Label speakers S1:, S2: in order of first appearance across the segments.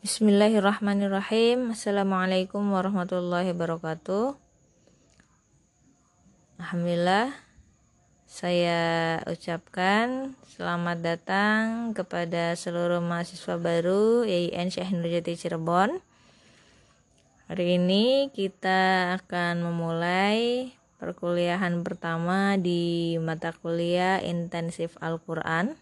S1: Bismillahirrahmanirrahim. Assalamualaikum warahmatullahi wabarakatuh. Alhamdulillah saya ucapkan selamat datang kepada seluruh mahasiswa baru YIN Syekh Nurjati Cirebon. Hari ini kita akan memulai perkuliahan pertama di mata kuliah intensif Al-Qur'an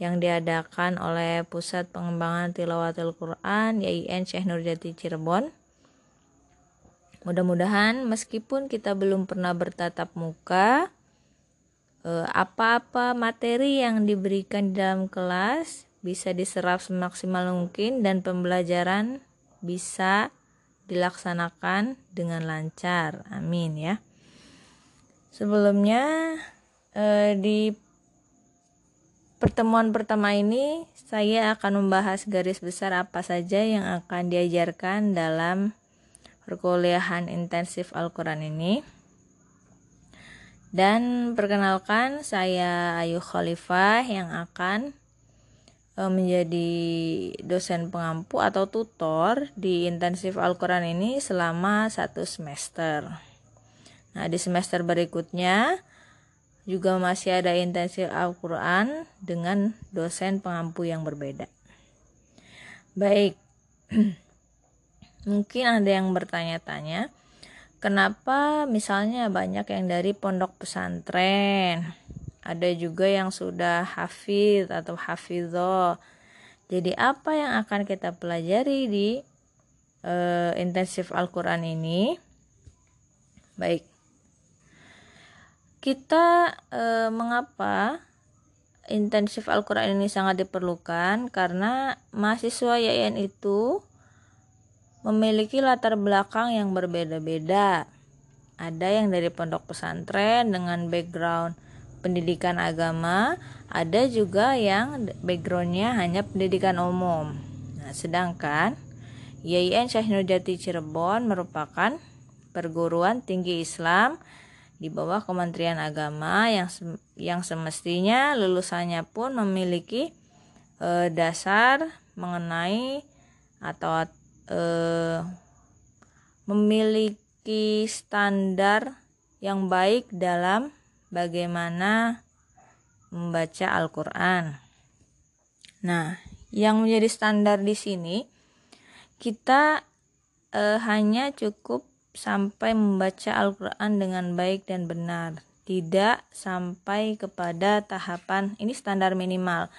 S1: yang diadakan oleh Pusat Pengembangan Tilawatul Quran YIN Syekh Nurjati Cirebon. Mudah-mudahan meskipun kita belum pernah bertatap muka, eh, apa-apa materi yang diberikan di dalam kelas bisa diserap semaksimal mungkin dan pembelajaran bisa dilaksanakan dengan lancar. Amin ya. Sebelumnya eh, di Pertemuan pertama ini saya akan membahas garis besar apa saja yang akan diajarkan dalam perkuliahan intensif Al-Quran ini. Dan perkenalkan saya Ayu Khalifah yang akan e, menjadi dosen pengampu atau tutor di intensif Al-Quran ini selama satu semester. Nah, di semester berikutnya juga masih ada intensif Al-Quran dengan dosen pengampu yang berbeda. Baik, mungkin ada yang bertanya-tanya, kenapa misalnya banyak yang dari pondok pesantren, ada juga yang sudah hafid atau hafidho. Jadi apa yang akan kita pelajari di uh, intensif Al-Quran ini? Baik, kita e, mengapa intensif Al-Quran ini sangat diperlukan karena mahasiswa YIN itu memiliki latar belakang yang berbeda-beda. Ada yang dari pondok pesantren dengan background pendidikan agama, ada juga yang backgroundnya hanya pendidikan umum. Nah, sedangkan YIN Syekh Nurjati Cirebon merupakan perguruan tinggi Islam di bawah Kementerian Agama yang yang semestinya lulusannya pun memiliki e, dasar mengenai atau e, memiliki standar yang baik dalam bagaimana membaca Al-Qur'an. Nah, yang menjadi standar di sini kita e, hanya cukup sampai membaca Al-Quran dengan baik dan benar. Tidak sampai kepada tahapan ini standar minimal.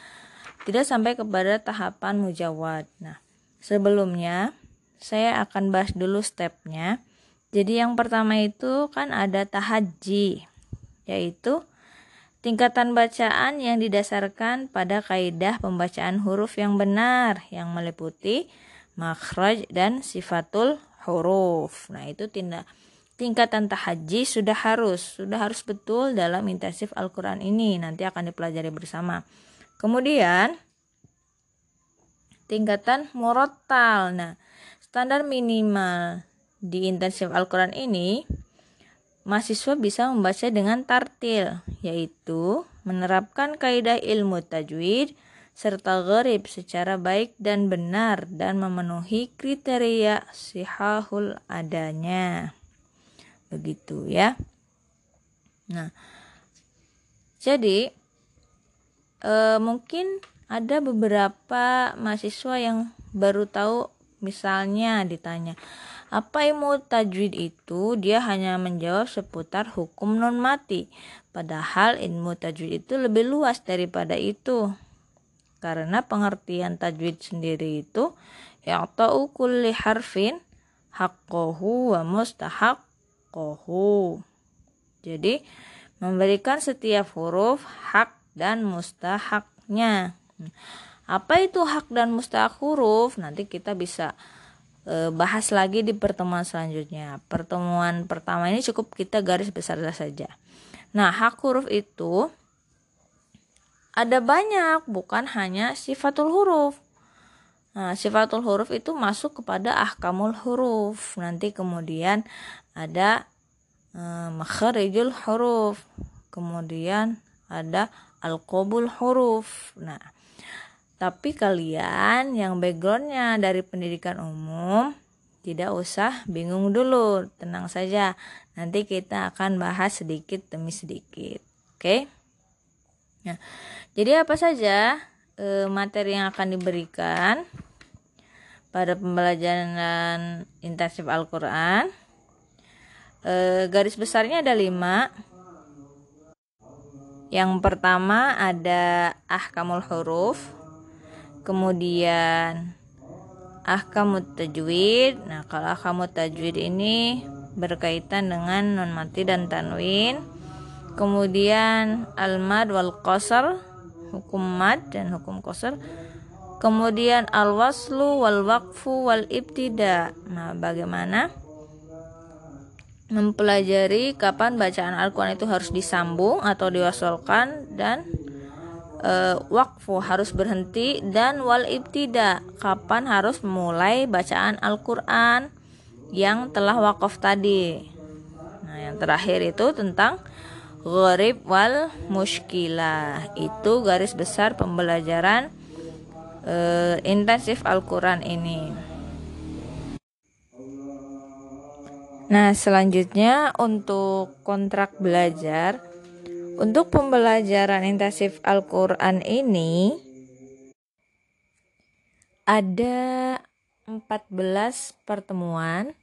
S1: Tidak sampai kepada tahapan mujawad. Nah sebelumnya saya akan bahas dulu stepnya. Jadi yang pertama itu kan ada tahaji yaitu tingkatan bacaan yang didasarkan pada kaidah pembacaan huruf yang benar yang meliputi makhraj dan sifatul huruf. Nah, itu tindak tingkatan tahaji sudah harus, sudah harus betul dalam intensif Al-Qur'an ini. Nanti akan dipelajari bersama. Kemudian tingkatan murattal. Nah, standar minimal di intensif Al-Qur'an ini mahasiswa bisa membaca dengan tartil, yaitu menerapkan kaidah ilmu tajwid serta gharib secara baik dan benar dan memenuhi kriteria sihahul adanya. Begitu ya. Nah, jadi e, mungkin ada beberapa mahasiswa yang baru tahu misalnya ditanya apa ilmu tajwid itu dia hanya menjawab seputar hukum non mati padahal ilmu tajwid itu lebih luas daripada itu karena pengertian tajwid sendiri itu ya'ta'u kulli harfin haqqahu wa mustahaqqahu. Jadi memberikan setiap huruf hak dan mustahaknya. Apa itu hak dan mustahak huruf? Nanti kita bisa e, bahas lagi di pertemuan selanjutnya. Pertemuan pertama ini cukup kita garis besar saja. Nah, hak huruf itu ada banyak, bukan hanya sifatul huruf. Nah, sifatul huruf itu masuk kepada ahkamul huruf. Nanti kemudian ada e, makharijul huruf. Kemudian ada al-qabul huruf. Nah, Tapi kalian yang backgroundnya dari pendidikan umum tidak usah bingung dulu, tenang saja. Nanti kita akan bahas sedikit demi sedikit. Oke? Nah, jadi apa saja e, materi yang akan diberikan pada pembelajaran intensif Al-Quran? E, garis besarnya ada lima. Yang pertama ada ahkamul huruf, kemudian ahkamut tajwid. Nah, kalau ahkamut tajwid ini berkaitan dengan non mati dan tanwin. Kemudian al-mad wal qasar, hukum mad dan hukum qasar. Kemudian al-waslu wal waqfu wal ibtida. Nah, bagaimana mempelajari kapan bacaan Al-Qur'an itu harus disambung atau diwasolkan dan uh, wakfu harus berhenti dan wal ibtida kapan harus memulai bacaan Al-Qur'an yang telah wakaf tadi. Nah, yang terakhir itu tentang gharib wal muskilah. Itu garis besar pembelajaran uh, intensif Al-Qur'an ini. Nah, selanjutnya untuk kontrak belajar untuk pembelajaran intensif Al-Quran ini ada 14 pertemuan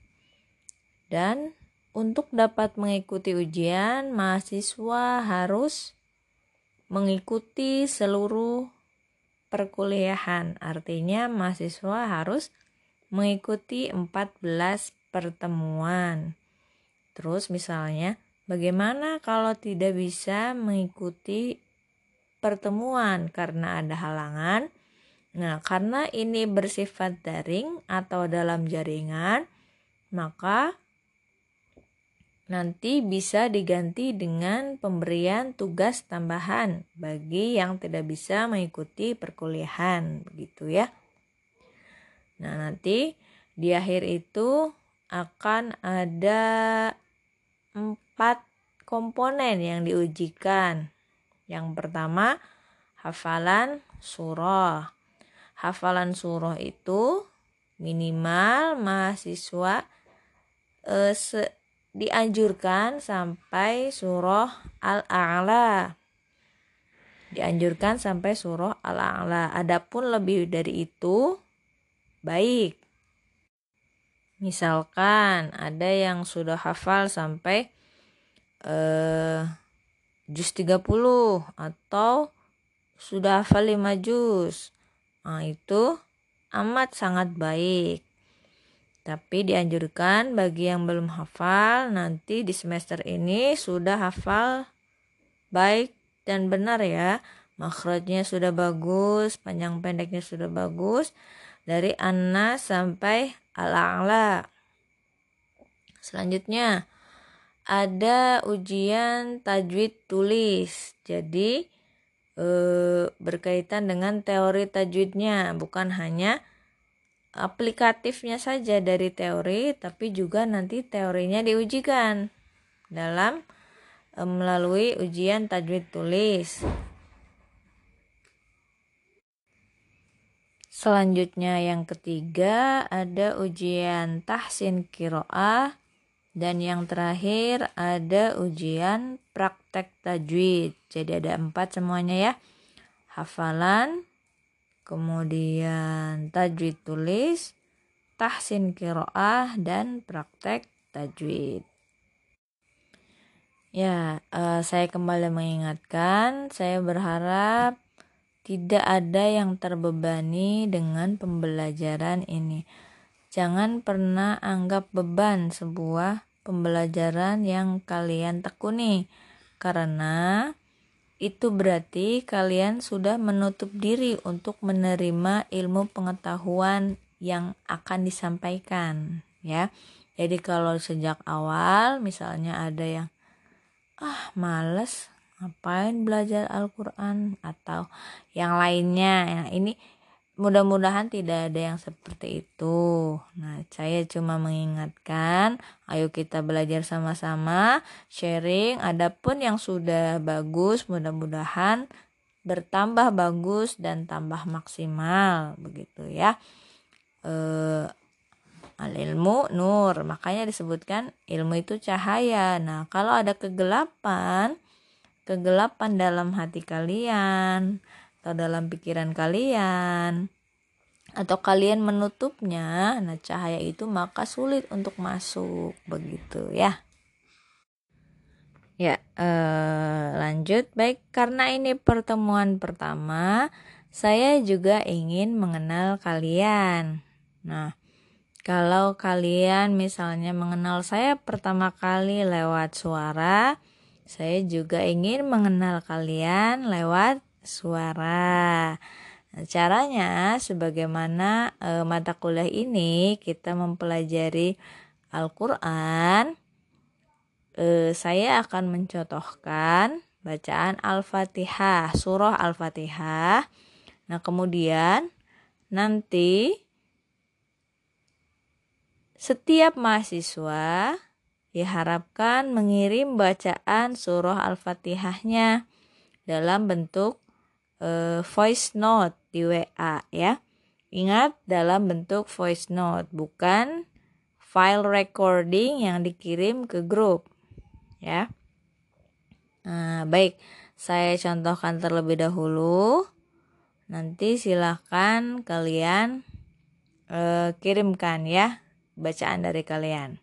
S1: dan untuk dapat mengikuti ujian mahasiswa harus mengikuti seluruh perkuliahan. Artinya mahasiswa harus mengikuti 14 pertemuan. Terus misalnya Bagaimana kalau tidak bisa mengikuti pertemuan karena ada halangan? Nah, karena ini bersifat daring atau dalam jaringan, maka nanti bisa diganti dengan pemberian tugas tambahan bagi yang tidak bisa mengikuti perkuliahan, begitu ya. Nah, nanti di akhir itu akan ada empat komponen yang diujikan. Yang pertama, hafalan surah. Hafalan surah itu minimal mahasiswa eh, se, dianjurkan sampai surah Al-A'la. Dianjurkan sampai surah Al-A'la. Adapun lebih dari itu baik. Misalkan ada yang sudah hafal sampai eh jus 30 atau sudah hafal 5 jus. Nah, itu amat sangat baik. Tapi dianjurkan bagi yang belum hafal nanti di semester ini sudah hafal baik dan benar ya. Makhrajnya sudah bagus, panjang pendeknya sudah bagus dari Anna sampai Al-A'la. Selanjutnya ada ujian tajwid tulis. Jadi e, berkaitan dengan teori tajwidnya, bukan hanya aplikatifnya saja dari teori, tapi juga nanti teorinya diujikan dalam e, melalui ujian tajwid tulis. Selanjutnya yang ketiga ada ujian tahsin kiroah dan yang terakhir ada ujian praktek tajwid. Jadi ada empat semuanya ya. Hafalan, kemudian tajwid tulis, tahsin kiroah dan praktek tajwid. Ya, uh, saya kembali mengingatkan, saya berharap tidak ada yang terbebani dengan pembelajaran ini. Jangan pernah anggap beban sebuah pembelajaran yang kalian tekuni, karena itu berarti kalian sudah menutup diri untuk menerima ilmu pengetahuan yang akan disampaikan, ya. Jadi kalau sejak awal misalnya ada yang ah males ngapain belajar Al-Quran atau yang lainnya nah ini mudah-mudahan tidak ada yang seperti itu. Nah saya cuma mengingatkan ayo kita belajar sama-sama sharing. Adapun yang sudah bagus mudah-mudahan bertambah bagus dan tambah maksimal begitu ya. E, al ilmu nur makanya disebutkan ilmu itu cahaya. Nah kalau ada kegelapan kegelapan dalam hati kalian atau dalam pikiran kalian atau kalian menutupnya nah cahaya itu maka sulit untuk masuk begitu ya Ya, eh, lanjut. Baik, karena ini pertemuan pertama, saya juga ingin mengenal kalian. Nah, kalau kalian misalnya mengenal saya pertama kali lewat suara, saya juga ingin mengenal kalian lewat suara. Nah, caranya sebagaimana eh, mata kuliah ini kita mempelajari Al-Qur'an eh, saya akan mencontohkan bacaan Al-Fatihah, surah Al-Fatihah. Nah, kemudian nanti setiap mahasiswa diharapkan mengirim bacaan surah Al-Fatihahnya dalam bentuk eh, voice note di WA ya. Ingat dalam bentuk voice note, bukan file recording yang dikirim ke grup ya. Nah, baik, saya contohkan terlebih dahulu. Nanti silahkan kalian eh, kirimkan ya bacaan dari kalian.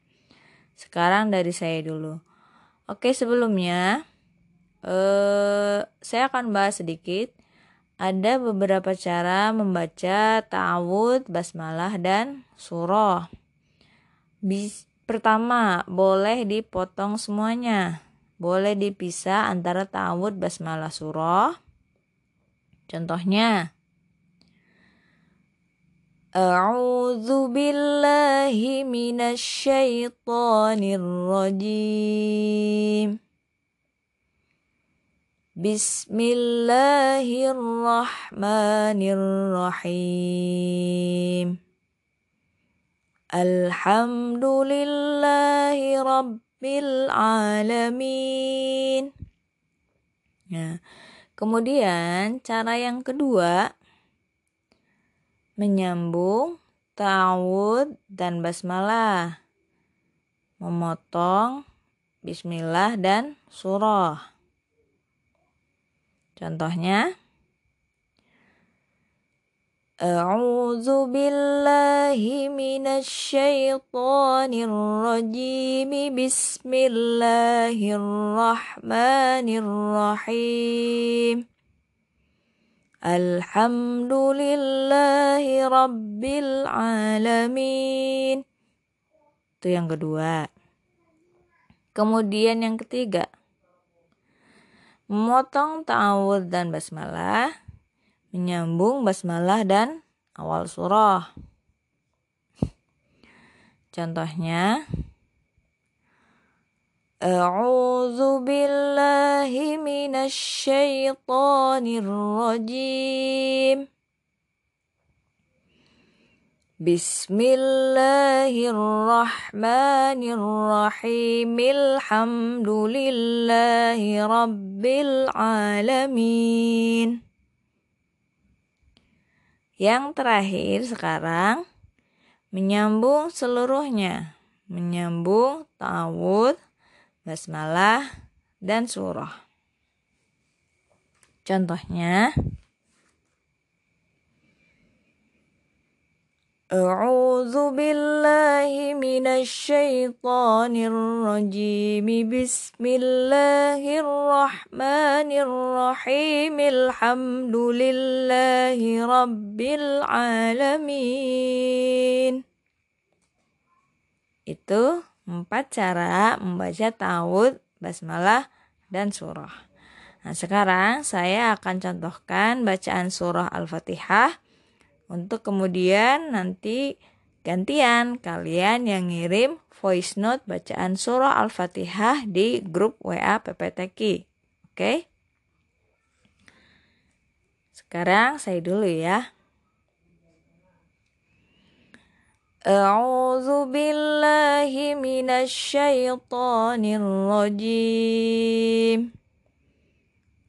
S1: Sekarang dari saya dulu. Oke, sebelumnya eh, saya akan bahas sedikit. Ada beberapa cara membaca ta'awud, basmalah, dan surah. Bis, Pertama, boleh dipotong semuanya. Boleh dipisah antara ta'awud basmalah surah. Contohnya, A'udzu billahi minasyaitonir rajim. Bismillahirrahmanirrahim. Alhamdulillahi Rabbil Alamin. Nah, kemudian cara yang kedua menyambung ta'awud dan basmalah. Memotong bismillah dan surah. Contohnya أعوذ بالله من الشيطان الرجيم بسم الله الرحمن الرحيم الحمد لله رب العالمين itu yang kedua kemudian yang ketiga memotong ta'awud dan basmalah menyambung basmalah dan awal surah. Contohnya A'udzu billahi minasy syaithanir rajim. Bismillahirrahmanirrahim. Alhamdulillahi rabbil alamin. Yang terakhir sekarang menyambung seluruhnya, menyambung ta'awud, basmalah, dan surah. Contohnya, أعوذ بالله من الشيطان الرجيم بسم الله الرحمن الرحيم الحمد لله رب العالمين Itu empat cara membaca tawud, basmalah, dan surah. Nah, sekarang saya akan contohkan bacaan surah Al-Fatihah untuk kemudian nanti gantian kalian yang ngirim voice note bacaan surah Al-Fatihah di grup WA PPTK. Oke? Sekarang saya dulu ya. أعوذ بالله من الشيطان الرجيم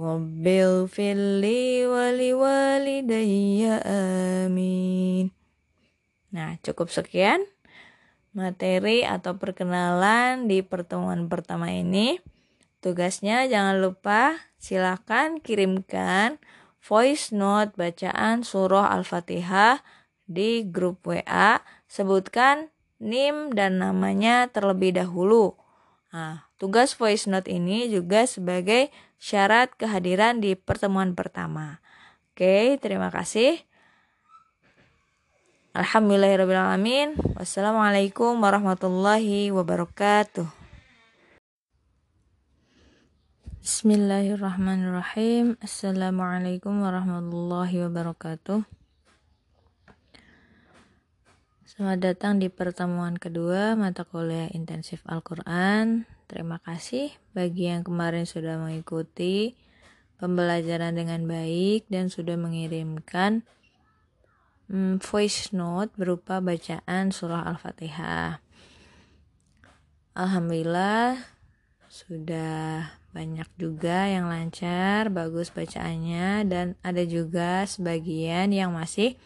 S1: رب اغفر لي ولوالدي آمين Nah, cukup sekian materi atau perkenalan di pertemuan pertama ini. Tugasnya jangan lupa silahkan kirimkan voice note bacaan surah Al-Fatihah di grup WA. Sebutkan NIM dan namanya terlebih dahulu. Nah, tugas voice note ini juga sebagai syarat kehadiran di pertemuan pertama. Oke, terima kasih. Alhamdulillahirrahmanirrahim. Wassalamualaikum warahmatullahi wabarakatuh. Bismillahirrahmanirrahim. Assalamualaikum warahmatullahi wabarakatuh. Selamat datang di pertemuan kedua mata kuliah intensif Al-Quran. Terima kasih bagi yang kemarin sudah mengikuti pembelajaran dengan baik dan sudah mengirimkan hmm, voice note berupa bacaan surah Al-Fatihah. Alhamdulillah sudah banyak juga yang lancar, bagus bacaannya dan ada juga sebagian yang masih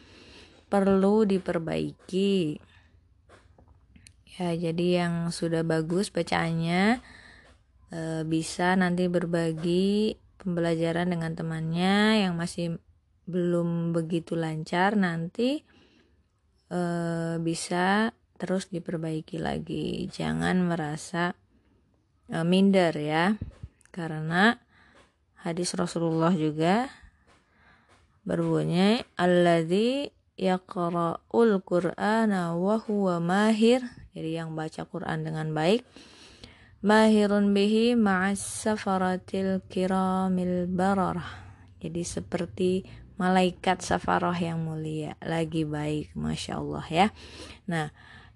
S1: perlu diperbaiki. Ya, jadi yang sudah bagus bacaannya e, bisa nanti berbagi pembelajaran dengan temannya yang masih belum begitu lancar nanti e, bisa terus diperbaiki lagi. Jangan merasa e, minder ya karena hadis Rasulullah juga berbunyi alladzi yaqra'ul qur'ana wa huwa mahir. Jadi yang baca Quran dengan baik. Mahirun bihi ma'as safaratil kiramil bararah. Jadi seperti malaikat safaroh yang mulia. Lagi baik masya Allah ya. Nah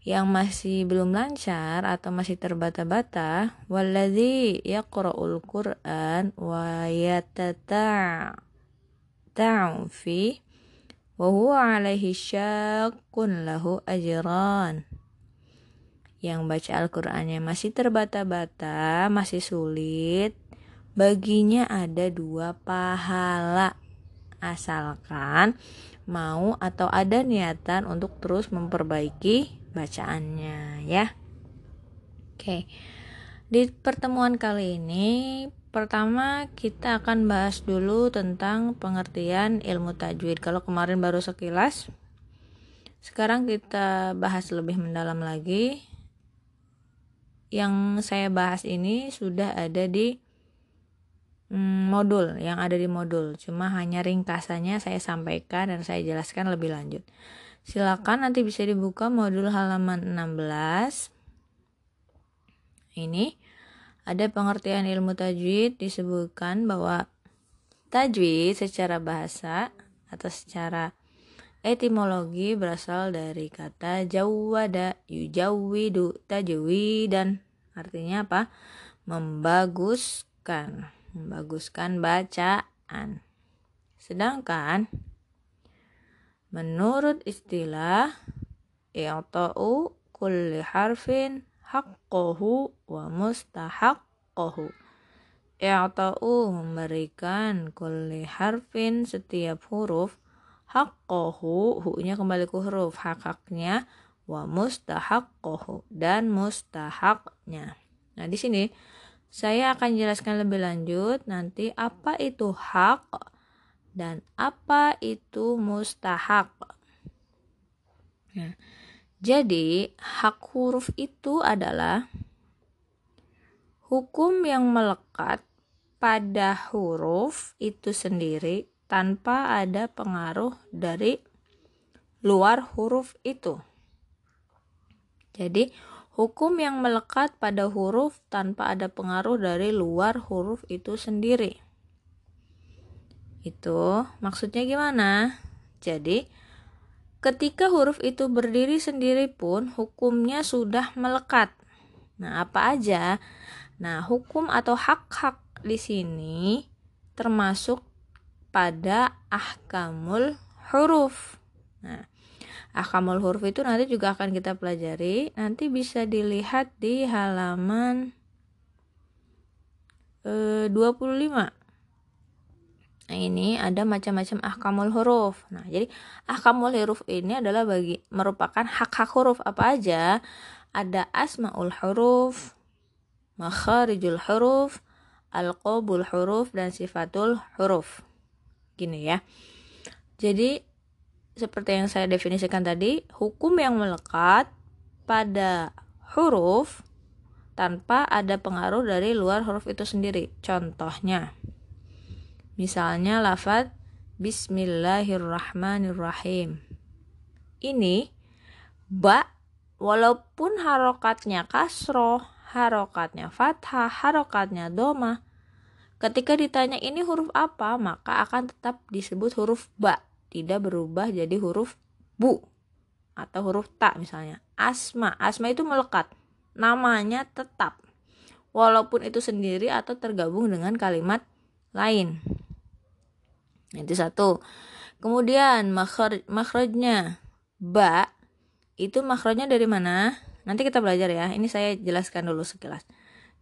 S1: yang masih belum lancar atau masih terbata-bata waladhi yaqra'ul Qur'an wa yatata'u fi wa huwa alaihi syaqqun lahu ajran yang baca Al-Qur'annya masih terbata-bata, masih sulit, baginya ada dua pahala asalkan mau atau ada niatan untuk terus memperbaiki bacaannya ya. Oke. Di pertemuan kali ini pertama kita akan bahas dulu tentang pengertian ilmu tajwid. Kalau kemarin baru sekilas, sekarang kita bahas lebih mendalam lagi. Yang saya bahas ini sudah ada di hmm, modul yang ada di modul. Cuma hanya ringkasannya saya sampaikan dan saya jelaskan lebih lanjut. Silakan nanti bisa dibuka modul halaman 16. Ini ada pengertian ilmu tajwid disebutkan bahwa tajwid secara bahasa atau secara etimologi berasal dari kata jawada yujawidu tajwidan. Artinya apa? Membaguskan. Membaguskan bacaan. Sedangkan menurut istilah i'ta'u kulli harfin haqqahu wa mustahaqqahu. I'ta'u memberikan kulli harfin setiap huruf haqqahu hu-nya kembali ke huruf hak-haknya wa mustahaqqahu dan mustahaknya. Nah, di sini saya akan jelaskan lebih lanjut nanti apa itu hak dan apa itu mustahak. Nah, jadi hak huruf itu adalah hukum yang melekat pada huruf itu sendiri tanpa ada pengaruh dari luar huruf itu. Jadi, hukum yang melekat pada huruf tanpa ada pengaruh dari luar huruf itu sendiri. Itu maksudnya gimana? Jadi, ketika huruf itu berdiri sendiri pun hukumnya sudah melekat. Nah, apa aja? Nah, hukum atau hak-hak di sini termasuk pada ahkamul huruf. Nah, ahkamul huruf itu nanti juga akan kita pelajari. Nanti bisa dilihat di halaman e, 25. Nah, ini ada macam-macam ahkamul huruf. Nah, jadi ahkamul huruf ini adalah bagi merupakan hak-hak huruf apa aja? Ada asmaul huruf, makharijul huruf, alqabul huruf dan sifatul huruf. Gini ya. Jadi seperti yang saya definisikan tadi, hukum yang melekat pada huruf tanpa ada pengaruh dari luar huruf itu sendiri. Contohnya, misalnya lafaz Bismillahirrahmanirrahim. Ini ba walaupun harokatnya kasroh harokatnya fathah, harokatnya doma. Ketika ditanya ini huruf apa, maka akan tetap disebut huruf ba, tidak berubah jadi huruf bu atau huruf ta misalnya. Asma, asma itu melekat, namanya tetap. Walaupun itu sendiri atau tergabung dengan kalimat lain. Itu satu. Kemudian makhrajnya ba itu makhrajnya dari mana? Nanti kita belajar ya. Ini saya jelaskan dulu sekilas.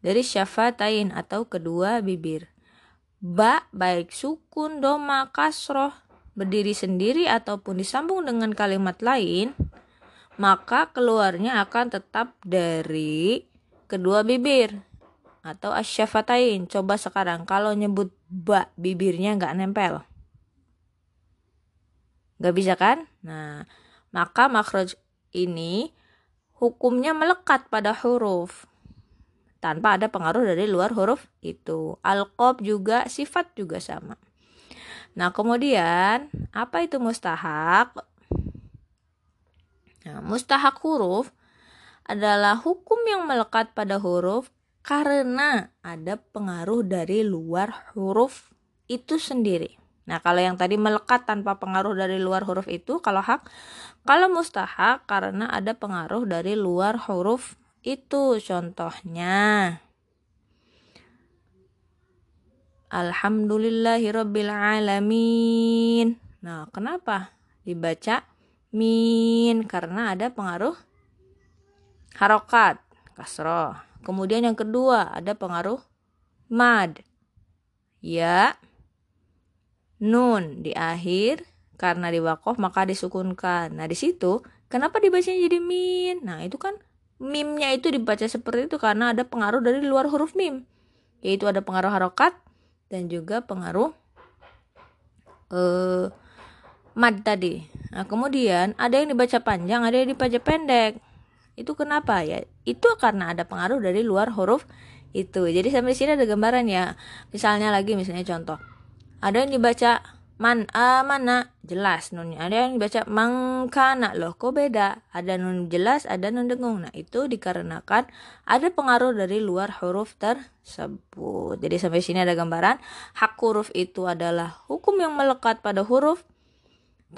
S1: Dari syafatain atau kedua bibir. Ba baik sukun, doma, kasroh berdiri sendiri ataupun disambung dengan kalimat lain, maka keluarnya akan tetap dari kedua bibir atau asyafatain. Coba sekarang kalau nyebut ba bibirnya nggak nempel. Nggak bisa kan? Nah, maka makhraj ini hukumnya melekat pada huruf tanpa ada pengaruh dari luar huruf itu. Alqob juga sifat juga sama. Nah, kemudian apa itu mustahak? Nah, mustahak huruf adalah hukum yang melekat pada huruf karena ada pengaruh dari luar huruf itu sendiri. Nah, kalau yang tadi melekat tanpa pengaruh dari luar huruf itu kalau hak, kalau mustahak karena ada pengaruh dari luar huruf itu. Contohnya Alhamdulillahirabbil alamin. Nah, kenapa dibaca min? Karena ada pengaruh harokat kasroh. Kemudian yang kedua ada pengaruh mad. Ya, nun di akhir karena di wakof maka disukunkan. Nah di situ kenapa dibacanya jadi min? Nah itu kan mimnya itu dibaca seperti itu karena ada pengaruh dari luar huruf mim, yaitu ada pengaruh harokat dan juga pengaruh uh, mad tadi. Nah kemudian ada yang dibaca panjang, ada yang dibaca pendek. Itu kenapa ya? Itu karena ada pengaruh dari luar huruf itu. Jadi sampai sini ada gambaran ya. Misalnya lagi misalnya contoh ada yang dibaca man amana jelas nunnya ada yang dibaca mangkana loh. Kok beda? Ada nun jelas ada nun dengung. Nah itu dikarenakan ada pengaruh dari luar huruf tersebut. Jadi sampai sini ada gambaran. Hak huruf itu adalah hukum yang melekat pada huruf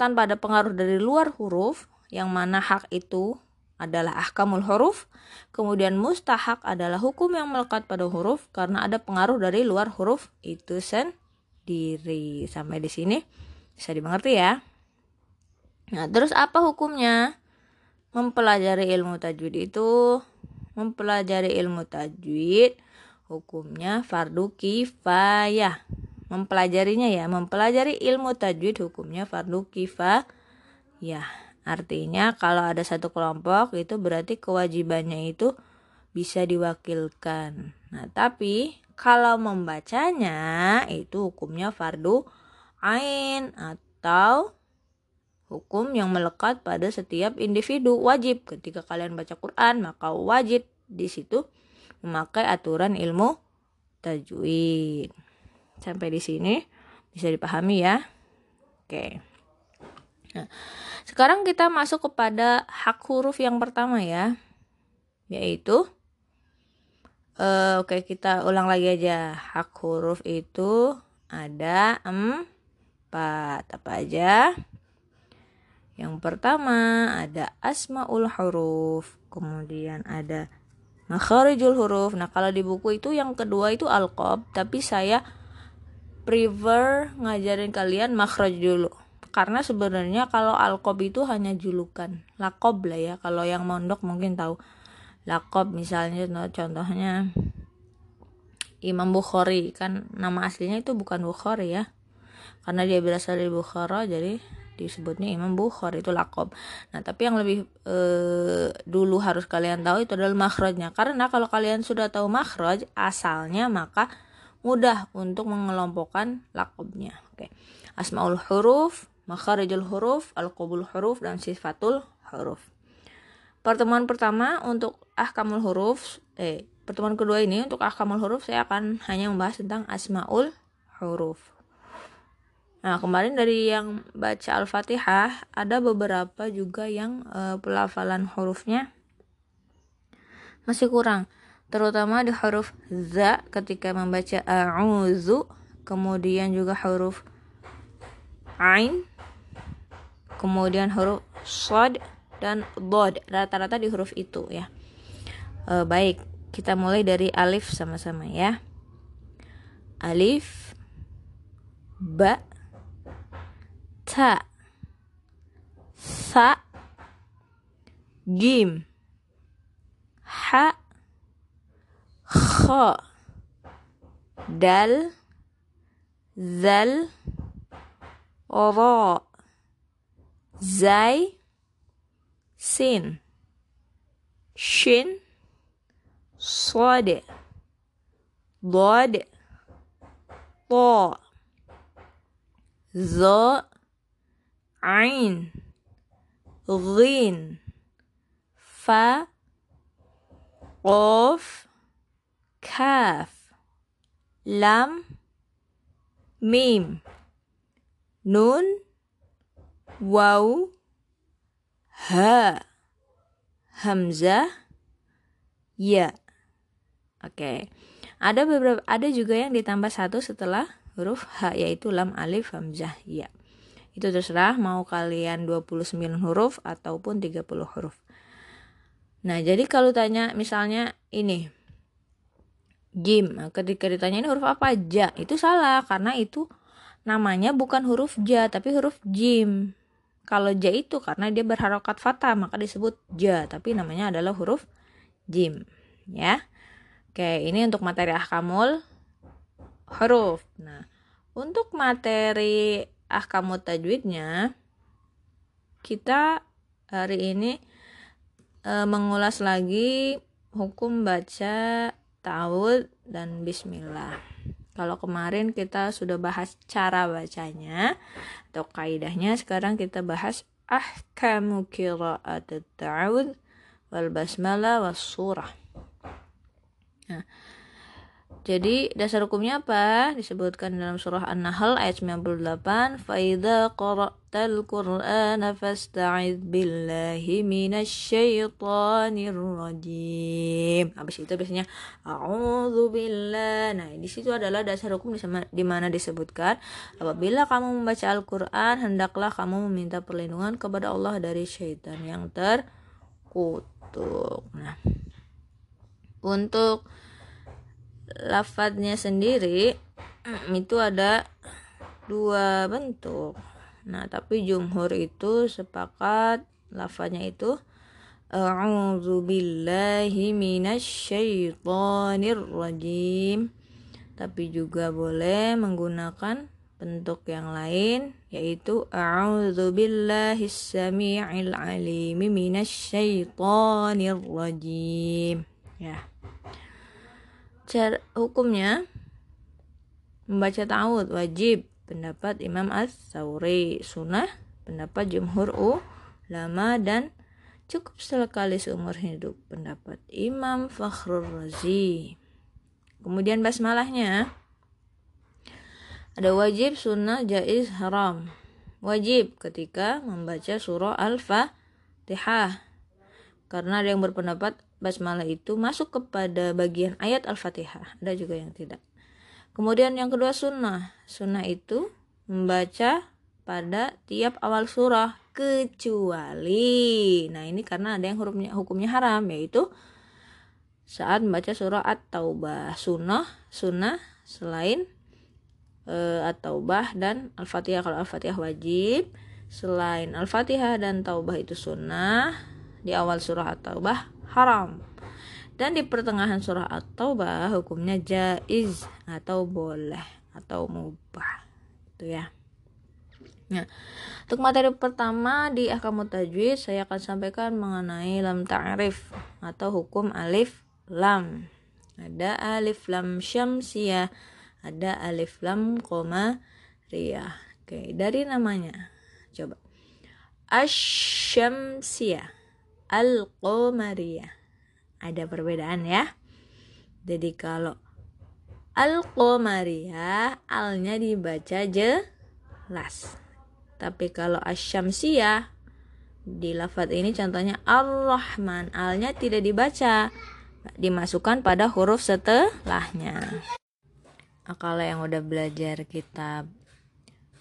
S1: tanpa ada pengaruh dari luar huruf yang mana hak itu adalah ahkamul huruf. Kemudian mustahak adalah hukum yang melekat pada huruf karena ada pengaruh dari luar huruf itu sen diri. Sampai di sini bisa dimengerti ya. Nah, terus apa hukumnya? Mempelajari ilmu tajwid itu mempelajari ilmu tajwid hukumnya fardu kifayah. Mempelajarinya ya, mempelajari ilmu tajwid hukumnya fardu kifayah. Artinya kalau ada satu kelompok itu berarti kewajibannya itu bisa diwakilkan. Nah, tapi kalau membacanya itu hukumnya fardu ain atau hukum yang melekat pada setiap individu. Wajib. Ketika kalian baca Quran maka wajib di situ memakai aturan ilmu tajwid. Sampai di sini bisa dipahami ya. Oke. Nah sekarang kita masuk kepada hak huruf yang pertama ya yaitu uh, oke kita ulang lagi aja hak huruf itu ada empat apa aja yang pertama ada asmaul huruf, kemudian ada makharijul huruf. Nah, kalau di buku itu yang kedua itu alqab, tapi saya prefer ngajarin kalian makhraj dulu. Karena sebenarnya kalau alqab itu hanya julukan, lakob lah ya. Kalau yang mondok mungkin tahu. Lakob misalnya contohnya Imam Bukhari kan nama aslinya itu bukan Bukhari ya. Karena dia berasal dari Bukhara jadi disebutnya Imam Bukhari itu lakob. Nah, tapi yang lebih e, dulu harus kalian tahu itu adalah makhrajnya. Karena kalau kalian sudah tahu makhraj asalnya maka mudah untuk mengelompokkan lakobnya. Oke. Asmaul huruf, makharijul huruf, alqabul huruf dan sifatul huruf. Pertemuan pertama untuk ahkamul huruf, eh pertemuan kedua ini untuk ahkamul huruf saya akan hanya membahas tentang asmaul huruf. Nah, kemarin dari yang baca Al-Fatihah, ada beberapa juga yang uh, pelafalan hurufnya masih kurang. Terutama di huruf za ketika membaca a'udzu, kemudian juga huruf ain, kemudian huruf shad dan dod. Rata-rata di huruf itu ya. Uh, baik, kita mulai dari alif sama-sama ya. Alif ba ta sa jim ha kha dal zal ra zai sin shin صاد ضاد طاء ظاء عين غين فا قاف كاف لام ميم نون واو ha. Hamzah. Ya. Oke. Ada beberapa ada juga yang ditambah satu setelah huruf h yaitu lam alif hamzah ya. Itu terserah mau kalian 29 huruf ataupun 30 huruf. Nah jadi kalau tanya misalnya ini jim ketika ditanya ini huruf apa? Ja. Itu salah karena itu namanya bukan huruf ja tapi huruf jim. Kalau ja itu karena dia berharokat fathah maka disebut ja, tapi namanya adalah huruf jim, ya. Oke, ini untuk materi ahkamul huruf. Nah, untuk materi ahkamu tajwidnya kita hari ini e, mengulas lagi hukum baca ta'awud dan bismillah. Kalau kemarin kita sudah bahas cara bacanya atau kaidahnya, sekarang kita bahas ahkamu qira'at ta'awud wal basmalah was surah. Nah, jadi dasar hukumnya apa? Disebutkan dalam surah An-Nahl ayat 98, "Faidza qara'tal Qur'ana fasta'iz billahi minasyaitonir rajim." Habis itu biasanya a'udzu billah. Nah, di situ adalah dasar hukum di mana disebutkan apabila kamu membaca Al-Qur'an hendaklah kamu meminta perlindungan kepada Allah dari syaitan yang terkutuk. Nah, untuk lafadznya sendiri itu ada dua bentuk. Nah, tapi jumhur itu sepakat lafadznya itu A'udzu billahi minasyaitonir rajim. Tapi juga boleh menggunakan bentuk yang lain yaitu a'udzu billahi samii'il alimi minasyaitonir rajim. Ya cara hukumnya membaca ta'awud wajib. Pendapat Imam As-Sauri. Sunnah pendapat jumhur ulama dan cukup sekali seumur hidup. Pendapat Imam Fakhrul Razi. Kemudian basmalahnya ada wajib sunnah jaiz haram. Wajib ketika membaca surah Al-Fatihah. Karena ada yang berpendapat basmalah itu masuk kepada bagian ayat Al-Fatihah. Ada juga yang tidak. Kemudian yang kedua sunnah. Sunnah itu membaca pada tiap awal surah kecuali nah ini karena ada yang hurufnya hukumnya haram yaitu saat membaca surah At-Taubah sunnah sunnah selain uh, At-Taubah dan Al-Fatihah kalau Al-Fatihah wajib selain Al-Fatihah dan Taubah itu sunnah di awal surah At-Taubah haram. Dan di pertengahan surah At-Taubah hukumnya jaiz atau boleh atau mubah. Itu ya. Nah, untuk materi pertama di Ahkamut Tajwid saya akan sampaikan mengenai lam ta'rif atau hukum alif lam. Ada alif lam syamsiyah, ada alif lam koma riyah. Oke, dari namanya. Coba. Asyamsiyah al-qamariyah. Ada perbedaan ya. Jadi kalau al-qamariyah alnya dibaca jelas. Tapi kalau asyamsiyah di lafadz ini contohnya ar-rahman alnya tidak dibaca dimasukkan pada huruf setelahnya. Nah, kalau yang udah belajar kitab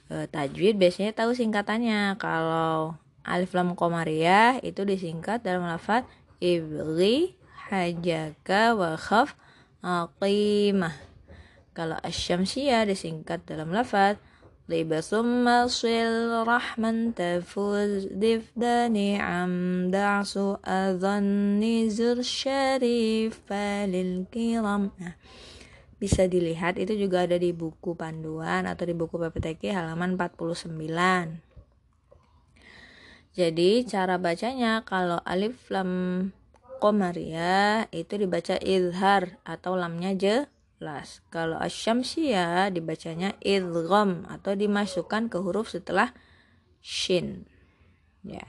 S1: e, tajwid biasanya tahu singkatannya. Kalau alif lam komariah itu disingkat dalam lafaz ibri hajaka wa khaf aqimah. Kalau asyamsiyah disingkat dalam lafaz libasum masil rahman tafuz difdani am da'su adhan nizur syarif falil kiram. Nah, bisa dilihat itu juga ada di buku panduan atau di buku PPTK halaman 49 jadi cara bacanya kalau alif lam komariah itu dibaca izhar atau lamnya jelas. Kalau asyamsiyah dibacanya idgham atau dimasukkan ke huruf setelah shin. Ya.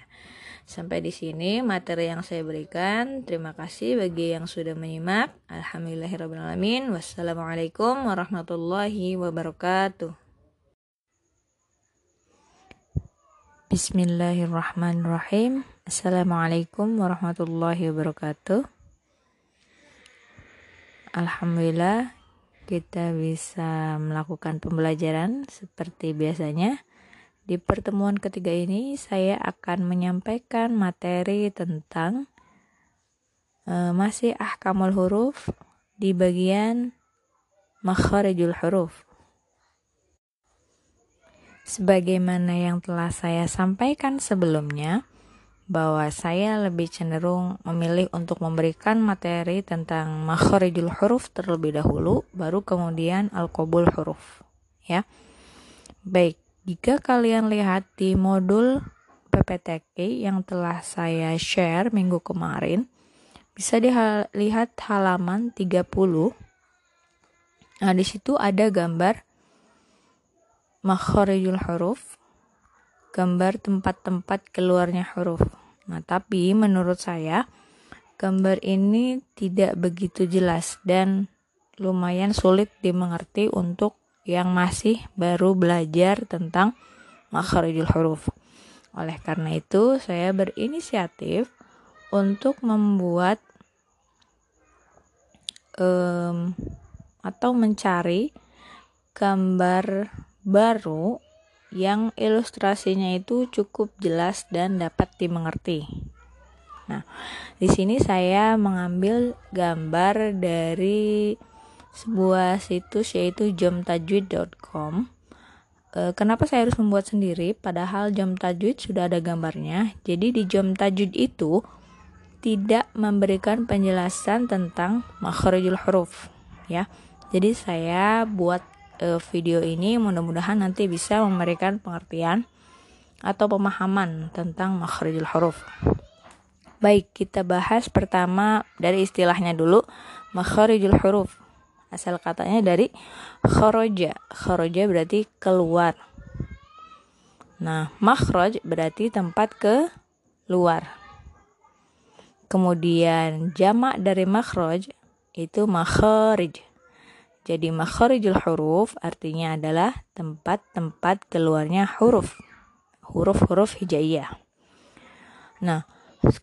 S1: Sampai di sini materi yang saya berikan. Terima kasih bagi yang sudah menyimak. Alhamdulillahirrahmanirrahim. Wassalamualaikum warahmatullahi wabarakatuh. Bismillahirrahmanirrahim. Assalamualaikum warahmatullahi wabarakatuh. Alhamdulillah kita bisa melakukan pembelajaran seperti biasanya. Di pertemuan ketiga ini saya akan menyampaikan materi tentang uh, masih ahkamul huruf di bagian makharijul huruf Sebagaimana yang telah saya sampaikan sebelumnya, bahwa saya lebih cenderung memilih untuk memberikan materi tentang makharijul huruf terlebih dahulu, baru kemudian al-qabul huruf. Ya. Baik, jika kalian lihat di modul PPTK yang telah saya share minggu kemarin, bisa dilihat halaman 30. Nah, di situ ada gambar makharijul huruf gambar tempat-tempat keluarnya huruf. Nah, tapi menurut saya gambar ini tidak begitu jelas dan lumayan sulit dimengerti untuk yang masih baru belajar tentang makharijul huruf. Oleh karena itu, saya berinisiatif untuk membuat um, atau mencari gambar baru yang ilustrasinya itu cukup jelas dan dapat dimengerti. Nah, di sini saya mengambil gambar dari sebuah situs yaitu jomtajwid.com. E, kenapa saya harus membuat sendiri padahal Jom Tajwid sudah ada gambarnya. Jadi di Jom Tajwid itu tidak memberikan penjelasan tentang makharijul huruf ya. Jadi saya buat uh, video ini mudah-mudahan nanti bisa memberikan pengertian atau pemahaman tentang makhrijul huruf. Baik, kita bahas pertama dari istilahnya dulu, makhrijul huruf. Asal katanya dari khoroja. Khoroja berarti keluar. Nah, makhraj berarti tempat ke luar. Kemudian jamak dari makhraj itu makharij. Jadi makharijul huruf artinya adalah tempat-tempat keluarnya huruf. Huruf-huruf hijaiyah. Nah,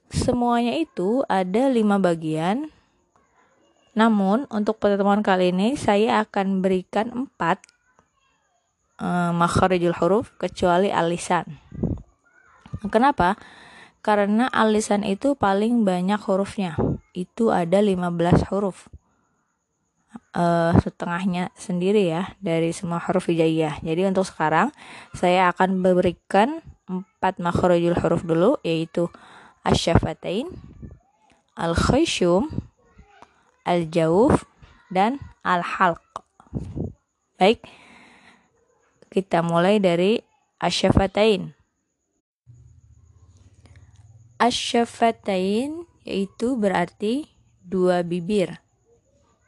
S1: semuanya itu ada lima bagian. Namun, untuk pertemuan kali ini saya akan berikan empat uh, makharijul huruf kecuali alisan. Kenapa? Karena alisan itu paling banyak hurufnya. Itu ada 15 huruf uh, setengahnya sendiri ya dari semua huruf hijaiyah. Jadi untuk sekarang saya akan memberikan empat makhrajul huruf dulu yaitu asyafatain, al-khayshum, al-jawuf dan al-halq. Baik. Kita mulai dari asyafatain. Asyafatain yaitu berarti dua bibir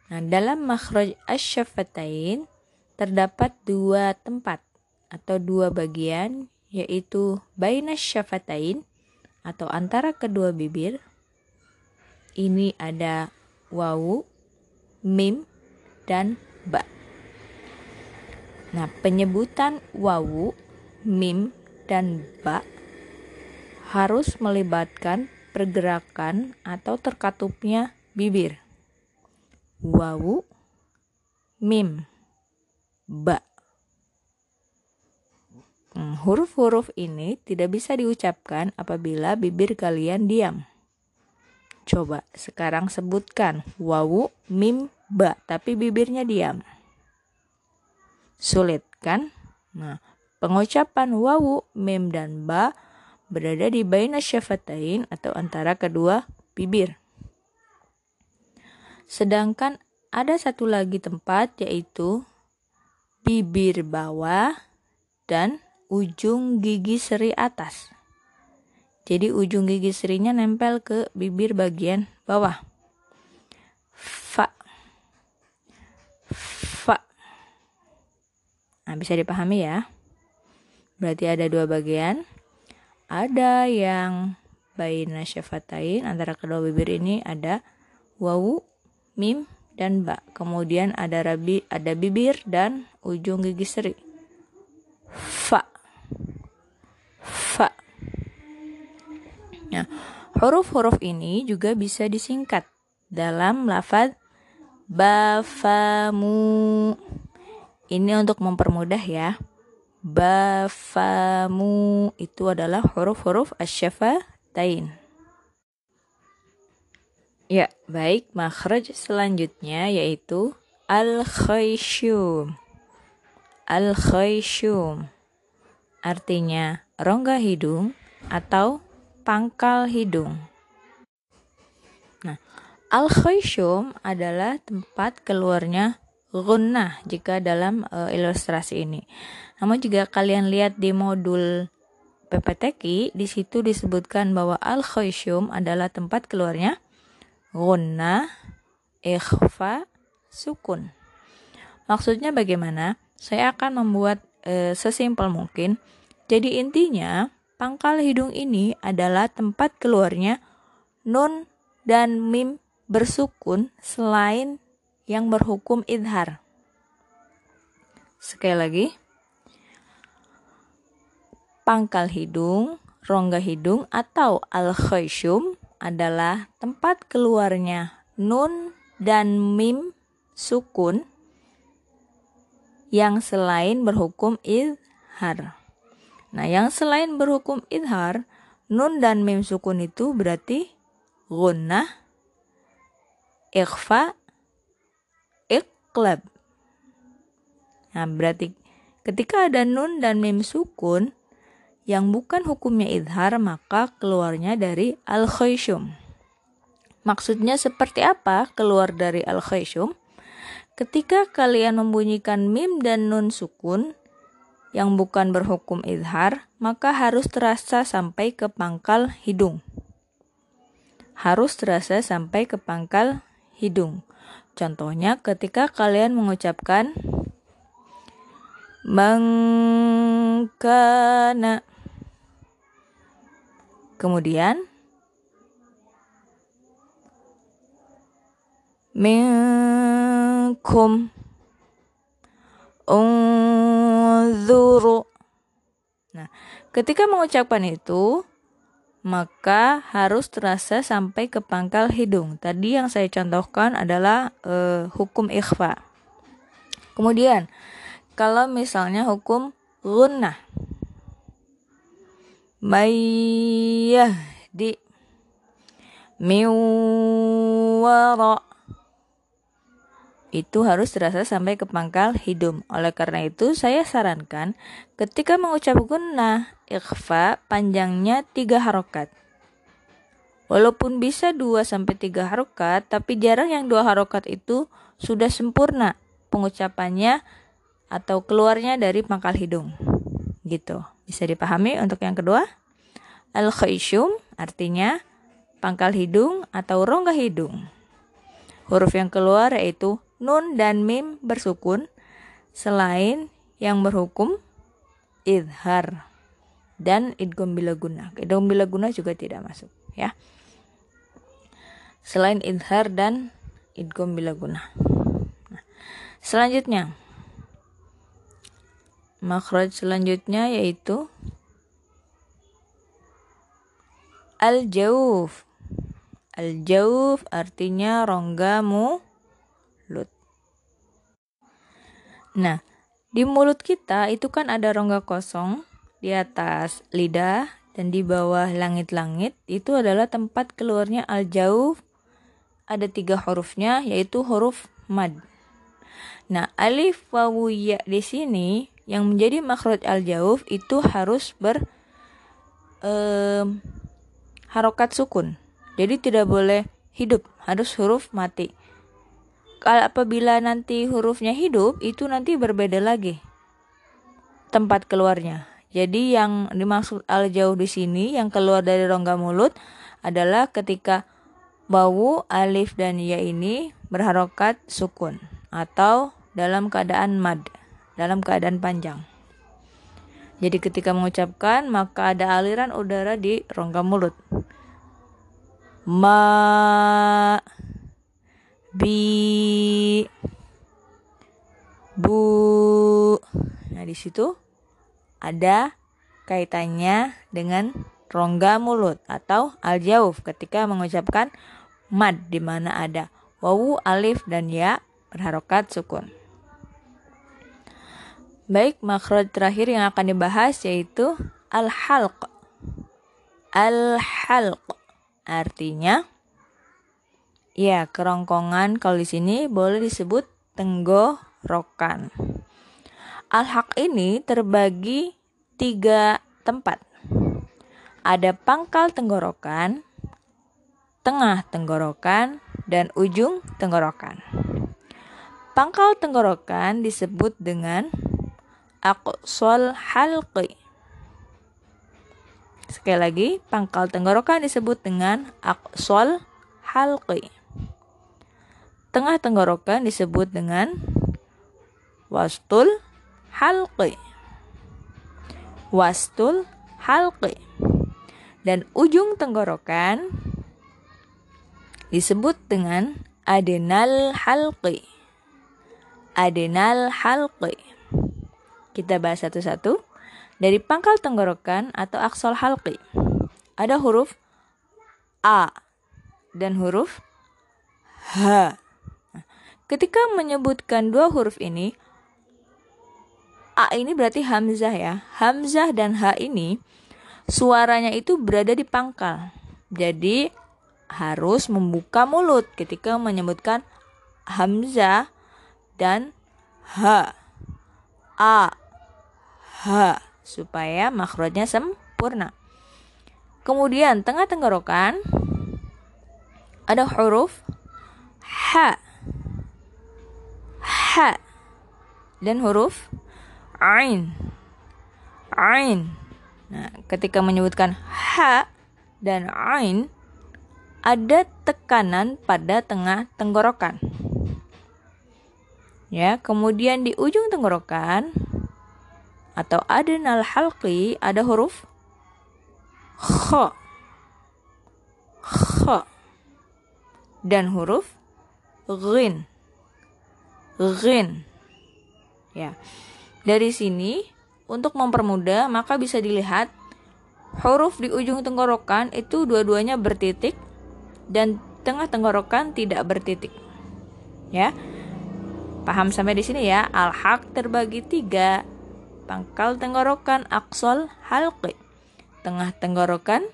S1: Nah, dalam makhraj asyafatain terdapat dua tempat atau dua bagian yaitu baina syafatain atau antara kedua bibir. Ini ada wawu, mim, dan ba. Nah, penyebutan wawu, mim, dan ba harus melibatkan pergerakan atau terkatupnya bibir wawu, mim, ba. Hmm, huruf-huruf ini tidak bisa diucapkan apabila bibir kalian diam. Coba sekarang sebutkan wawu, mim, ba, tapi bibirnya diam. Sulit kan? Nah, pengucapan wawu, mim, dan ba berada di baina syafatain atau antara kedua bibir. Sedangkan ada satu lagi tempat yaitu bibir bawah dan ujung gigi seri atas. Jadi ujung gigi serinya nempel ke bibir bagian bawah. Fa. Fa. Nah, bisa dipahami ya. Berarti ada dua bagian. Ada yang baina syafatain antara kedua bibir ini ada wawu mim dan ba. Kemudian ada rabi, ada bibir dan ujung gigi seri. Fa. Fa. Nah, huruf-huruf ini juga bisa disingkat dalam lafaz bafamu. Ini untuk mempermudah ya. Bafamu itu adalah huruf-huruf asyafatain. Ya, baik. Makhraj selanjutnya yaitu al-khayshum. Al-khayshum artinya rongga hidung atau pangkal hidung. Nah, al-khayshum adalah tempat keluarnya gunnah jika dalam uh, ilustrasi ini. Namun jika kalian lihat di modul PPTQ, di situ disebutkan bahwa al-khayshum adalah tempat keluarnya Gunna, ikhfa, sukun. Maksudnya bagaimana? Saya akan membuat e, sesimpel mungkin. Jadi intinya, pangkal hidung ini adalah tempat keluarnya nun dan mim bersukun selain yang berhukum idhar. Sekali lagi. Pangkal hidung, rongga hidung atau al-khayshum adalah tempat keluarnya nun dan mim sukun yang selain berhukum idhar. Nah, yang selain berhukum idhar, nun dan mim sukun itu berarti gunnah, ikhfa, iqlab. Nah, berarti ketika ada nun dan mim sukun, yang bukan hukumnya idhar maka keluarnya dari al-khayshum. Maksudnya seperti apa keluar dari al-khayshum? Ketika kalian membunyikan mim dan nun sukun yang bukan berhukum idhar, maka harus terasa sampai ke pangkal hidung. Harus terasa sampai ke pangkal hidung. Contohnya ketika kalian mengucapkan mengkana kemudian minkum unzuru Nah, ketika mengucapkan itu maka harus terasa sampai ke pangkal hidung. Tadi yang saya contohkan adalah uh, hukum ikhfa. Kemudian, kalau misalnya hukum gunnah. Mayyah di miwara itu harus terasa sampai ke pangkal hidung. Oleh karena itu, saya sarankan ketika mengucap gunnah, ikhfa panjangnya tiga harokat. Walaupun bisa 2 sampai 3 harokat, tapi jarang yang dua harokat itu sudah sempurna pengucapannya atau keluarnya dari pangkal hidung. Gitu. Bisa dipahami untuk yang kedua? Al-khayshum artinya pangkal hidung atau rongga hidung. Huruf yang keluar yaitu nun dan mim bersukun selain yang berhukum idhar dan idgham bila guna. Idgham bila guna juga tidak masuk ya. Selain idhar dan idgham bila guna. Nah, selanjutnya makhraj selanjutnya yaitu al-jauf. Al-jauf artinya rongga mu mulut. Nah, di mulut kita itu kan ada rongga kosong di atas lidah dan di bawah langit-langit itu adalah tempat keluarnya al-jauf. Ada tiga hurufnya yaitu huruf mad. Nah, alif wawu ya di sini yang menjadi makhraj al-jauf itu harus ber um, harokat sukun. Jadi tidak boleh hidup, harus huruf mati kalau apabila nanti hurufnya hidup itu nanti berbeda lagi tempat keluarnya. Jadi yang dimaksud al jauh di sini yang keluar dari rongga mulut adalah ketika bau alif dan ya ini berharokat sukun atau dalam keadaan mad, dalam keadaan panjang. Jadi ketika mengucapkan maka ada aliran udara di rongga mulut. Ma bi bu nah di situ ada kaitannya dengan rongga mulut atau aljauf ketika mengucapkan mad di mana ada wawu alif dan ya berharokat sukun baik makhraj terakhir yang akan dibahas yaitu al-halq al-halq artinya Ya, kerongkongan kalau di sini boleh disebut tenggorokan. Al-Haq ini terbagi tiga tempat. Ada pangkal tenggorokan, tengah tenggorokan, dan ujung tenggorokan. Pangkal tenggorokan disebut dengan aqsal halqi. Sekali lagi, pangkal tenggorokan disebut dengan aqsal halqi. Tengah tenggorokan disebut dengan wastul halqi. Wastul halqi. Dan ujung tenggorokan disebut dengan adenal halqi. Adenal halqi. Kita bahas satu-satu. Dari pangkal tenggorokan atau aksol halqi. Ada huruf A dan huruf H. Ketika menyebutkan dua huruf ini, A ini berarti Hamzah ya. Hamzah dan H ini suaranya itu berada di pangkal. Jadi harus membuka mulut ketika menyebutkan Hamzah dan H. A, H supaya makhrajnya sempurna. Kemudian tengah tenggorokan ada huruf H ha dan huruf ain. Ain. Nah, ketika menyebutkan ha dan ain ada tekanan pada tengah tenggorokan. Ya, kemudian di ujung tenggorokan atau adenal halqi ada huruf kha. Kha. Dan huruf ghin. Ghin. Ya. Dari sini untuk mempermudah maka bisa dilihat huruf di ujung tenggorokan itu dua-duanya bertitik dan tengah tenggorokan tidak bertitik. Ya. Paham sampai di sini ya? Al-haq terbagi tiga. Pangkal tenggorokan aksol halqi. Tengah tenggorokan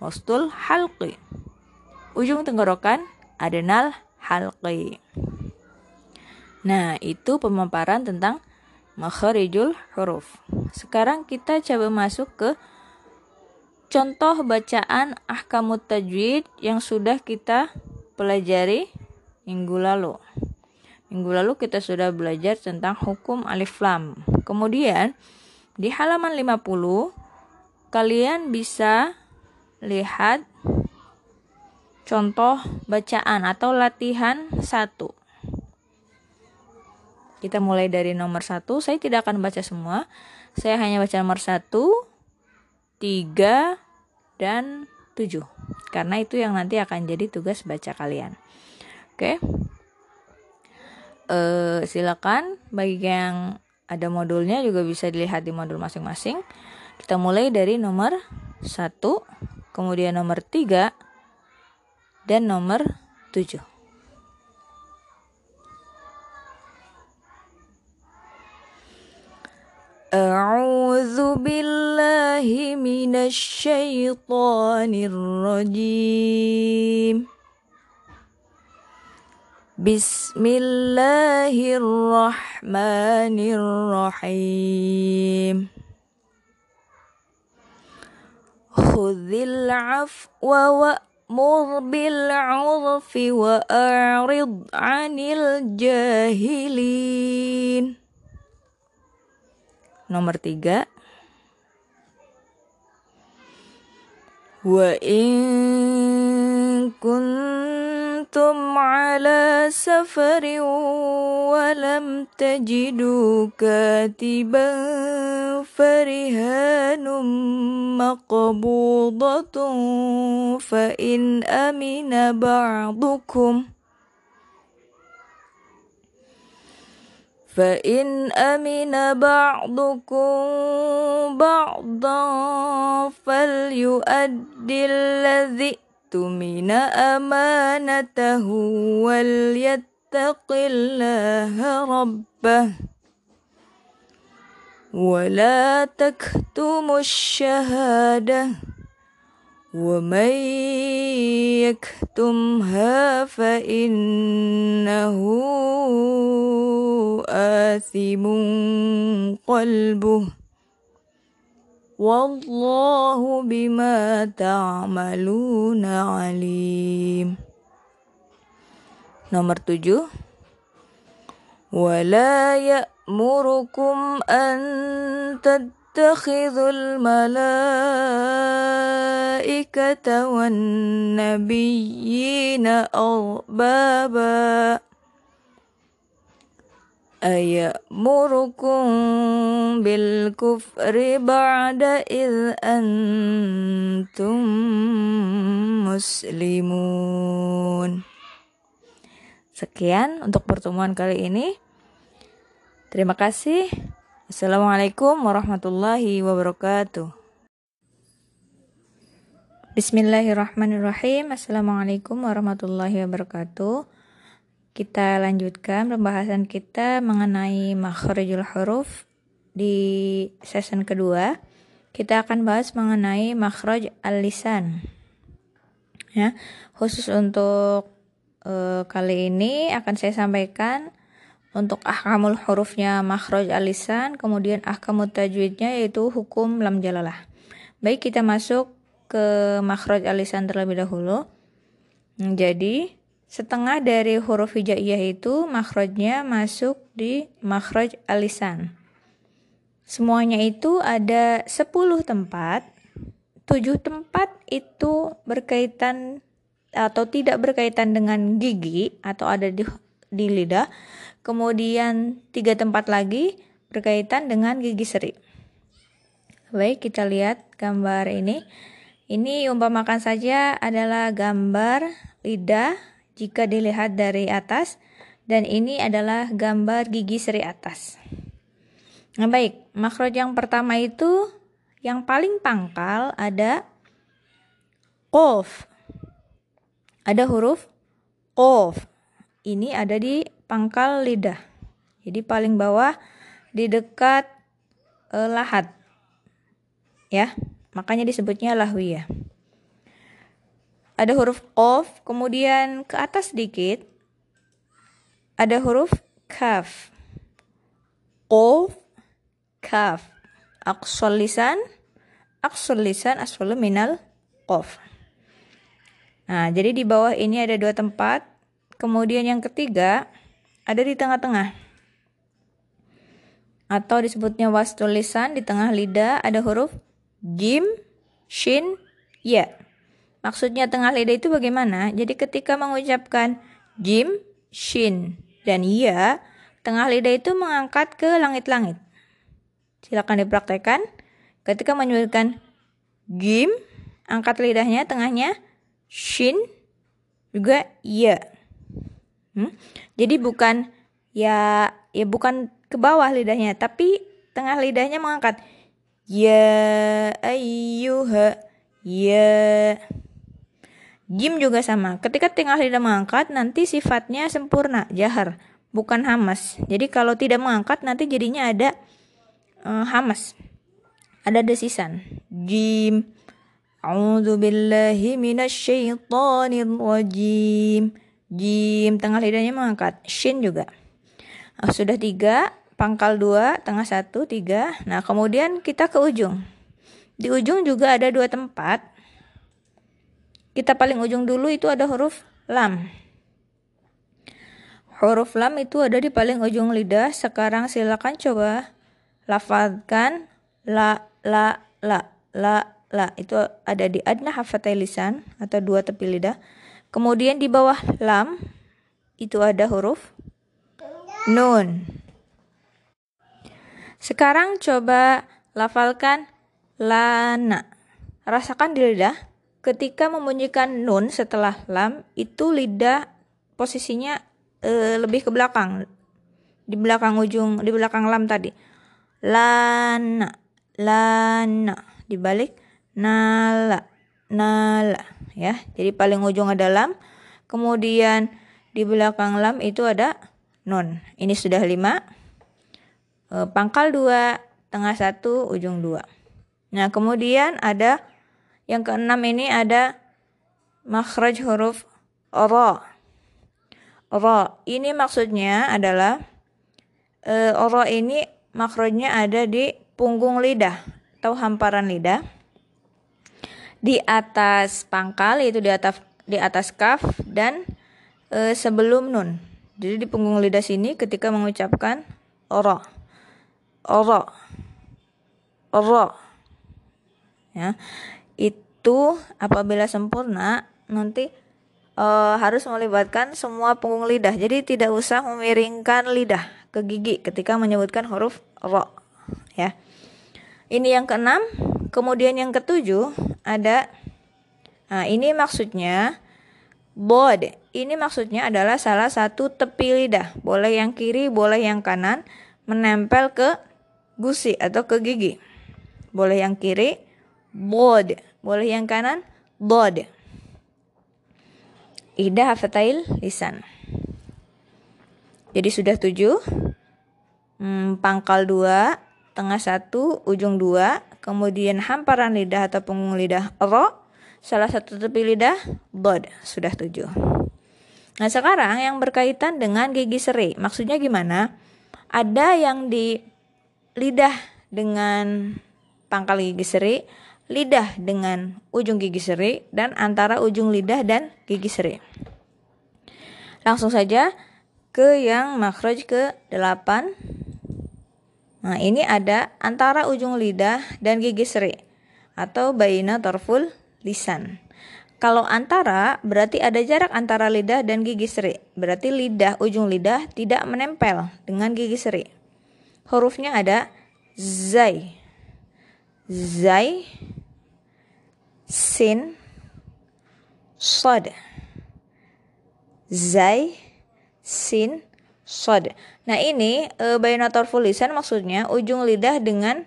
S1: wastul halqi. Ujung tenggorokan adenal halqi. Nah, itu pemaparan tentang makharijul huruf. Sekarang kita coba masuk ke contoh bacaan ahkamut tajwid yang sudah kita pelajari minggu lalu. Minggu lalu kita sudah belajar tentang hukum alif lam. Kemudian di halaman 50 kalian bisa lihat contoh bacaan atau latihan satu. Kita mulai dari nomor satu. Saya tidak akan baca semua. Saya hanya baca nomor satu, tiga, dan tujuh. Karena itu yang nanti akan jadi tugas baca kalian. Oke. Okay? uh, silakan bagi yang ada modulnya juga bisa dilihat di modul masing-masing. Kita mulai dari nomor 1, kemudian nomor 3 dan nomor 7. أعوذ بالله من الشيطان الرجيم Bismillahirrahmanirrahim. Khudhil afwa wa'mur bil 'urfi wa a'rid 'anil jahilin. Nomor tiga. Wa in kun كنتم على سفر ولم تجدوا كاتبا فرهان مقبوضة فإن أمن بعضكم فإن أمن بعضكم بعضا فليؤد الذي اؤتمن أمانته وليتق الله ربه ولا تكتموا الشهادة ومن يكتمها فإنه آثم قلبه والله بما تعملون عليم. Nomor tujuh. ولا يأمركم أن يتخذ الملائكة والنبيين أربابا أيأمركم بالكفر بعد إذ أنتم مسلمون Sekian untuk pertemuan kali ini. Terima kasih. Assalamualaikum warahmatullahi wabarakatuh. Bismillahirrahmanirrahim. Assalamualaikum warahmatullahi wabarakatuh. Kita lanjutkan pembahasan kita mengenai makharijul huruf di season kedua. Kita akan bahas mengenai makhraj al-lisan. Ya, khusus untuk uh, kali ini akan saya sampaikan untuk ahkamul hurufnya makhraj alisan, kemudian ahkamut tajwidnya yaitu hukum lam jalalah. Baik, kita masuk ke makhraj alisan terlebih dahulu. Jadi, setengah dari huruf hijaiyah itu makhrajnya masuk di makhraj alisan. Semuanya itu ada 10 tempat. 7 tempat itu berkaitan atau tidak berkaitan dengan gigi atau ada di di lidah. Kemudian tiga tempat lagi berkaitan dengan gigi seri. Baik, kita lihat gambar ini. Ini umpamakan saja adalah gambar lidah jika dilihat dari atas dan ini adalah gambar gigi seri atas. Nah, baik, makroj yang pertama itu yang paling pangkal ada qaf. Ada huruf qaf. Ini ada di pangkal lidah. Jadi paling bawah di dekat uh, lahat. Ya, makanya disebutnya lahwiyah. Ada huruf qaf, kemudian ke atas sedikit ada huruf kaf. Qaf, kaf. Aqsal lisan, aqsal lisan minal. Nah, jadi di bawah ini ada dua tempat. Kemudian yang ketiga ada di tengah-tengah. Atau disebutnya wastul lisan di tengah lidah ada huruf jim, shin, ya. Maksudnya tengah lidah itu bagaimana? Jadi ketika mengucapkan jim, shin, dan ya, tengah lidah itu mengangkat ke langit-langit. Silakan dipraktekkan. Ketika menyebutkan gim, angkat lidahnya tengahnya shin juga ya. Hmm? Jadi bukan ya ya bukan ke bawah lidahnya, tapi tengah lidahnya mengangkat ya ayyuha ya. Jim juga sama. Ketika tengah lidah mengangkat, nanti sifatnya sempurna, jahar, bukan hamas. Jadi kalau tidak mengangkat, nanti jadinya ada uh, hamas. Ada desisan. Jim. A'udzu billahi minasyaitonir rajim. Jim, tengah lidahnya mengangkat. Shin juga. Uh, sudah tiga, pangkal dua, tengah satu, tiga. Nah, kemudian kita ke ujung. Di ujung juga ada dua tempat kita paling ujung dulu itu ada huruf lam. Huruf lam itu ada di paling ujung lidah. Sekarang silakan coba lafazkan la la la la la itu ada di adna hafatai lisan atau dua tepi lidah. Kemudian di bawah lam itu ada huruf nun. Sekarang coba lafalkan lana. Rasakan di lidah ketika membunyikan nun setelah lam itu lidah posisinya e, lebih ke belakang. Di belakang ujung di belakang lam tadi. Lana lana. Dibalik nala nala. Ya jadi paling ujung ada lam. Kemudian di belakang lam itu ada nun. Ini sudah lima. E, pangkal dua tengah satu ujung dua. Nah kemudian ada yang keenam ini ada makhraj huruf ra. Ra ini maksudnya adalah e, ra ini makhrajnya ada di punggung lidah atau hamparan lidah. Di atas pangkal yaitu di atas di atas kaf dan e, sebelum nun. Jadi di punggung lidah sini ketika mengucapkan ra. Ra. Ra. Ya itu apabila sempurna nanti uh, harus melibatkan semua punggung lidah. Jadi tidak usah memiringkan lidah ke gigi ketika menyebutkan huruf ro. Ya. Ini yang keenam. Kemudian yang ketujuh ada Nah, ini maksudnya bod. Ini maksudnya adalah salah satu tepi lidah. Boleh yang kiri, boleh yang kanan menempel ke gusi atau ke gigi. Boleh yang kiri, bod. Boleh yang kanan, bod. Ida hafatail lisan. Jadi sudah tujuh. Hmm, pangkal dua, tengah satu, ujung dua. Kemudian hamparan lidah atau punggung lidah ro. Salah satu tepi lidah bod. Sudah tujuh. Nah sekarang yang berkaitan dengan gigi seri. Maksudnya gimana? Ada yang di lidah dengan pangkal gigi seri lidah dengan ujung gigi seri dan antara ujung lidah dan gigi seri. Langsung saja ke yang makhraj ke 8. Nah, ini ada antara ujung lidah dan gigi seri atau baina torful lisan. Kalau antara berarti ada jarak antara lidah dan gigi seri. Berarti lidah ujung lidah tidak menempel dengan gigi seri. Hurufnya ada zai. Zai sin sod. Zai sin sod. Nah, ini e, bayonator fulisan maksudnya ujung lidah dengan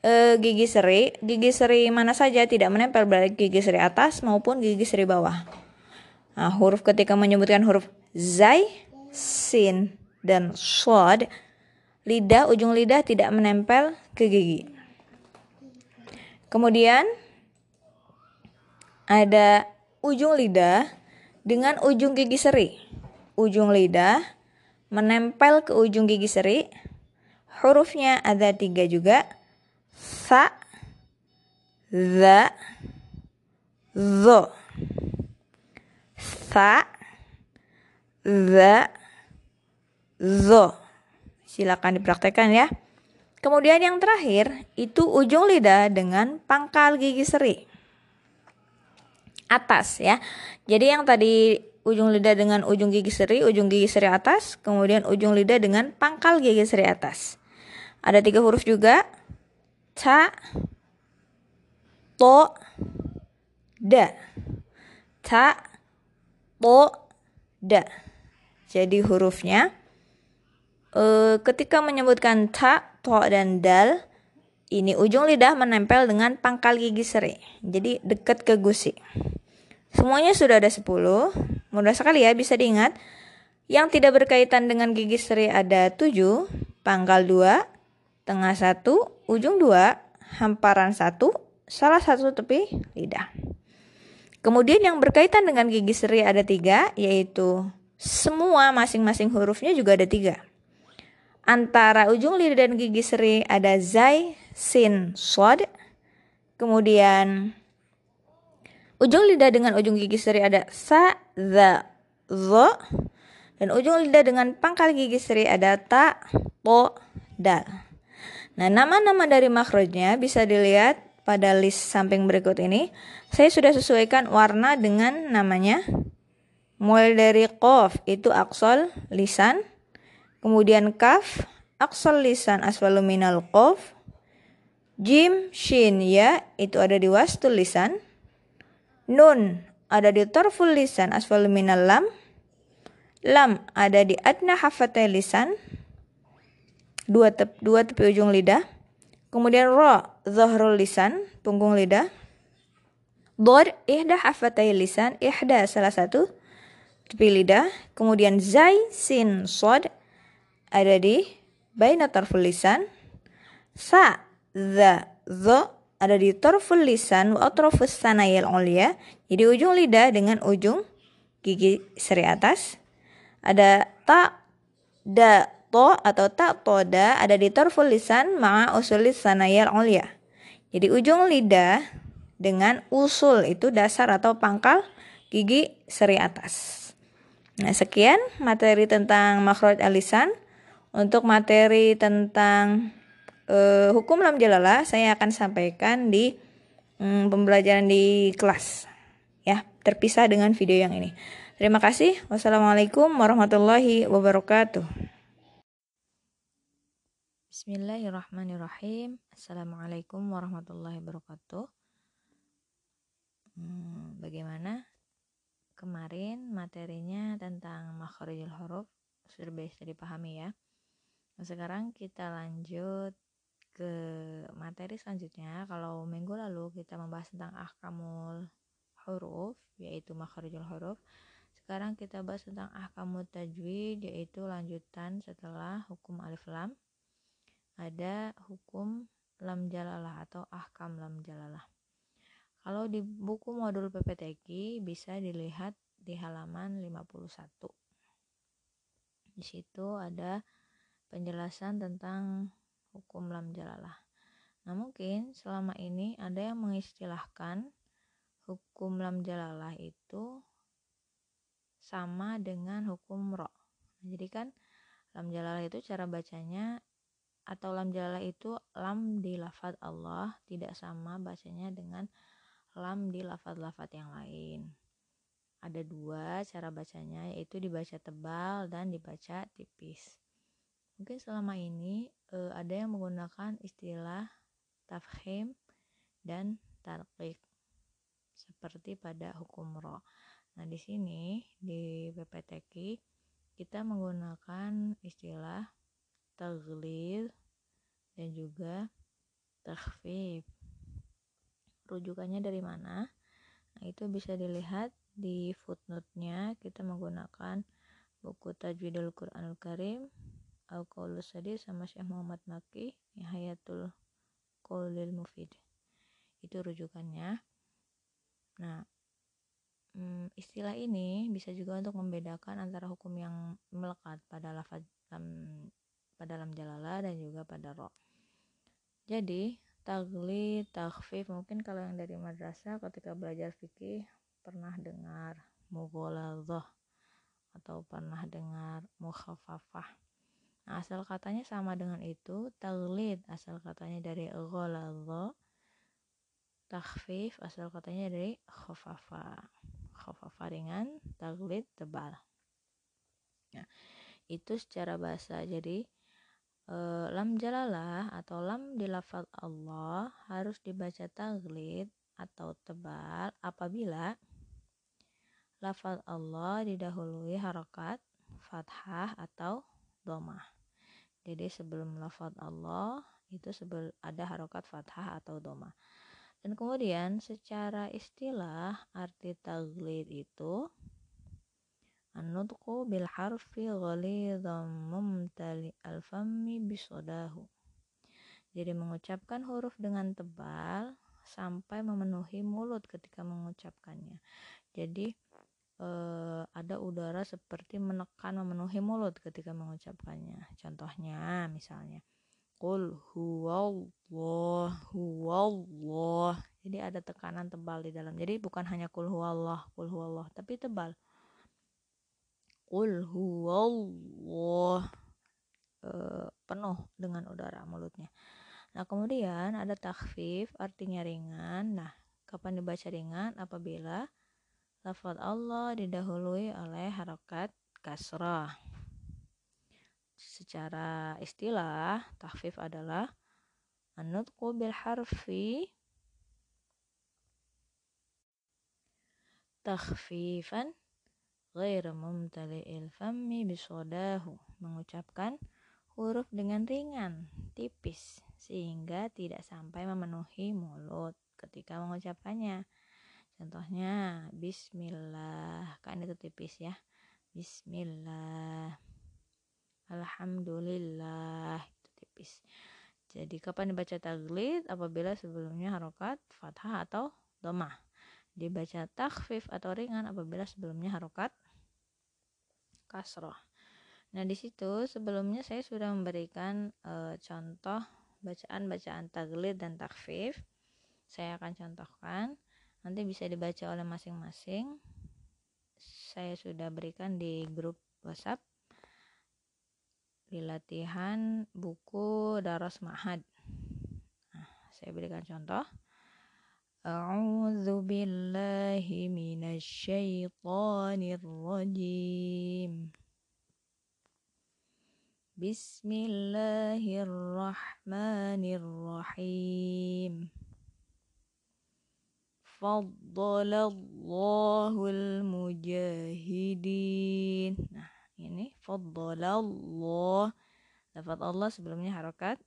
S1: e, gigi seri, gigi seri mana saja tidak menempel baik gigi seri atas maupun gigi seri bawah. Nah, huruf ketika menyebutkan huruf zai, sin, dan shod, lidah ujung lidah tidak menempel ke gigi. Kemudian ada ujung lidah dengan ujung gigi seri. Ujung lidah menempel ke ujung gigi seri. Hurufnya ada tiga juga sa za zo sa za zo silakan dipraktekkan ya kemudian yang terakhir itu ujung lidah dengan pangkal gigi seri. Atas ya. Jadi yang tadi ujung lidah dengan ujung gigi seri ujung gigi seri atas kemudian ujung lidah dengan pangkal gigi seri atas. Ada tiga huruf juga. Ta to da. Ta to da. Jadi hurufnya e, ketika menyebutkan ta to dan dal ini ujung lidah menempel dengan pangkal gigi seri jadi dekat ke gusi semuanya sudah ada 10 mudah sekali ya bisa diingat yang tidak berkaitan dengan gigi seri ada 7 pangkal 2 tengah satu, ujung dua, hamparan satu, salah satu tepi lidah. Kemudian yang berkaitan dengan gigi seri ada tiga, yaitu semua masing-masing hurufnya juga ada tiga. Antara ujung lidah dan gigi seri ada zai, sin, sod. Kemudian ujung lidah dengan ujung gigi seri ada sa, za, zo. Dan ujung lidah dengan pangkal gigi seri ada ta, po, dal. Nah, nama-nama dari makrojnya bisa dilihat pada list samping berikut ini. Saya sudah sesuaikan warna dengan namanya. Mulai dari kof itu aksol lisan, kemudian kaf aksol lisan asfalu minal kof, jim shin ya itu ada di wastul lisan, nun ada di torful lisan asfalu minal lam, lam ada di adna hafatai lisan, dua, tep, dua tepi ujung lidah. Kemudian ro, zahrul lisan, punggung lidah. Dor, ihda hafatai lisan, ihda salah satu tepi lidah. Kemudian zai, sin, sod, ada di baina tarful lisan. Sa, za, zo, ada di tarful lisan wa atrafus sanayil ulia. Jadi ujung lidah dengan ujung gigi seri atas. Ada ta, da, to atau tak toda ada di torful lisan ma'a usulis sanayal ulia. Jadi ujung lidah dengan usul itu dasar atau pangkal gigi seri atas. Nah, sekian materi tentang makhraj alisan. Untuk materi tentang uh, hukum lam jalalah saya akan sampaikan di um, pembelajaran di kelas. Ya, terpisah dengan video yang ini. Terima kasih. Wassalamualaikum warahmatullahi wabarakatuh.
S2: Bismillahirrahmanirrahim. Assalamualaikum warahmatullahi wabarakatuh. Hmm, bagaimana kemarin materinya tentang makharijul huruf sudah bisa dipahami ya. Nah, sekarang kita lanjut ke materi selanjutnya. Kalau minggu lalu kita membahas tentang ahkamul huruf yaitu makharijul huruf. Sekarang kita bahas tentang ahkamul tajwid yaitu lanjutan setelah hukum alif lam ada hukum lam jalalah atau ahkam lam jalalah. Kalau di buku modul PPTQ bisa dilihat di halaman 51. Di situ ada penjelasan tentang hukum lam jalalah. Nah, mungkin selama ini ada yang mengistilahkan hukum lam jalalah itu sama dengan hukum ro. Jadi kan lam jalalah itu cara bacanya atau lam jalalah itu lam di lafad Allah tidak sama bacanya dengan lam di lafat-lafat yang lain. Ada dua cara bacanya, yaitu dibaca tebal dan dibaca tipis. Mungkin selama ini e, ada yang menggunakan istilah tafhim dan tarqiq seperti pada hukum ro. Nah, di sini di PPTQ kita menggunakan istilah taglil dan juga takhfif. Rujukannya dari mana? Nah, itu bisa dilihat di footnote-nya kita menggunakan buku Tajwidul Quranul Karim Al-Qaulus Sadis sama Syekh Muhammad Maki Nihayatul Qaulil Mufid. Itu rujukannya. Nah hmm, istilah ini bisa juga untuk membedakan antara hukum yang melekat pada lafaz lam pada lam jalala dan juga pada ro. Jadi tagli takhfif mungkin kalau yang dari madrasah ketika belajar fikih pernah dengar mughaladzah atau pernah dengar mukhaffafah. Nah, asal katanya sama dengan itu, taglid asal katanya dari ghaladzah, takhfif asal katanya dari khafafa. Khafafa ringan, taglid tebal. Nah, itu secara bahasa. Jadi e, lam jalalah atau lam di lafaz Allah harus dibaca taglid atau tebal apabila lafaz Allah didahului harokat fathah atau domah. Jadi sebelum lafaz Allah itu sebel, ada harokat fathah atau domah. Dan kemudian secara istilah arti taglid itu An-nutqu bil harfi mumtali al-fammi bisodahu. Jadi mengucapkan huruf dengan tebal sampai memenuhi mulut ketika mengucapkannya. Jadi uh, ada udara seperti menekan memenuhi mulut ketika mengucapkannya. Contohnya misalnya Qul huwallah huwallah. Jadi ada tekanan tebal di dalam. Jadi bukan hanya qul huwallah, qul huwallah, tapi tebal. Qul huwallah. Uh, penuh dengan udara mulutnya. Nah, kemudian ada takhfif artinya ringan. Nah, kapan dibaca ringan? Apabila lafaz Allah didahului oleh harokat kasrah. Secara istilah, tahfif adalah anutku bil harfi takhfifan ghair mumtali'il fammi bisodahu mengucapkan huruf dengan ringan tipis sehingga tidak sampai memenuhi mulut ketika mengucapkannya Contohnya bismillah. Kan itu tipis ya. Bismillah. Alhamdulillah. Itu tipis. Jadi kapan dibaca taglid? Apabila sebelumnya harokat fathah atau domah. Dibaca takhfif atau ringan apabila sebelumnya harokat kasroh. Nah di situ sebelumnya saya sudah memberikan e, contoh bacaan-bacaan taglid dan takhfif. Saya akan contohkan nanti bisa dibaca oleh masing-masing. Saya sudah berikan di grup WhatsApp. Di latihan buku Daros Mahad. Nah, saya berikan contoh. A'udzu billahi rajim Bismillahirrahmanirrahim Faddalallahu mujahidin Nah ini Faddalallah Lafat Allah sebelumnya harokat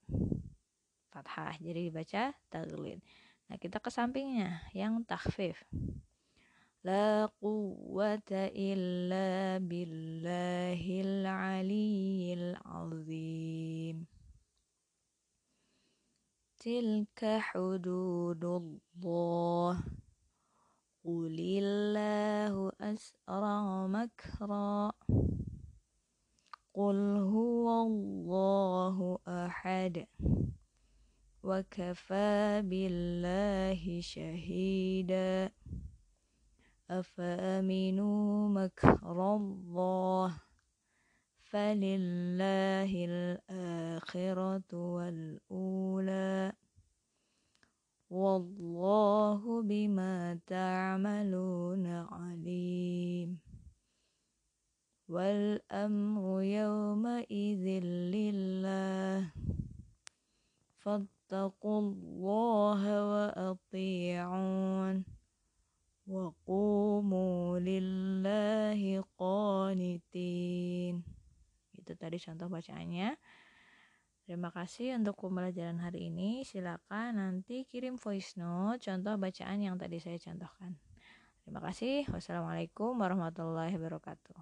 S2: Fathah. Jadi dibaca taglid Nah kita ke sampingnya Yang takhfif. La quwwata illa billahil aliyil azim Tilka hududullah قل الله أسرع مكرا. قل هو الله أحد. وكفى بالله شهيدا. أفأمنوا مكر الله؟ فلله الآخرة والأولى والله بما تعملون عليم والأمر يومئذ لله فاتقوا الله وأطيعون وقوموا لله قانتين itu tadi contoh bacaannya Terima kasih untuk pembelajaran hari ini. Silakan nanti kirim voice note contoh bacaan yang tadi saya contohkan. Terima kasih. Wassalamualaikum warahmatullahi wabarakatuh.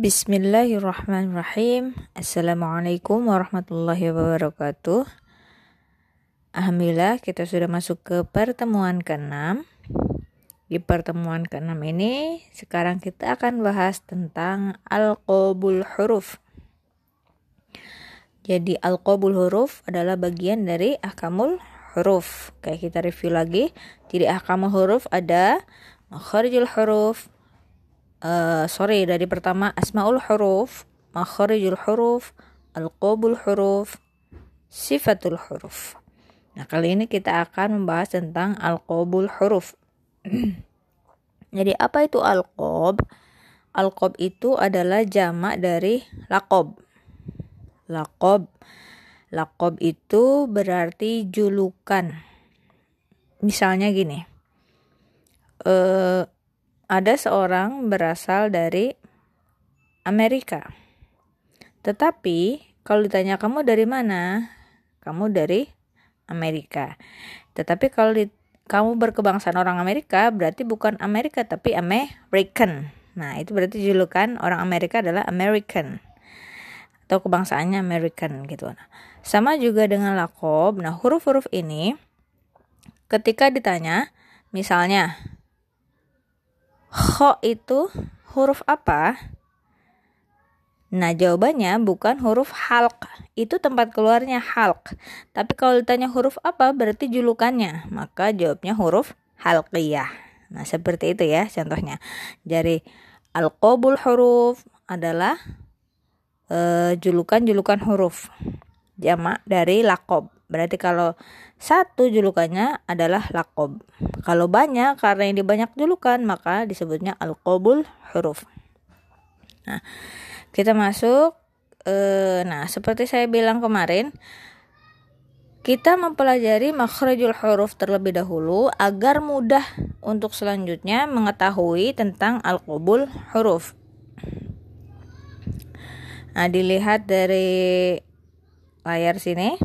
S1: Bismillahirrahmanirrahim. Assalamualaikum warahmatullahi wabarakatuh. Alhamdulillah kita sudah masuk ke pertemuan ke-6 di pertemuan ke-6 ini, sekarang kita akan bahas tentang al-qabul huruf. Jadi al-qabul huruf adalah bagian dari ahkamul huruf. Kayak kita review lagi, jadi ahkamul huruf ada makharijul huruf, uh, sorry dari pertama asmaul huruf, makharijul huruf, al-qabul huruf, sifatul huruf. Nah, kali ini kita akan membahas tentang al-qabul huruf. Jadi apa itu alqob? Alqob itu adalah jamak dari lakob. Lakob. Lakob itu berarti julukan. Misalnya gini. Uh, ada seorang berasal dari Amerika. Tetapi kalau ditanya kamu dari mana? Kamu dari Amerika. Tetapi kalau kamu berkebangsaan orang Amerika berarti bukan Amerika tapi American. Nah, itu berarti julukan orang Amerika adalah American atau kebangsaannya American gitu. Nah, sama juga dengan lakob. Nah, huruf-huruf ini ketika ditanya misalnya kho itu huruf apa? Nah, jawabannya bukan huruf halq. Itu tempat keluarnya halq. Tapi kalau ditanya huruf apa, berarti julukannya. Maka jawabnya huruf halqiyah. Nah, seperti itu ya contohnya. Jadi, al-qabul huruf adalah uh, julukan-julukan huruf. Jamak dari lakob. Berarti kalau satu julukannya adalah lakob. Kalau banyak, karena ini banyak julukan, maka disebutnya al-qabul huruf. Nah, kita masuk eh, nah seperti saya bilang kemarin kita mempelajari makhrajul huruf terlebih dahulu agar mudah untuk selanjutnya mengetahui tentang al-qubul huruf. Nah, dilihat dari layar sini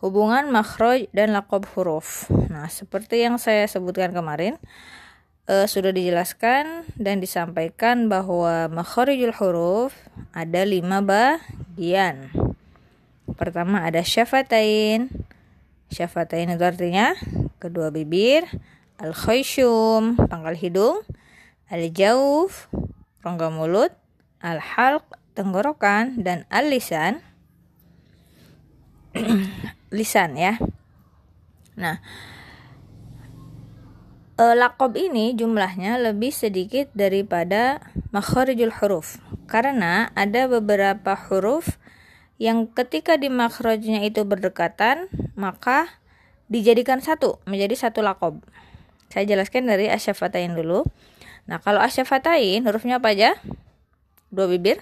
S1: hubungan makhraj dan lakob huruf. Nah, seperti yang saya sebutkan kemarin, uh, sudah dijelaskan dan disampaikan bahwa makharijul huruf ada lima bagian. Pertama ada syafatain. Syafatain itu artinya kedua bibir, al khayshum pangkal hidung, al-jauf, rongga mulut, al-halq, tenggorokan, dan al-lisan, lisan ya. Nah, e, lakob ini jumlahnya lebih sedikit daripada makharijul huruf. Karena ada beberapa huruf yang ketika di makhrajnya itu berdekatan maka dijadikan satu menjadi satu lakob saya jelaskan dari asyafatain dulu. Nah kalau asyafatain hurufnya apa aja? Dua bibir.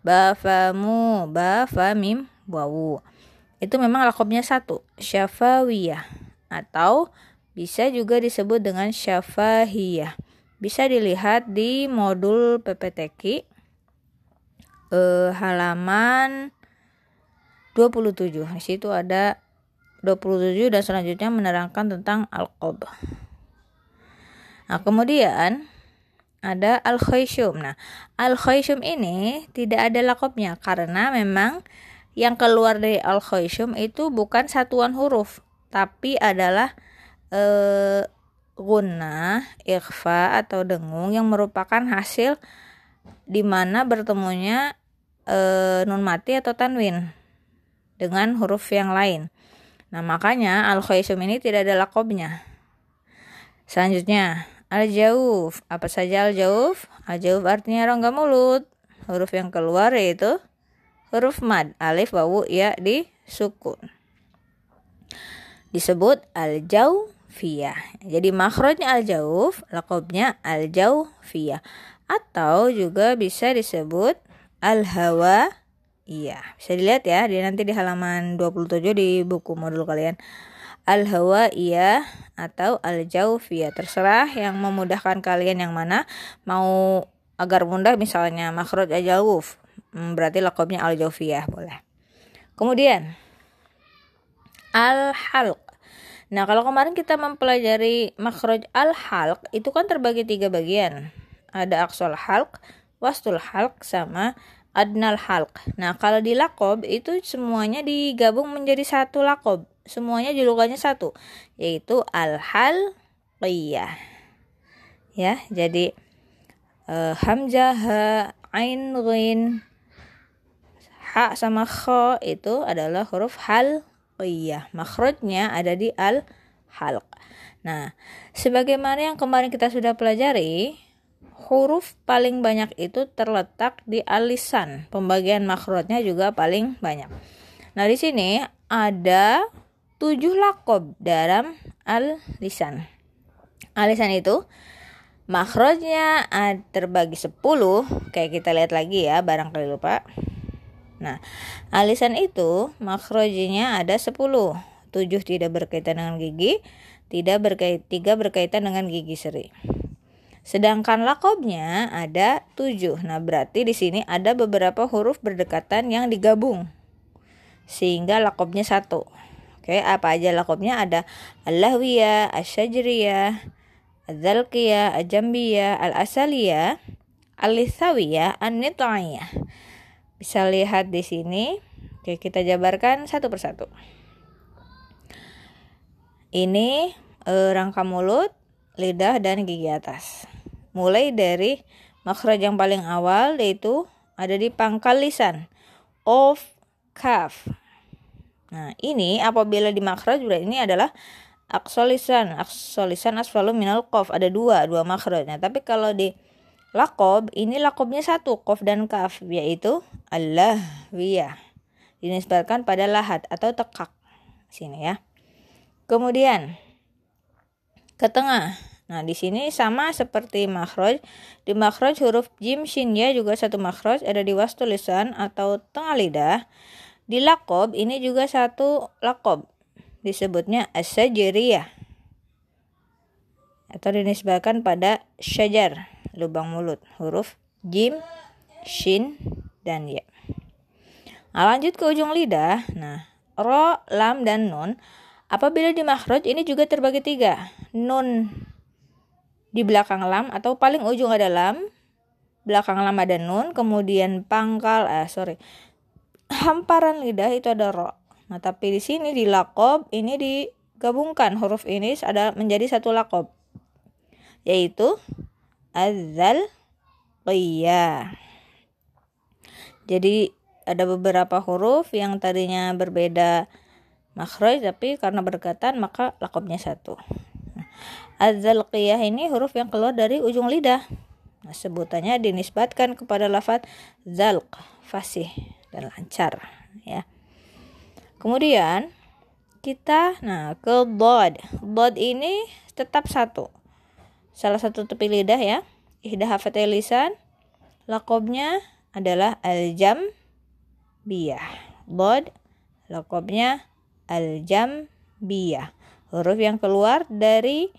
S1: Ba fa mu ba fa mim wawu. Itu memang lakobnya satu syafawiyah atau bisa juga disebut dengan syafahiyah. Bisa dilihat di modul PPTQ eh, halaman 27. Di situ ada 27 dan selanjutnya menerangkan tentang al-qob. Nah, kemudian ada al-khayshum. Nah, al-khayshum ini tidak ada lakopnya karena memang yang keluar dari al-khayshum itu bukan satuan huruf, tapi adalah eh, guna, ikhfa atau dengung yang merupakan hasil di mana bertemunya eh, nun mati atau tanwin dengan huruf yang lain. Nah, makanya al khaisum ini tidak ada lakobnya. Selanjutnya, al-jauf. Apa saja al-jauf? Al-jauf artinya rongga mulut. Huruf yang keluar yaitu huruf mad alif wawu ya di sukun disebut al-jaufiyah. Jadi makhrajnya al-jauf, lakobnya al-jaufiyah. Atau juga bisa disebut al-hawa Iya, bisa dilihat ya, di nanti di halaman 27 di buku modul kalian. Al-hawa iya atau al-jaufiyah. Terserah yang memudahkan kalian yang mana. Mau agar mudah misalnya makhraj al-jauf. Hmm, berarti lakobnya al-jaufiyah boleh. Kemudian al-halq. Nah, kalau kemarin kita mempelajari makhraj al-halq, itu kan terbagi tiga bagian. Ada aksol halq, wastul halq, sama adnal halq. Nah, kalau di lakob itu semuanya digabung menjadi satu lakob. Semuanya julukannya satu, yaitu al-halqiyah. Ya, jadi uh, hamzah, ha, ain, ghin, ha sama kho itu adalah huruf hal iya makhrajnya ada di al halq nah sebagaimana yang kemarin kita sudah pelajari huruf paling banyak itu terletak di alisan. Pembagian makhrajnya juga paling banyak. Nah di sini ada tujuh lakob dalam al lisan alisan itu makhrajnya terbagi 10 kayak kita lihat lagi ya barangkali lupa Nah, alisan itu makrojinya ada 10. 7 tidak berkaitan dengan gigi, tidak berkait, 3 berkaitan dengan gigi seri. Sedangkan lakobnya ada 7. Nah, berarti di sini ada beberapa huruf berdekatan yang digabung. Sehingga lakobnya satu. Oke, apa aja lakobnya? Ada Allahwiyah, Asyajriyah, Adzalqiyah, Ajambiyah, Al-Asaliyah, Al-Lithawiyah, An-Nit'ayah. Bisa lihat di sini. Oke, kita jabarkan satu persatu. Ini e, rangka mulut, lidah, dan gigi atas. Mulai dari makhraj yang paling awal yaitu ada di pangkal lisan. Of, kaf. Nah, ini apabila di makhraj berarti ini adalah aksolisan. Aksolisan asfalu minal qaf. Ada dua, dua makhrajnya. Tapi kalau di Lakob ini lakobnya satu kof dan kaf yaitu Allah wiyah dinisbatkan pada lahat atau tekak sini ya. Kemudian ke tengah. Nah, di sini sama seperti makhraj. Di makhraj huruf jim shin ya juga satu makhraj ada di wastu lisan atau tengah lidah. Di lakob ini juga satu lakob. Disebutnya as-sajriyah. Atau dinisbatkan pada syajar lubang mulut huruf jim, shin, dan ya. Nah, lanjut ke ujung lidah. Nah, ro, lam, dan nun. Apabila di makhraj ini juga terbagi tiga. Nun di belakang lam atau paling ujung ada lam. Belakang lam ada nun. Kemudian pangkal, eh sorry. Hamparan lidah itu ada ro. Nah, tapi di sini di lakob ini digabungkan huruf ini ada menjadi satu lakob. Yaitu azal qiyah. Jadi ada beberapa huruf yang tadinya berbeda makhraj tapi karena berdekatan maka lakopnya satu. Nah, azal qiyah ini huruf yang keluar dari ujung lidah. Nah, sebutannya dinisbatkan kepada lafaz zalq, fasih dan lancar ya. Kemudian kita nah ke dod. Dod ini tetap satu salah satu tepi lidah ya. Ihda hafatai lisan. Lakobnya adalah al-jam biyah bod lakobnya al-jam biyah huruf yang keluar dari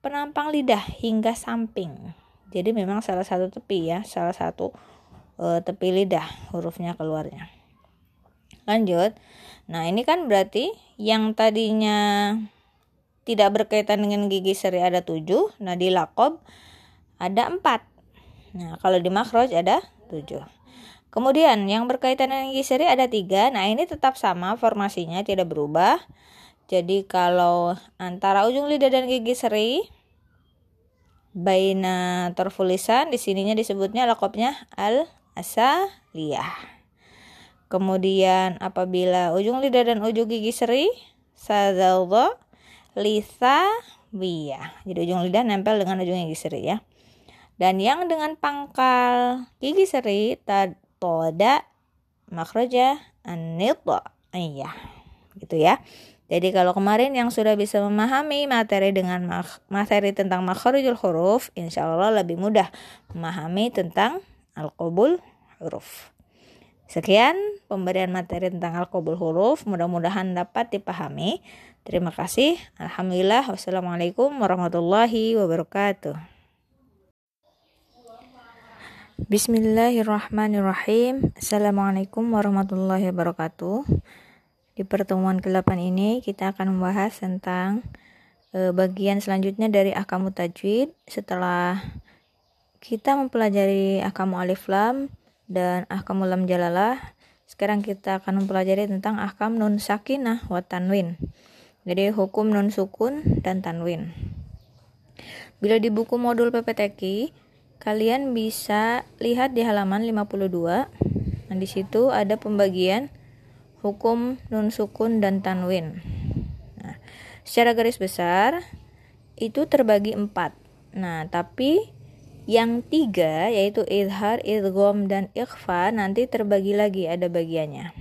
S1: penampang lidah hingga samping. Jadi memang salah satu tepi ya salah satu uh, tepi lidah hurufnya keluarnya. Lanjut. Nah ini kan berarti yang tadinya tidak berkaitan dengan gigi seri ada 7. Nah, di lakob ada 4. Nah, kalau di makhraj ada 7. Kemudian yang berkaitan dengan gigi seri ada 3. Nah, ini tetap sama formasinya tidak berubah. Jadi kalau antara ujung lidah dan gigi seri baina terfulisan di sininya disebutnya lakopnya al asaliyah. Kemudian apabila ujung lidah dan ujung gigi seri sadaldo lisa bia. Jadi ujung lidah nempel dengan ujung gigi seri ya. Dan yang dengan pangkal gigi seri toda makhraja an-nidhaiyah. Gitu ya. Jadi kalau kemarin yang sudah bisa memahami materi dengan materi tentang makharijul huruf, insya Allah lebih mudah memahami tentang al-qabul huruf. Sekian pemberian materi tentang al-qabul huruf, mudah-mudahan dapat dipahami. Terima kasih. Alhamdulillah. Wassalamualaikum warahmatullahi wabarakatuh. Bismillahirrahmanirrahim. Assalamualaikum warahmatullahi wabarakatuh. Di pertemuan ke-8 ini kita akan membahas tentang e, bagian selanjutnya dari ahkamu tajwid setelah kita mempelajari ahkamu alif lam dan ahkamu lam jalalah. Sekarang kita akan mempelajari tentang ahkam nun sakinah wa tanwin. Jadi hukum nun sukun dan tanwin. Bila di buku modul PPTQ, kalian bisa lihat di halaman 52. Nah, di situ ada pembagian hukum nun sukun dan tanwin. Nah, secara garis besar itu terbagi empat. Nah, tapi yang tiga yaitu idhar, idgham dan ikhfa nanti terbagi lagi ada bagiannya.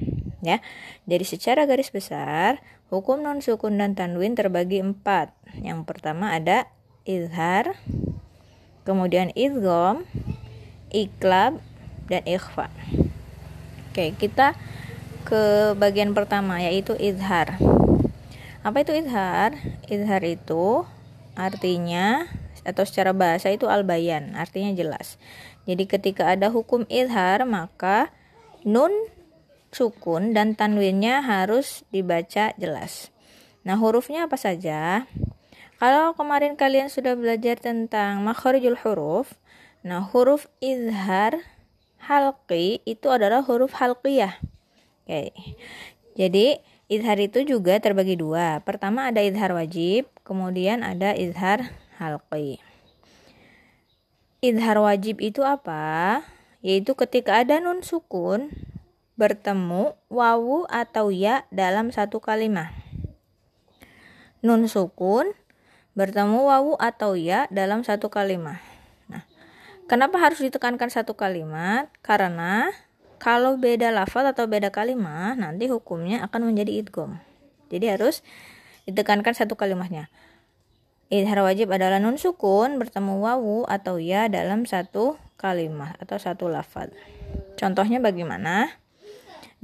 S1: Ya, jadi secara garis besar hukum non sukun dan tanwin terbagi empat. Yang pertama ada idhar, kemudian idgham, iklab, dan ikhfa. Oke, kita ke bagian pertama yaitu idhar. Apa itu idhar? Idhar itu artinya atau secara bahasa itu albayan, artinya jelas. Jadi ketika ada hukum idhar maka nun sukun dan tanwinnya harus dibaca jelas. Nah, hurufnya apa saja? Kalau kemarin kalian sudah belajar tentang makharijul huruf, nah huruf idhar halqi itu adalah huruf halqiyah. Oke. Jadi izhar itu juga terbagi dua. Pertama ada izhar wajib, kemudian ada izhar halqi. Izhar wajib itu apa? Yaitu ketika ada nun sukun bertemu wawu atau ya dalam satu kalimat. Nun sukun bertemu wawu atau ya dalam satu kalimat. Nah, kenapa harus ditekankan satu kalimat? Karena kalau beda lafaz atau beda kalimat, nanti hukumnya akan menjadi idgham. Jadi harus ditekankan satu kalimatnya. Idhar wajib adalah nun sukun bertemu wawu atau ya dalam satu kalimat atau satu lafaz. Contohnya bagaimana?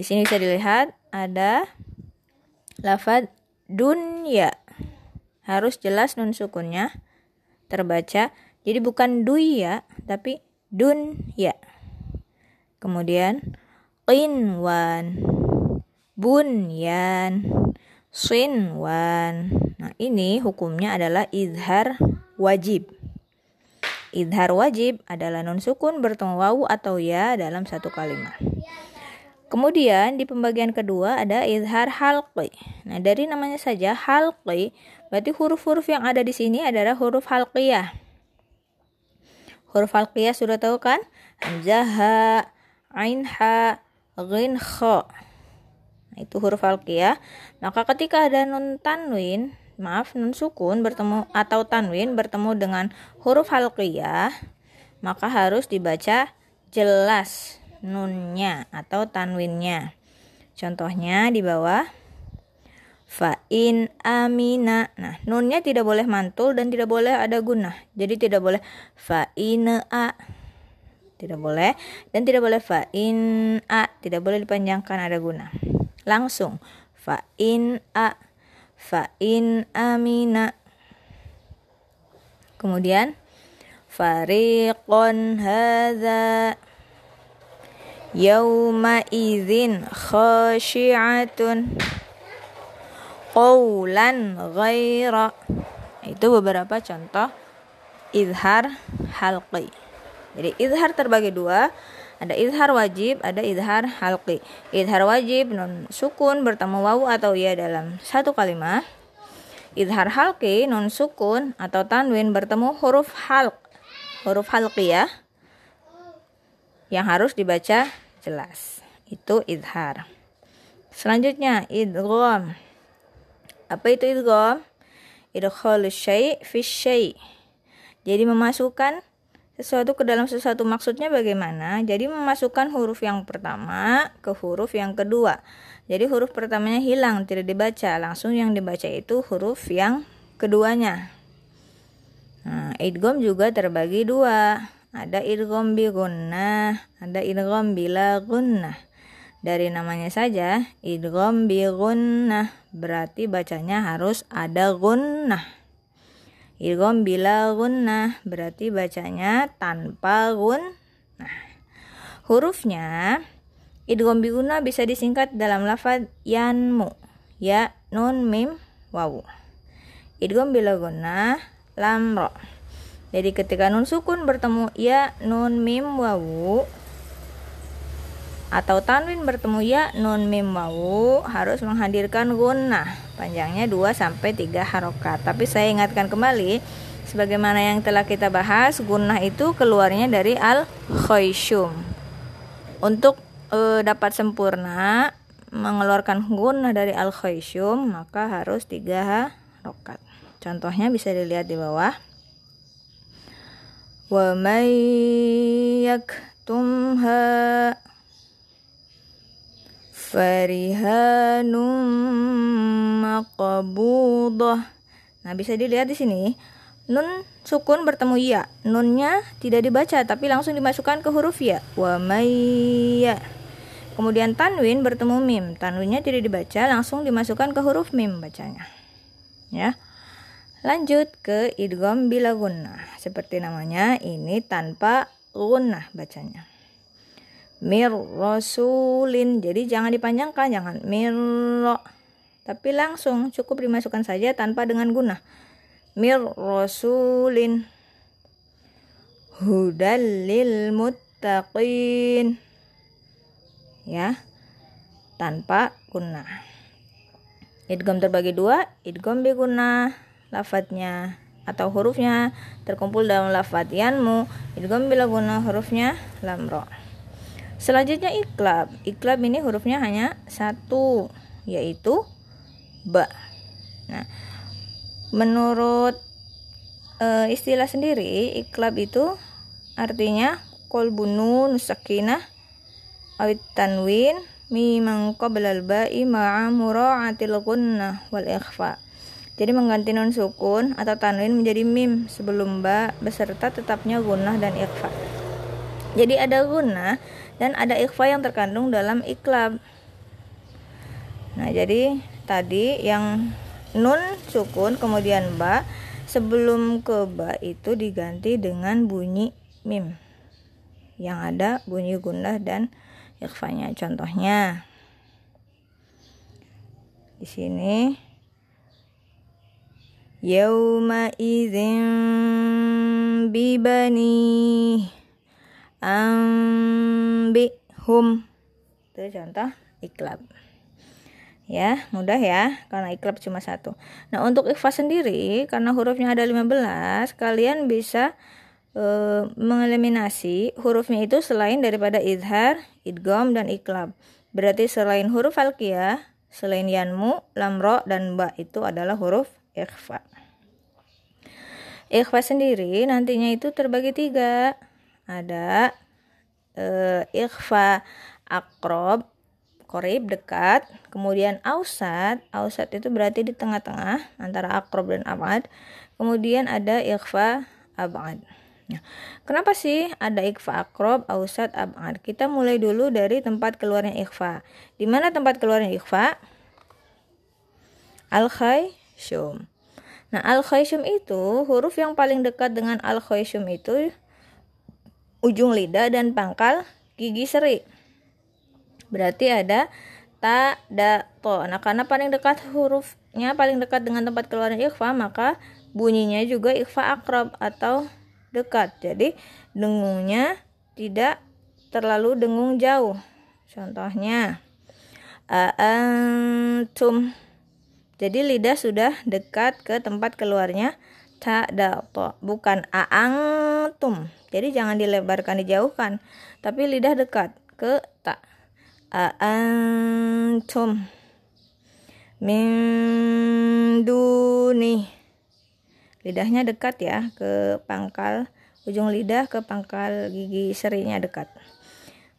S1: Di sini bisa dilihat ada lafaz dunya. Harus jelas nun sukunnya terbaca. Jadi bukan duya tapi dunya. Kemudian qinwan, bunyan, sinwan. Nah, ini hukumnya adalah izhar wajib. Izhar wajib adalah nun sukun bertemu wawu atau ya dalam satu kalimat. Kemudian di pembagian kedua ada izhar halqi. Nah, dari namanya saja halqi, berarti huruf-huruf yang ada di sini adalah huruf halqiyah. Huruf halqiyah sudah tahu kan? Hamzah, ain ha ghin kha nah, itu huruf alqiyah maka ketika ada nun tanwin maaf nun sukun bertemu atau tanwin bertemu dengan huruf halqiyah maka harus dibaca jelas nunnya atau tanwinnya. Contohnya di bawah fa'in amina. Nah, nunnya tidak boleh mantul dan tidak boleh ada guna. Jadi tidak boleh fa'in a. Tidak boleh. Dan tidak boleh fa in a. Tidak boleh dipanjangkan ada guna langsung fa in a. Fa in amina. Kemudian fariqon hadza yauma idzin khashi'atun qawlan ghaira itu beberapa contoh izhar halqi jadi izhar terbagi dua, ada izhar wajib, ada izhar halqi. Izhar wajib non sukun bertemu wawu atau ya dalam satu kalimat. Izhar halqi non sukun atau tanwin bertemu huruf halq. Huruf halqiyah yang harus dibaca jelas. Itu izhar. Selanjutnya idgham. Apa itu idgham? Idkhal syai' fi syai'. Jadi memasukkan sesuatu ke dalam sesuatu maksudnya bagaimana? Jadi memasukkan huruf yang pertama ke huruf yang kedua. Jadi huruf pertamanya hilang, tidak dibaca. Langsung yang dibaca itu huruf yang keduanya. Nah, idgham juga terbagi dua. Ada idgham bi gunnah, ada idgham bila gunnah. Dari namanya saja, idgham bi gunnah berarti bacanya harus ada gunnah. Idgham bila gunnah berarti bacanya tanpa gunnah. Hurufnya idgham bi gunnah bisa disingkat dalam lafaz yanmu. Ya, nun, mim, wawu. Idgham bila gunnah lam ro. Jadi ketika nun sukun bertemu ya, nun, mim, wawu atau tanwin bertemu ya nun mim wawu harus menghadirkan gunnah panjangnya 2 sampai 3 harokat. Tapi saya ingatkan kembali sebagaimana yang telah kita bahas gunnah itu keluarnya dari al khayshum untuk e, dapat sempurna mengeluarkan gunnah dari al khayshum maka harus 3 harokat. Contohnya bisa dilihat di bawah may yaktumha farihanum maqbudah. Nah, bisa dilihat di sini. Nun sukun bertemu ya. Nunnya tidak dibaca tapi langsung dimasukkan ke huruf ya. Wa mayya. Kemudian tanwin bertemu mim. Tanwinnya tidak dibaca, langsung dimasukkan ke huruf mim bacanya. Ya. Lanjut ke idgham bila gunnah. Seperti namanya, ini tanpa gunnah bacanya. Mir rasulin. Jadi jangan dipanjangkan jangan mir tapi langsung cukup dimasukkan saja tanpa dengan guna mir rasulin. Hudal lil muttaqin. Ya tanpa guna idgham terbagi dua idgham guna lafadznya atau hurufnya terkumpul dalam lafadz yanmu idgham bila guna hurufnya lam ro Selanjutnya iklab. Iklab ini hurufnya hanya satu, yaitu ba. Nah, menurut e, istilah sendiri, iklab itu artinya kolbunun sakinah awit tanwin mimang qablal ba'i ma'a mura'atil gunnah wal ikhfa. Jadi mengganti nun sukun atau tanwin menjadi mim sebelum ba beserta tetapnya gunnah dan ikhfa. Jadi ada gunnah dan ada ikhfa yang terkandung dalam iklab. Nah, jadi tadi yang nun sukun kemudian ba sebelum ke ba itu diganti dengan bunyi mim yang ada bunyi gundah dan ikhfanya. Contohnya di sini idzin bibani ambihum itu contoh iklab. Ya mudah ya karena iklab cuma satu. Nah untuk ikhfa sendiri karena hurufnya ada 15 kalian bisa e, mengeliminasi hurufnya itu selain daripada idhar idgom dan iklab. Berarti selain huruf alqiyah selain yanmu lamro dan ba itu adalah huruf ikhfa ikhfa sendiri nantinya itu terbagi tiga ada uh, ikhfa akrob korib dekat kemudian ausat ausat itu berarti di tengah-tengah antara akrob dan abad kemudian ada ikhfa abad Nah, kenapa sih ada ikhfa akrob, ausat, abad? Kita mulai dulu dari tempat keluarnya ikhfa. Di mana tempat keluarnya ikhfa? Al khayshum. Nah, al khayshum itu huruf yang paling dekat dengan al khayshum itu ujung lidah dan pangkal gigi seri. Berarti ada ta, da, to. Nah, karena paling dekat hurufnya paling dekat dengan tempat keluarnya ikhfa, maka bunyinya juga ikhfa akrab atau dekat. Jadi, dengungnya tidak terlalu dengung jauh. Contohnya, antum. Jadi lidah sudah dekat ke tempat keluarnya. Ta da to, bukan aangtum. Jadi jangan dilebarkan dijauhkan, tapi lidah dekat ke ta. Antum min duni. Lidahnya dekat ya ke pangkal. Ujung lidah ke pangkal gigi serinya dekat.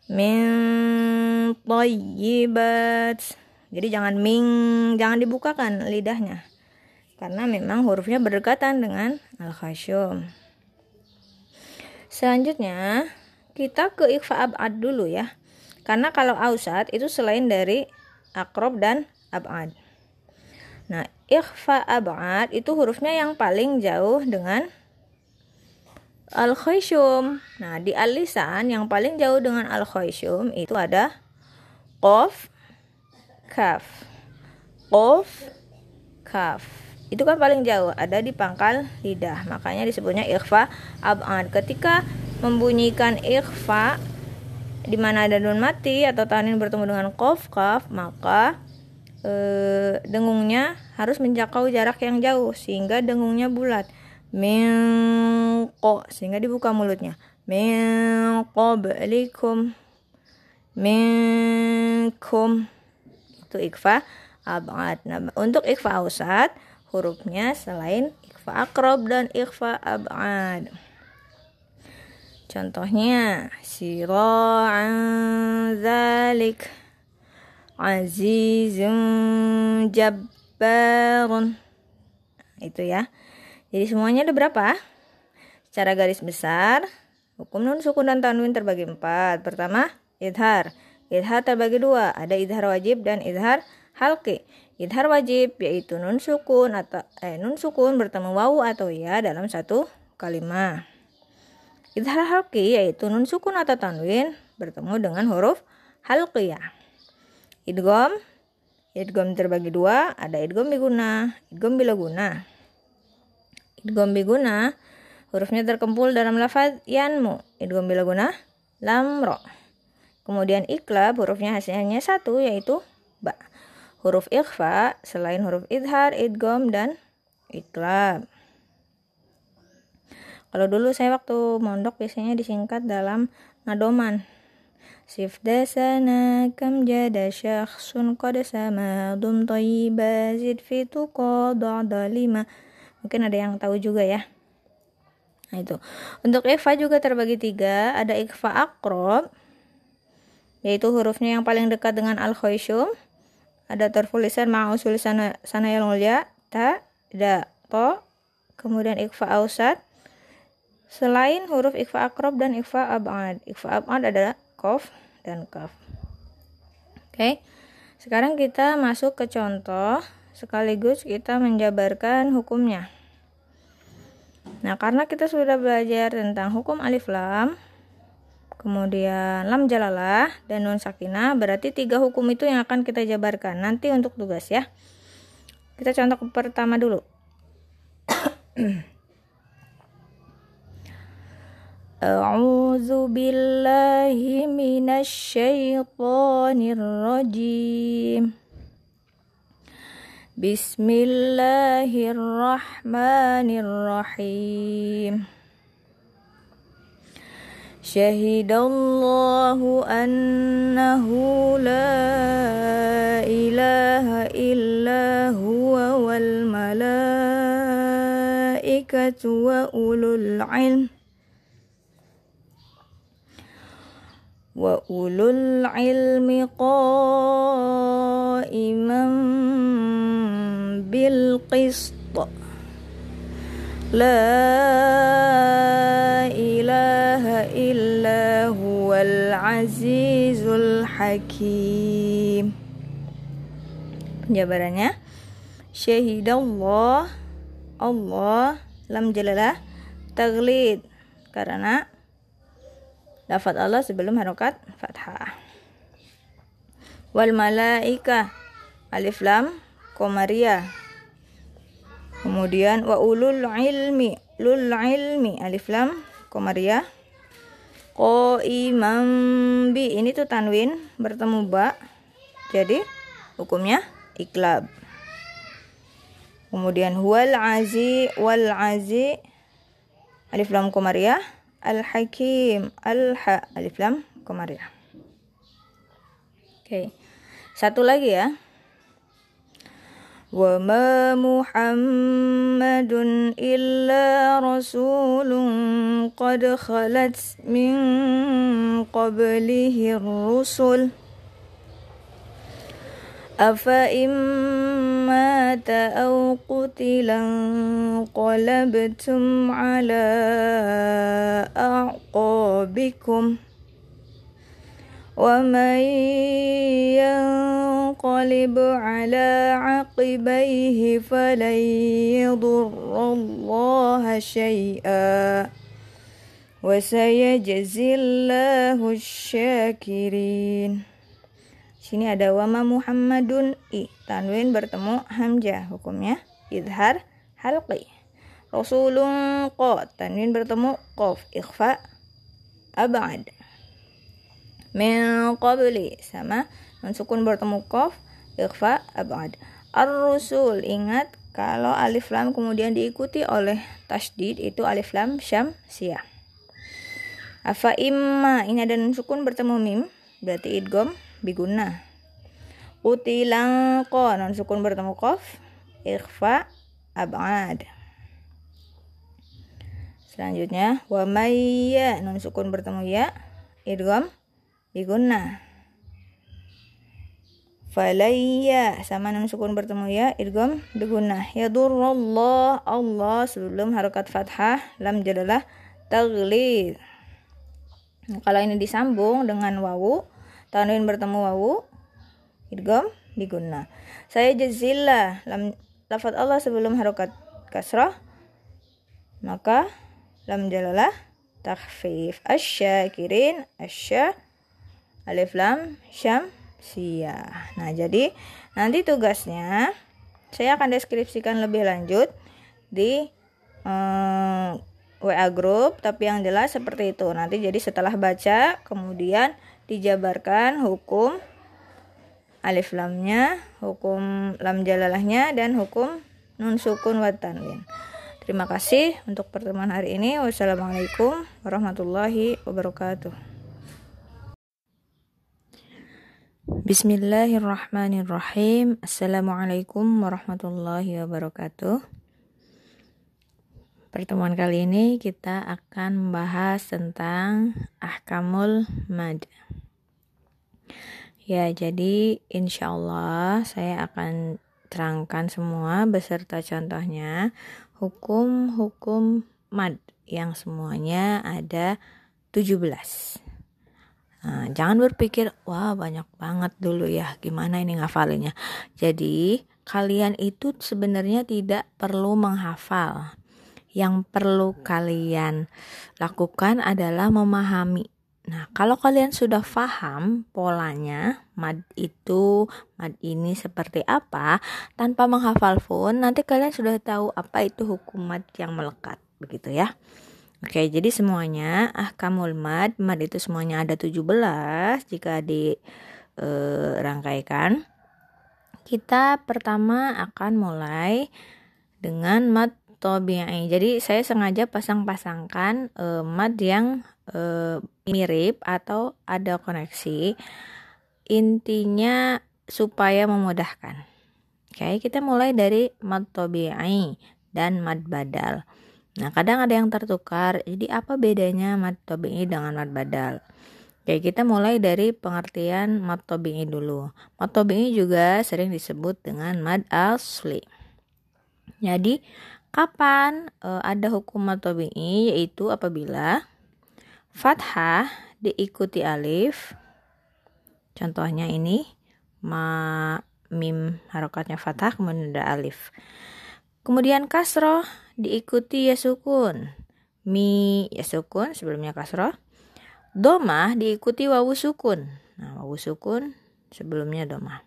S1: Min tayyibat jadi jangan ming jangan dibukakan lidahnya. Karena memang hurufnya berdekatan dengan al khasyum selanjutnya kita ke ikhfa abad dulu ya. Karena kalau ausat itu selain dari akrob dan abad. Nah ikhfa abad itu hurufnya yang paling jauh dengan al nah di al lisan yang paling jauh dengan al itu ada qaf kaf. Qaf kaf. Itu kan paling jauh ada di pangkal lidah. Makanya disebutnya ikhfa abad ketika membunyikan ikhfa di mana ada nun mati atau tanin bertemu dengan qaf kaf maka e, dengungnya harus menjangkau jarak yang jauh sehingga dengungnya bulat. Minko sehingga dibuka mulutnya. Min qablikum itu ikfa abad. Nah, untuk ikfa ausat hurufnya selain ikfa akrob dan ikfa abad. Contohnya sira'an zalik azizun jabbarun. Itu ya. Jadi semuanya ada berapa? Secara garis besar hukum nun sukun dan tanwin terbagi empat. Pertama idhar Idhar terbagi dua, ada idhar wajib dan idhar halki. Idhar wajib yaitu nun sukun atau eh, nun sukun bertemu wawu atau ya dalam satu kalimat. Idhar halki yaitu nun sukun atau tanwin bertemu dengan huruf halqiyah. Idgom Idgom terbagi dua, ada idgom biguna, idgom bila guna. Idgom biguna hurufnya terkumpul dalam lafaz yanmu. Idgom bila guna lamro. Kemudian iklab hurufnya hasilnya satu yaitu ba. Huruf ikhfa selain huruf idhar, idgom, dan iklab. Kalau dulu saya waktu mondok biasanya disingkat dalam nadoman. Sif dasana kam jada syakhsun qad sama dum tayyiba zid fitu qada lima. Mungkin ada yang tahu juga ya. Nah itu. Untuk ikhfa juga terbagi tiga. Ada ikhfa akrob yaitu hurufnya yang paling dekat dengan al khayshum ada tertulisan ma'usul sana sana yang mulia. Ta da to kemudian ikfa ausat. Selain huruf ikfa akrob dan ikfa abad. Ikfa abad adalah kof dan kaf. Oke. Sekarang kita masuk ke contoh. Sekaligus kita menjabarkan hukumnya. Nah karena kita sudah belajar tentang hukum alif lam kemudian lam jalalah dan nun sakinah berarti tiga hukum itu yang akan kita jabarkan nanti untuk tugas ya. Kita contoh pertama dulu. A'udzu billahi minasyaitonir rajim. Bismillahirrahmanirrahim شهد الله أنه لا إله إلا هو والملائكة وأولو العلم وأولو العلم قائما بالقسط. لا إله إلا هو العزيز الحكيم Penjabarannya Syahidallah Allah Lam jalalah Taglid Karena Lafat Allah sebelum harokat fathah Wal malaika Alif lam Komariah Kemudian wa ulul ilmi, lul ilmi alif lam komaria. Ko imam bi ini tuh tanwin bertemu ba. Jadi hukumnya iklab. Kemudian huwal azi wal azi alif lam komaria. Al hakim al ha alif lam komaria. Oke. Okay. Satu lagi ya. وما محمد إلا رسول قد خلت من قبله الرسل أفإن مات أو قتلا انقلبتم على أعقابكم ومن ينقلب على عقبيه فلن يضر الله شيئا وسيجزي الله الشاكرين Sini ada wama Muhammadun i. Tanwin bertemu hamzah. Hukumnya idhar halqi. Rasulun qa. Tanwin bertemu qaf. Ikhfa abad. Min qabli sama nun sukun bertemu qaf. Ikhfa abad. Ar-rusul ingat kalau alif lam kemudian diikuti oleh tasdid itu alif lam syam sia. Afa imma ini ada nun sukun bertemu mim berarti idgom biguna utilang ko non sukun bertemu kof ikhfa abad selanjutnya wa mayya non sukun bertemu ya idgham biguna falayya sama non sukun bertemu ya idgham biguna yadurrallah Allah sebelum harokat fathah lam jadalah taglid. Kalau ini disambung dengan wawu tanwin bertemu wawu idgham diguna saya jazillah lam lafaz Allah sebelum harokat kasrah maka lam jalalah takhfif. Asyakirin asya alif lam syam sia nah jadi nanti tugasnya saya akan deskripsikan lebih lanjut di um, WA group tapi yang jelas seperti itu. Nanti jadi setelah baca kemudian dijabarkan hukum alif lamnya hukum lam jalalahnya dan hukum nun sukun wa tanwin. Terima kasih untuk pertemuan hari ini. Wassalamualaikum warahmatullahi wabarakatuh Bismillahirrahmanirrahim Assalamualaikum warahmatullahi wabarakatuh Pertemuan kali ini kita akan membahas tentang ahkamul mad. Ya, jadi insya Allah saya akan terangkan semua beserta contohnya hukum-hukum mad yang semuanya ada 17. Nah, jangan berpikir, wah banyak banget dulu ya, gimana ini ngafalinnya. Jadi, kalian itu sebenarnya tidak perlu menghafal yang perlu kalian lakukan adalah memahami. Nah, kalau kalian sudah paham polanya, mad itu, mad ini seperti apa, tanpa menghafal pun, nanti kalian sudah tahu apa itu hukum mad yang melekat, begitu ya. Oke, jadi semuanya ahkamul mad, mad itu semuanya ada 17 jika dirangkaikan. Eh, Kita pertama akan mulai dengan mad tabi'i. Jadi saya sengaja pasang-pasangkan e, mad yang e, mirip atau ada koneksi. Intinya supaya memudahkan. Oke, kita mulai dari mad tabi'i dan mad badal. Nah, kadang ada yang tertukar. Jadi apa bedanya mad tabi'i dengan mad badal? Oke, kita mulai dari pengertian mad tabi'i dulu. Mad tabi'i juga sering disebut dengan mad asli. Jadi Kapan e, ada hukum tabi'i yaitu apabila fathah diikuti alif. Contohnya ini ma mim harokatnya fathah kemudian ada alif. Kemudian kasroh diikuti ya sukun. Mi ya sukun sebelumnya kasroh. Domah diikuti wawu sukun. Nah, wawu sukun sebelumnya domah.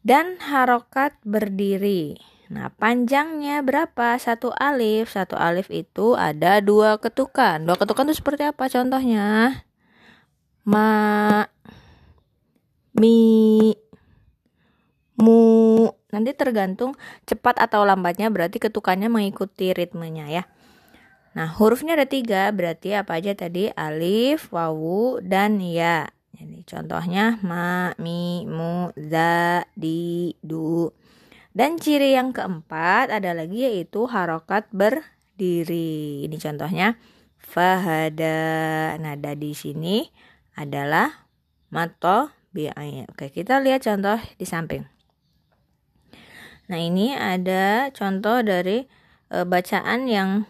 S1: Dan harokat berdiri. Nah, panjangnya berapa? Satu alif. Satu alif itu ada dua ketukan. Dua ketukan itu seperti apa contohnya? Ma, mi, mu. Nanti tergantung cepat atau lambatnya berarti ketukannya mengikuti ritmenya ya. Nah, hurufnya ada tiga, berarti apa aja tadi? Alif, wawu, dan ya. Jadi contohnya ma, mi, mu, za, di, du. Dan ciri yang keempat ada lagi yaitu harokat berdiri. Ini contohnya fahada. Nada di sini adalah mato bi'ain. Oke, kita lihat contoh di samping. Nah, ini ada contoh dari e, bacaan yang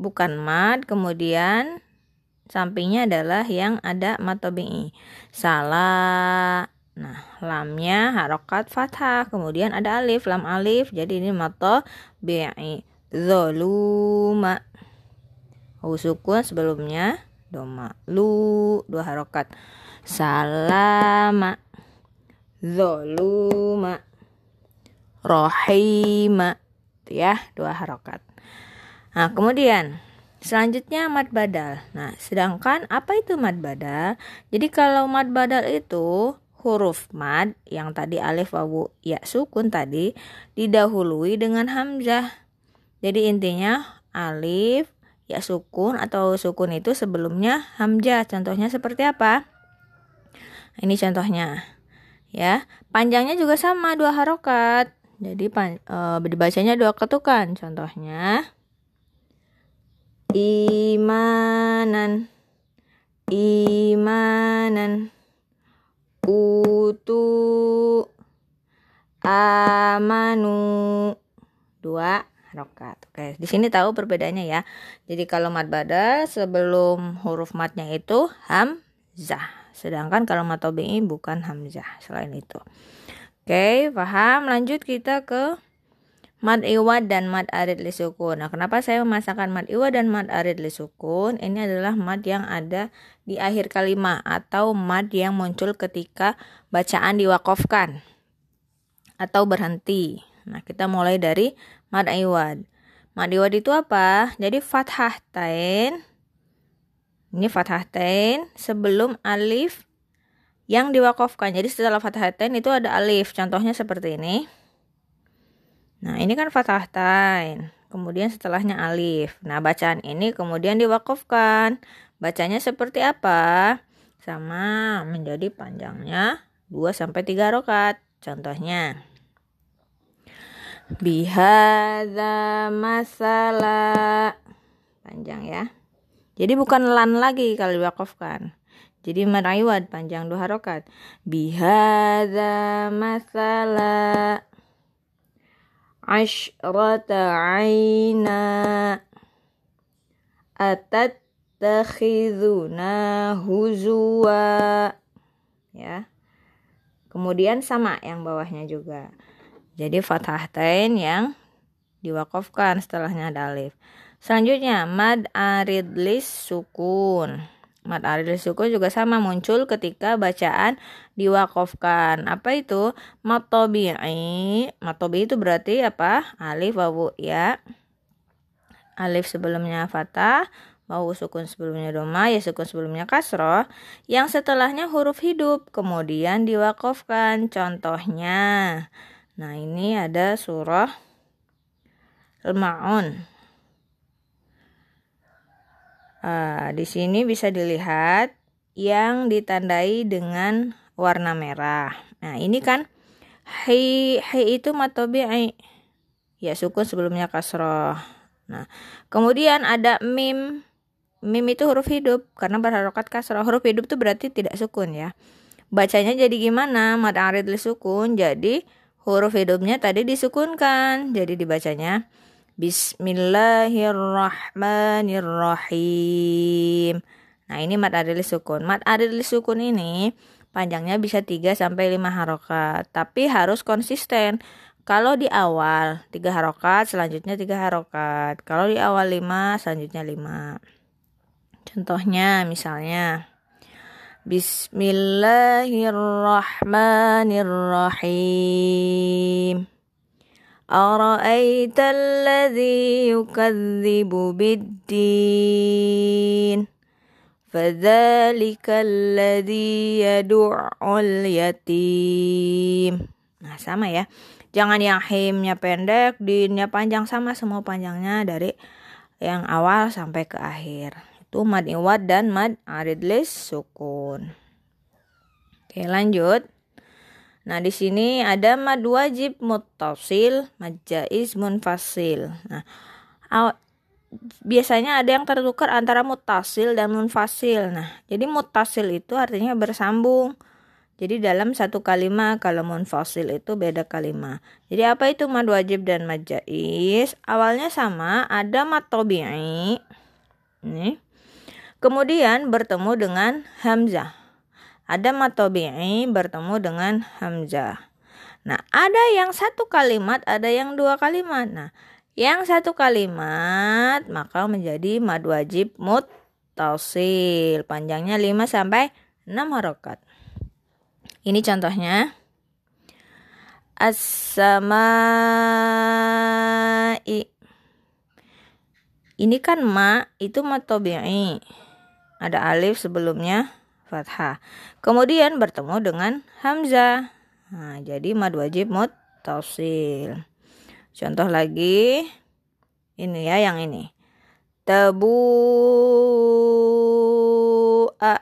S1: bukan mad, kemudian sampingnya adalah yang ada matobi'i. Salah. Nah, lamnya harokat fathah, kemudian ada alif, lam alif, jadi ini mato bi'i. Zoluma. Sukun sebelumnya doma. Lu dua harokat salama zoluma rohima. Ya dua harokat. Nah kemudian selanjutnya mad badal. Nah sedangkan apa itu mad badal? Jadi kalau mad badal itu huruf mad yang tadi alif wawu ya sukun tadi didahului dengan hamzah. Jadi intinya alif ya sukun atau sukun itu sebelumnya hamzah. Contohnya seperti apa? Ini contohnya. Ya, panjangnya juga sama dua harokat. Jadi pan, e, dibacanya dua ketukan. Contohnya imanan imanan utu amanu dua harokat. Oke, di sini tahu perbedaannya ya. Jadi kalau mad bada sebelum huruf matnya itu hamzah. Sedangkan kalau matobi'i bukan hamzah selain itu. Oke, paham? Lanjut kita ke mad iwad dan mad arid li sukun. Nah, kenapa saya memasangkan mad iwad dan mad arid li sukun? Ini adalah mad yang ada di akhir kalimat atau mad yang muncul ketika bacaan diwakofkan atau berhenti. Nah, kita mulai dari mad iwad. Mad iwad itu apa? Jadi fathah tain ini fathatain sebelum alif yang diwakafkan. Jadi setelah fathatain itu ada alif. Contohnya seperti ini. Nah, ini kan fathatain. Kemudian setelahnya alif. Nah, bacaan ini kemudian diwakafkan. Bacanya seperti apa? Sama menjadi panjangnya 2 sampai 3 rokat. Contohnya bihadza masalah panjang ya. Jadi bukan lan lagi kalau diwakafkan. Jadi meraiwad panjang dua harokat. Bihada masala ashrata aina atat takhiduna huzwa ya kemudian sama yang bawahnya juga jadi fathah tain yang diwakafkan setelahnya ada alif Selanjutnya, mad aridlis sukun. Mad aridlis sukun juga sama muncul ketika bacaan diwakofkan. Apa itu? Matobi'i. Matobi itu berarti apa? Alif, wawu, ya. Alif sebelumnya fatah, wawu sukun sebelumnya doma, ya sukun sebelumnya kasroh, yang setelahnya huruf hidup, kemudian diwakofkan. Contohnya, nah ini ada surah Al-Ma'un. Uh, di sini bisa dilihat yang ditandai dengan warna merah. Nah, ini kan hi hi itu matobi ya sukun sebelumnya kasroh. Nah, kemudian ada mim. Mim itu huruf hidup karena berharokat kasroh. Huruf hidup itu berarti tidak sukun ya. Bacanya jadi gimana? Mad arid sukun. Jadi huruf hidupnya tadi disukunkan. Jadi dibacanya Bismillahirrahmanirrahim. Nah, ini mad adil sukun. Mad adil sukun ini panjangnya bisa 3 sampai 5 harokat, tapi harus konsisten. Kalau di awal 3 harokat, selanjutnya 3 harokat. Kalau di awal 5, selanjutnya 5. Contohnya misalnya Bismillahirrahmanirrahim. أرأيت الذي يكذب بالدين فذلك الذي يدع اليتيم Nah sama ya Jangan yang himnya pendek Dinnya panjang sama semua panjangnya Dari yang awal sampai ke akhir Itu mad iwad dan mad aridlis sukun Oke lanjut Nah, di sini ada mad wajib muttasil, mad jaiz munfasil. Nah, biasanya ada yang tertukar antara mutasil dan munfasil. Nah, jadi mutasil itu artinya bersambung. Jadi dalam satu kalimat kalau munfasil itu beda kalimat. Jadi apa itu mad wajib dan mad jaiz? Awalnya sama, ada mad tabi'i. Nih. Kemudian bertemu dengan hamzah. Ada mad tabi'i bertemu dengan hamzah. Nah, ada yang satu kalimat, ada yang dua kalimat. Nah, yang satu kalimat maka menjadi mad wajib muttasil. Panjangnya 5 sampai 6 harokat. Ini contohnya. As-samai. Ini kan ma itu matobi'i. Ada alif sebelumnya fathah. Kemudian bertemu dengan hamzah. Nah, jadi mad wajib muttasil. Contoh lagi. Ini ya yang ini. Tebu a.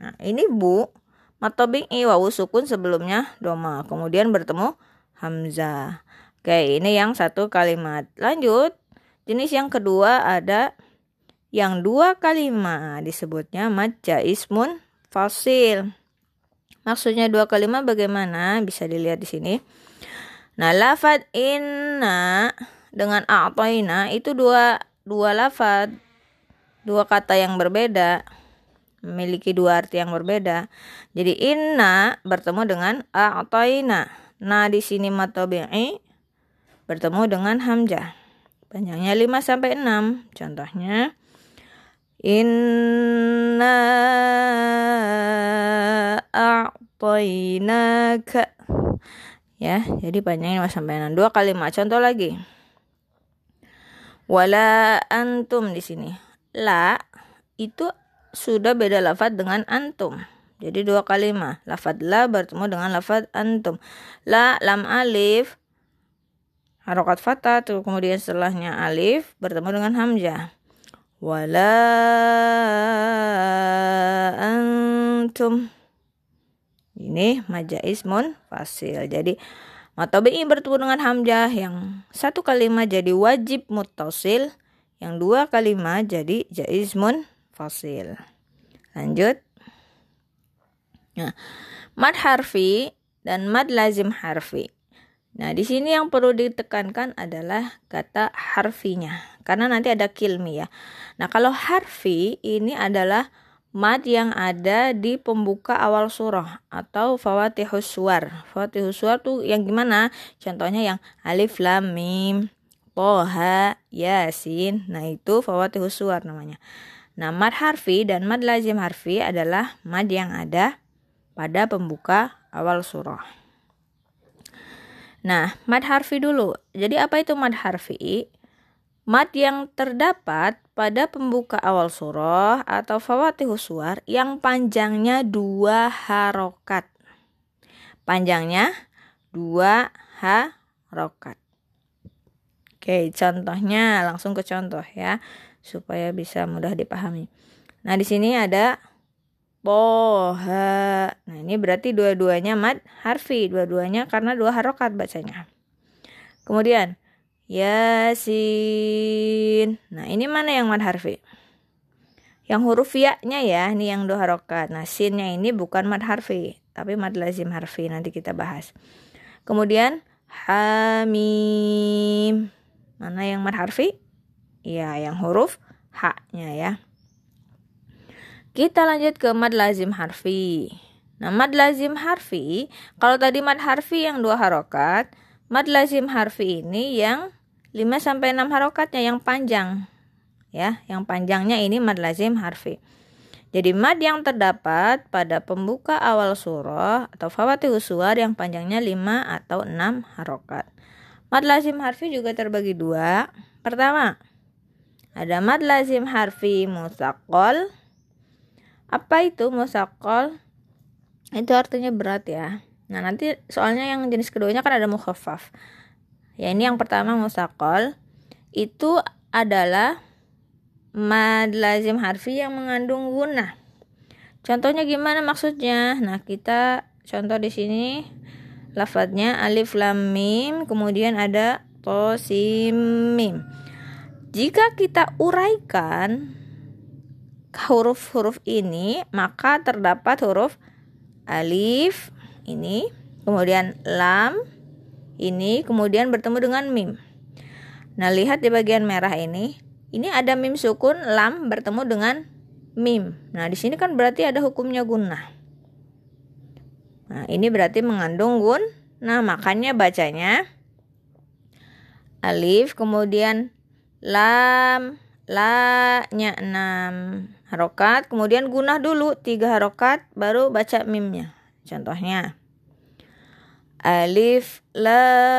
S1: Nah, ini bu Matobing i wawu sukun sebelumnya doma. Kemudian bertemu hamzah. Oke, ini yang satu kalimat. Lanjut. Jenis yang kedua ada yang dua kalimat disebutnya mad jaismun fasil. Maksudnya dua kalimat bagaimana? Bisa dilihat di sini. Nah, lafad inna dengan a'toina itu dua dua lafad dua kata yang berbeda memiliki dua arti yang berbeda. Jadi inna bertemu dengan a'taina. Nah, di sini matobi'i bertemu dengan hamzah. Panjangnya 5 sampai 6. Contohnya inna a'tainaka. Ya, jadi panjangnya 5 sampai 6. Dua kalimat. Contoh lagi. Wala antum di sini. La itu sudah beda lafad dengan antum. Jadi dua kalimat. Lafad la bertemu dengan lafad antum. La lam alif harokat fathah tuh kemudian setelahnya alif bertemu dengan hamzah. Wala antum. Ini majaismun fasil. Jadi matobi'i bertemu dengan hamzah yang satu kalimat jadi wajib mutasil, yang dua kalimat jadi jaizmun fosil. Lanjut. Nah, mad harfi dan mad lazim harfi. Nah, di sini yang perlu ditekankan adalah kata harfinya. Karena nanti ada kilmi ya. Nah, kalau harfi ini adalah mad yang ada di pembuka awal surah atau fawatihus suar. Fawatihus suar tuh yang gimana? Contohnya yang alif lam mim, toha, yasin. Nah, itu fawatihus suar namanya. Nah, mad harfi dan mad lazim harfi adalah mad yang ada pada pembuka awal surah. Nah, mad harfi dulu. Jadi apa itu mad harfi? Mad yang terdapat pada pembuka awal surah atau fawatihu suar yang panjangnya dua harokat. Panjangnya dua harokat. Oke, contohnya langsung ke contoh ya supaya bisa mudah dipahami. Nah, di sini ada poha. Nah, ini berarti dua-duanya mad harfi, dua-duanya karena dua harokat bacanya. Kemudian yasin. Nah, ini mana yang mad harfi? Yang huruf ya-nya ya, ini yang dua harokat. Nah, sinnya ini bukan mad harfi, tapi mad lazim harfi. Nanti kita bahas. Kemudian hamim. Mana yang mad harfi? Ya, yang huruf H-nya ya. Kita lanjut ke mad lazim harfi. Nah, mad lazim harfi, kalau tadi mad harfi yang dua harokat, mad lazim harfi ini yang 5 sampai 6 harokatnya yang panjang. Ya, yang panjangnya ini mad lazim harfi. Jadi mad yang terdapat pada pembuka awal surah atau fawati suar yang panjangnya 5 atau 6 harokat. Mad lazim harfi juga terbagi dua. Pertama, ada mad lazim harfi musakol. Apa itu musakol? Itu artinya berat ya. Nah, nanti soalnya yang jenis keduanya kan ada mukhaffaf. Ya, ini yang pertama musakol. Itu adalah mad lazim harfi yang mengandung guna. Contohnya gimana maksudnya? Nah, kita contoh di sini lafadznya alif lam mim kemudian ada to sim mim jika kita uraikan huruf-huruf ini maka terdapat huruf alif ini kemudian lam ini kemudian bertemu dengan mim. Nah lihat di bagian merah ini. Ini ada mim sukun lam bertemu dengan mim. Nah di sini kan berarti ada hukumnya gunnah. Nah, ini berarti mengandung gun. Nah, makanya bacanya alif kemudian lam la nya 6 harokat kemudian gunah dulu tiga harokat baru baca mimnya. Contohnya alif lam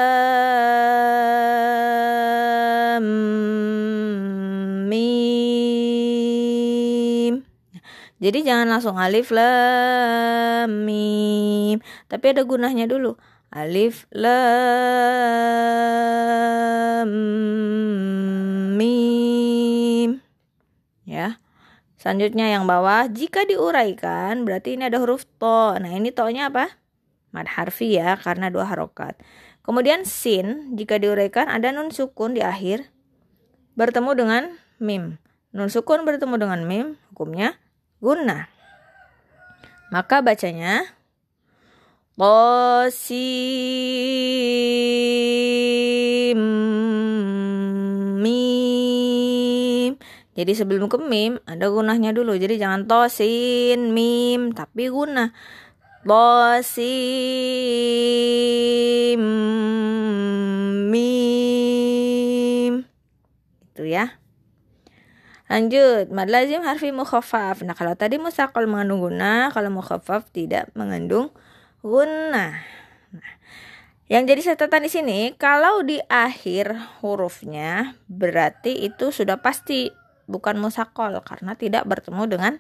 S1: Jadi jangan langsung alif lam mim, tapi ada gunanya dulu. Alif lam mim. Ya. Selanjutnya yang bawah, jika diuraikan berarti ini ada huruf to. Nah, ini to-nya apa? Mad harfi ya, karena dua harokat. Kemudian sin, jika diuraikan ada nun sukun di akhir bertemu dengan mim. Nun sukun bertemu dengan mim, hukumnya guna. Maka bacanya Qasim mim. Jadi sebelum ke mim ada gunahnya dulu. Jadi jangan tosin mim tapi guna. Qasim mim. Itu ya. Lanjut, mad lazim harfi mukhaffaf. Nah, kalau tadi musakal mengandung guna, kalau mukhaffaf tidak mengandung guna. Nah, yang jadi catatan di sini, kalau di akhir hurufnya berarti itu sudah pasti bukan musakol karena tidak bertemu dengan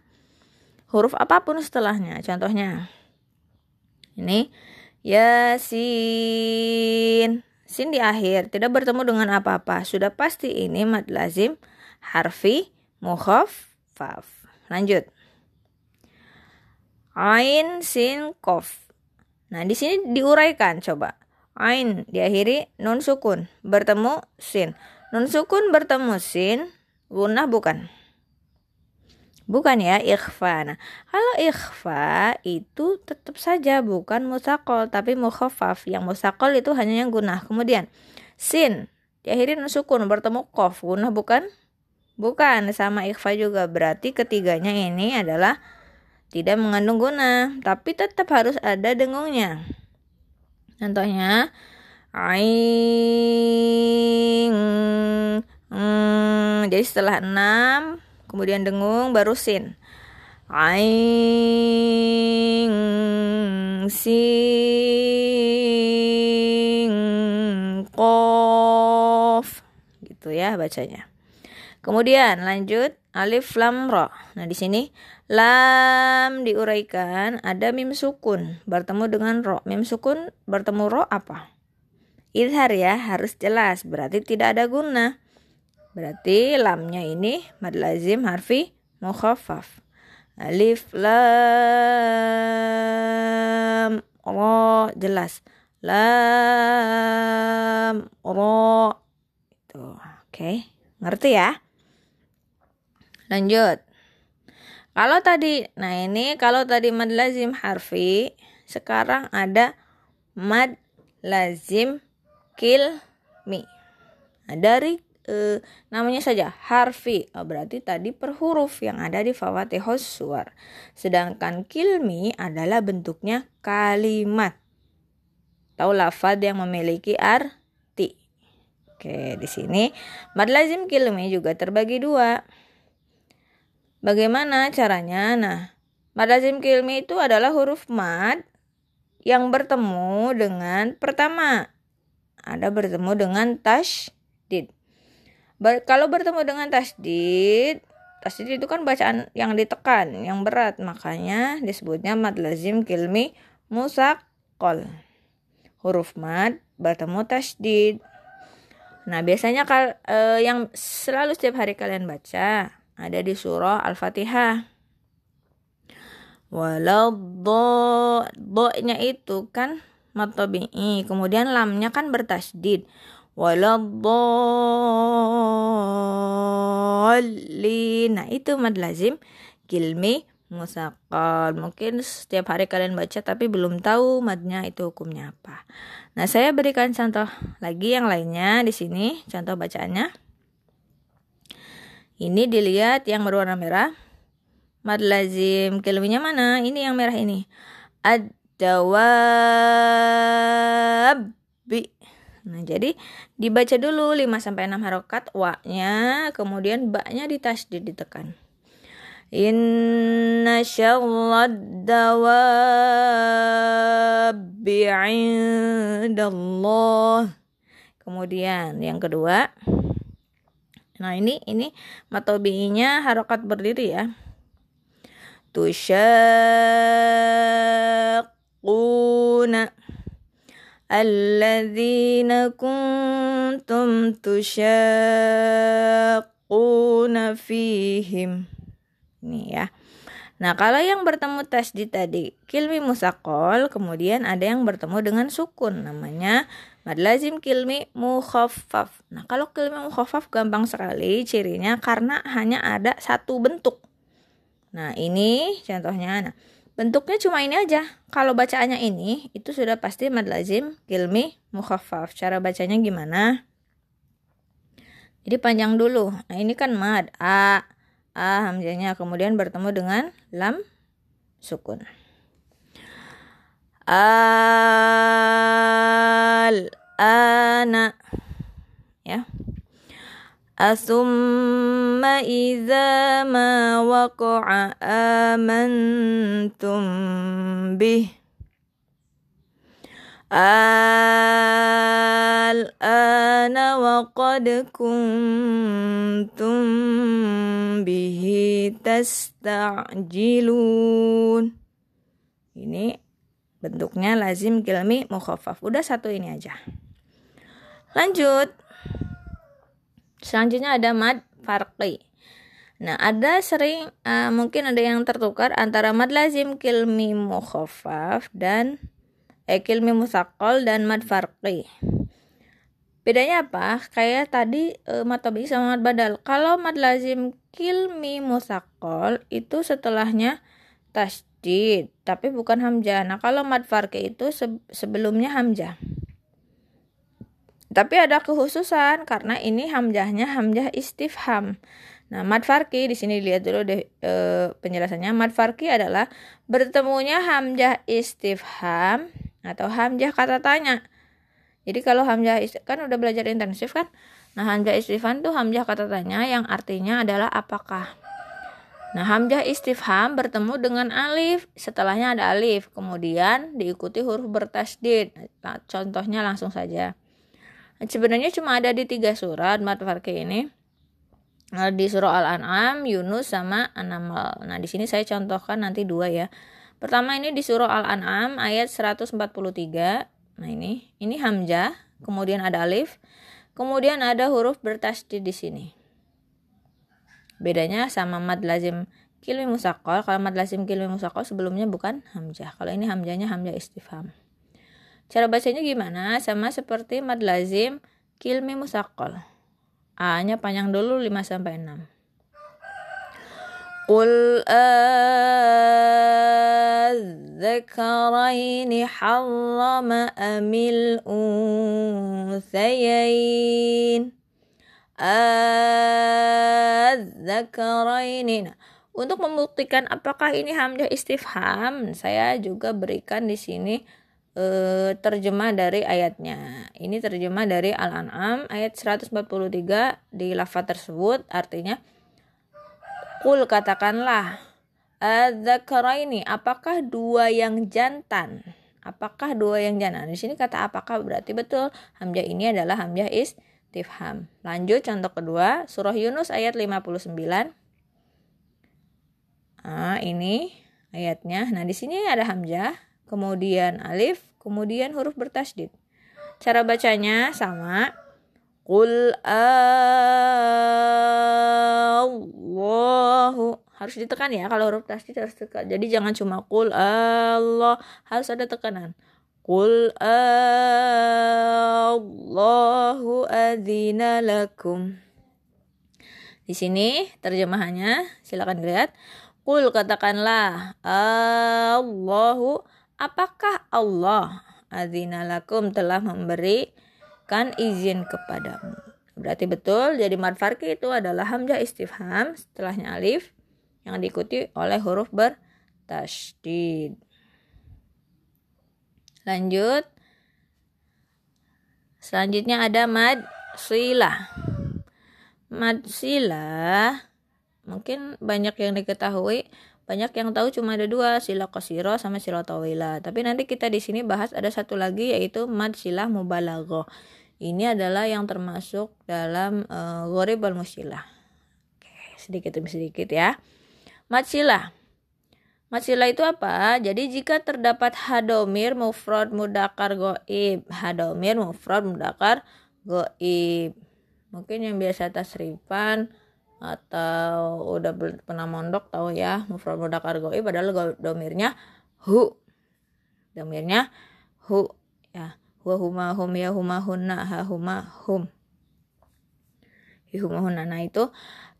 S1: huruf apa pun setelahnya. Contohnya ini yasin. Sin di akhir tidak bertemu dengan apa-apa. Sudah pasti ini mad lazim harfi mukhaffaf. Lanjut. Ain sin kof. Nah, di sini diuraikan coba. Ain diakhiri nun sukun bertemu sin. Nun sukun bertemu sin, gunah bukan? Bukan ya ikhfa. Nah, kalau ikhfa itu tetap saja bukan musakol tapi mukhaffaf. Yang musakol itu hanya yang gunah. Kemudian sin diakhiri sukun bertemu kof, gunah bukan? Bukan, sama ikhfa juga. Berarti ketiganya ini adalah tidak mengandung guna, tapi tetap harus ada dengungnya. Contohnya, aing. Hmm, jadi setelah enam, kemudian dengung baru sin. Aing sing kof gitu ya bacanya. Kemudian lanjut alif lam ro. Nah, di sini lam diuraikan ada mim sukun bertemu dengan ro. Mim sukun bertemu ro apa? Idhar ya, harus jelas. Berarti tidak ada guna. Berarti lamnya ini mad lazim harfi mukhaffaf. Alif lam ro jelas. Lam ro itu. Oke, okay. ngerti ya? Lanjut. Kalau tadi, nah ini kalau tadi mad lazim harfi, sekarang ada mad lazim kill mi. Nah, dari e, namanya saja harfi, oh, berarti tadi per huruf yang ada di fawatihus suar. Sedangkan kilmi adalah bentuknya kalimat. Tahu lafad yang memiliki arti. Oke, di sini mad lazim kilmi juga terbagi dua. Bagaimana caranya? Nah, mad lazim kilmi itu adalah huruf mad yang bertemu dengan pertama ada bertemu dengan tasdid. Ber, kalau bertemu dengan tasdid, tasdid itu kan bacaan yang ditekan, yang berat, makanya disebutnya mad lazim kilmi musakol. Huruf mad bertemu tasdid. Nah, biasanya kal, eh, yang selalu setiap hari kalian baca ada di surah Al-Fatihah. waladdo do-nya itu kan mad tabi'i kemudian lamnya kan bertasdid waladdallin nah itu mad lazim kilmi musakal mungkin setiap hari kalian baca tapi belum tahu madnya itu hukumnya apa. Nah saya berikan contoh lagi yang lainnya di sini contoh bacaannya. Ini dilihat yang berwarna merah. Mad lazim kilminya mana? Ini yang merah ini. Ad-dawabi Nah, jadi dibaca dulu 5 sampai 6 harokat wa-nya, kemudian ba-nya ditasdid ditekan. Inna syarrad dawabi indallah. Kemudian yang kedua. Nah, ini ini matobinya harokat berdiri ya. Tusyaquna الذين كنتم تشاقون فيهم ini ya Nah, kalau yang bertemu tasdid tadi, kilmi musakol, kemudian ada yang bertemu dengan sukun, namanya mad lazim kilmi mukhaffaf. Nah, kalau kilmi mukhaffaf gampang sekali cirinya karena hanya ada satu bentuk. Nah, ini contohnya. Nah, Bentuknya cuma ini aja. Kalau bacaannya ini, itu sudah pasti mad lazim, kilmi, mukhaffaf. Cara bacanya gimana? Jadi panjang dulu. Nah, ini kan mad. A. A hamzahnya kemudian bertemu dengan lam sukun. Al ana ya ثم إذا ما وقع آمنتم به الآن وقد كنتم به تستعجلون ini bentuknya lazim kilmi mukhaffaf udah satu ini aja lanjut Selanjutnya ada mad farqi. Nah, ada sering uh, mungkin ada yang tertukar antara mad lazim kilmi mukhaffaf dan eh, kilmi musakol dan mad farqi. Bedanya apa? Kayak tadi uh, mad tabi sama mad badal. Kalau mad lazim kilmi musakol itu setelahnya tasjid, tapi bukan hamzah. Nah, kalau mad farqi itu se sebelumnya hamzah. Tapi ada kekhususan karena ini hamzahnya hamzah istifham. Nah, mad farki di sini lihat dulu deh e, penjelasannya. Mad farki adalah bertemunya hamzah istifham atau hamzah kata tanya. Jadi kalau hamzah kan udah belajar intensif kan? Nah, hamzah istifham tuh hamzah kata tanya yang artinya adalah apakah. Nah, hamzah istifham bertemu dengan alif, setelahnya ada alif, kemudian diikuti huruf bertasdid. Nah, contohnya langsung saja sebenarnya cuma ada di tiga surat mat farqi ini nah, di surah Al-An'am, Yunus sama An-Naml. Nah, di sini saya contohkan nanti dua ya. Pertama ini di surah Al-An'am ayat 143. Nah, ini ini hamzah, kemudian ada alif, kemudian ada huruf bertasydid di sini. Bedanya sama mad lazim kilmi musakol. Kalau mad lazim kilmi musakol sebelumnya bukan hamzah. Kalau ini hamzahnya hamzah istifham. Cara bacanya gimana? Sama seperti mad lazim kilmi musakol. A-nya panjang dulu 5 sampai 6. Qul الذكرين حرم أم الأنثيين الذكرين untuk membuktikan apakah ini hamzah istifham saya juga berikan di sini e, terjemah dari ayatnya. Ini terjemah dari Al-An'am ayat 143 di lafaz tersebut artinya Kul katakanlah ini apakah dua yang jantan? Apakah dua yang jantan? Di sini kata apakah berarti betul hamzah ini adalah hamzah istifham. Lanjut contoh kedua, surah Yunus ayat 59. Nah, ini ayatnya. Nah, di sini ada hamzah, kemudian alif, kemudian huruf bertasdid. Cara bacanya sama. Qul Allahu. Harus ditekan ya kalau huruf tasdid harus ditekan. Jadi jangan cuma kul Allah harus ada tekanan. Kul Allahu adzina lakum. Di sini terjemahannya silakan lihat kul katakanlah Allahu apakah Allah adzina lakum telah memberikan izin kepadamu Berarti betul, jadi mad farki itu adalah hamzah istifham setelahnya alif yang diikuti oleh huruf bertasydid. Lanjut. Selanjutnya ada mad silah. Mad silah mungkin banyak yang diketahui, banyak yang tahu cuma ada dua, sila kosiro sama sila tawila. Tapi nanti kita di sini bahas ada satu lagi yaitu mad silah mubalaghah ini adalah yang termasuk dalam uh, gharib al musilah sedikit demi sedikit ya. Matsilah. Matsilah itu apa? Jadi jika terdapat hadomir mufrad mudakar goib. Hadomir mufrad mudakar goib. Mungkin yang biasa tasrifan atau udah pernah mondok tahu ya mufrad mudakar goib adalah domirnya hu. Domirnya hu ya. Wa huma hum ya huma hunna ha huma hum. Huma hunna. Nah itu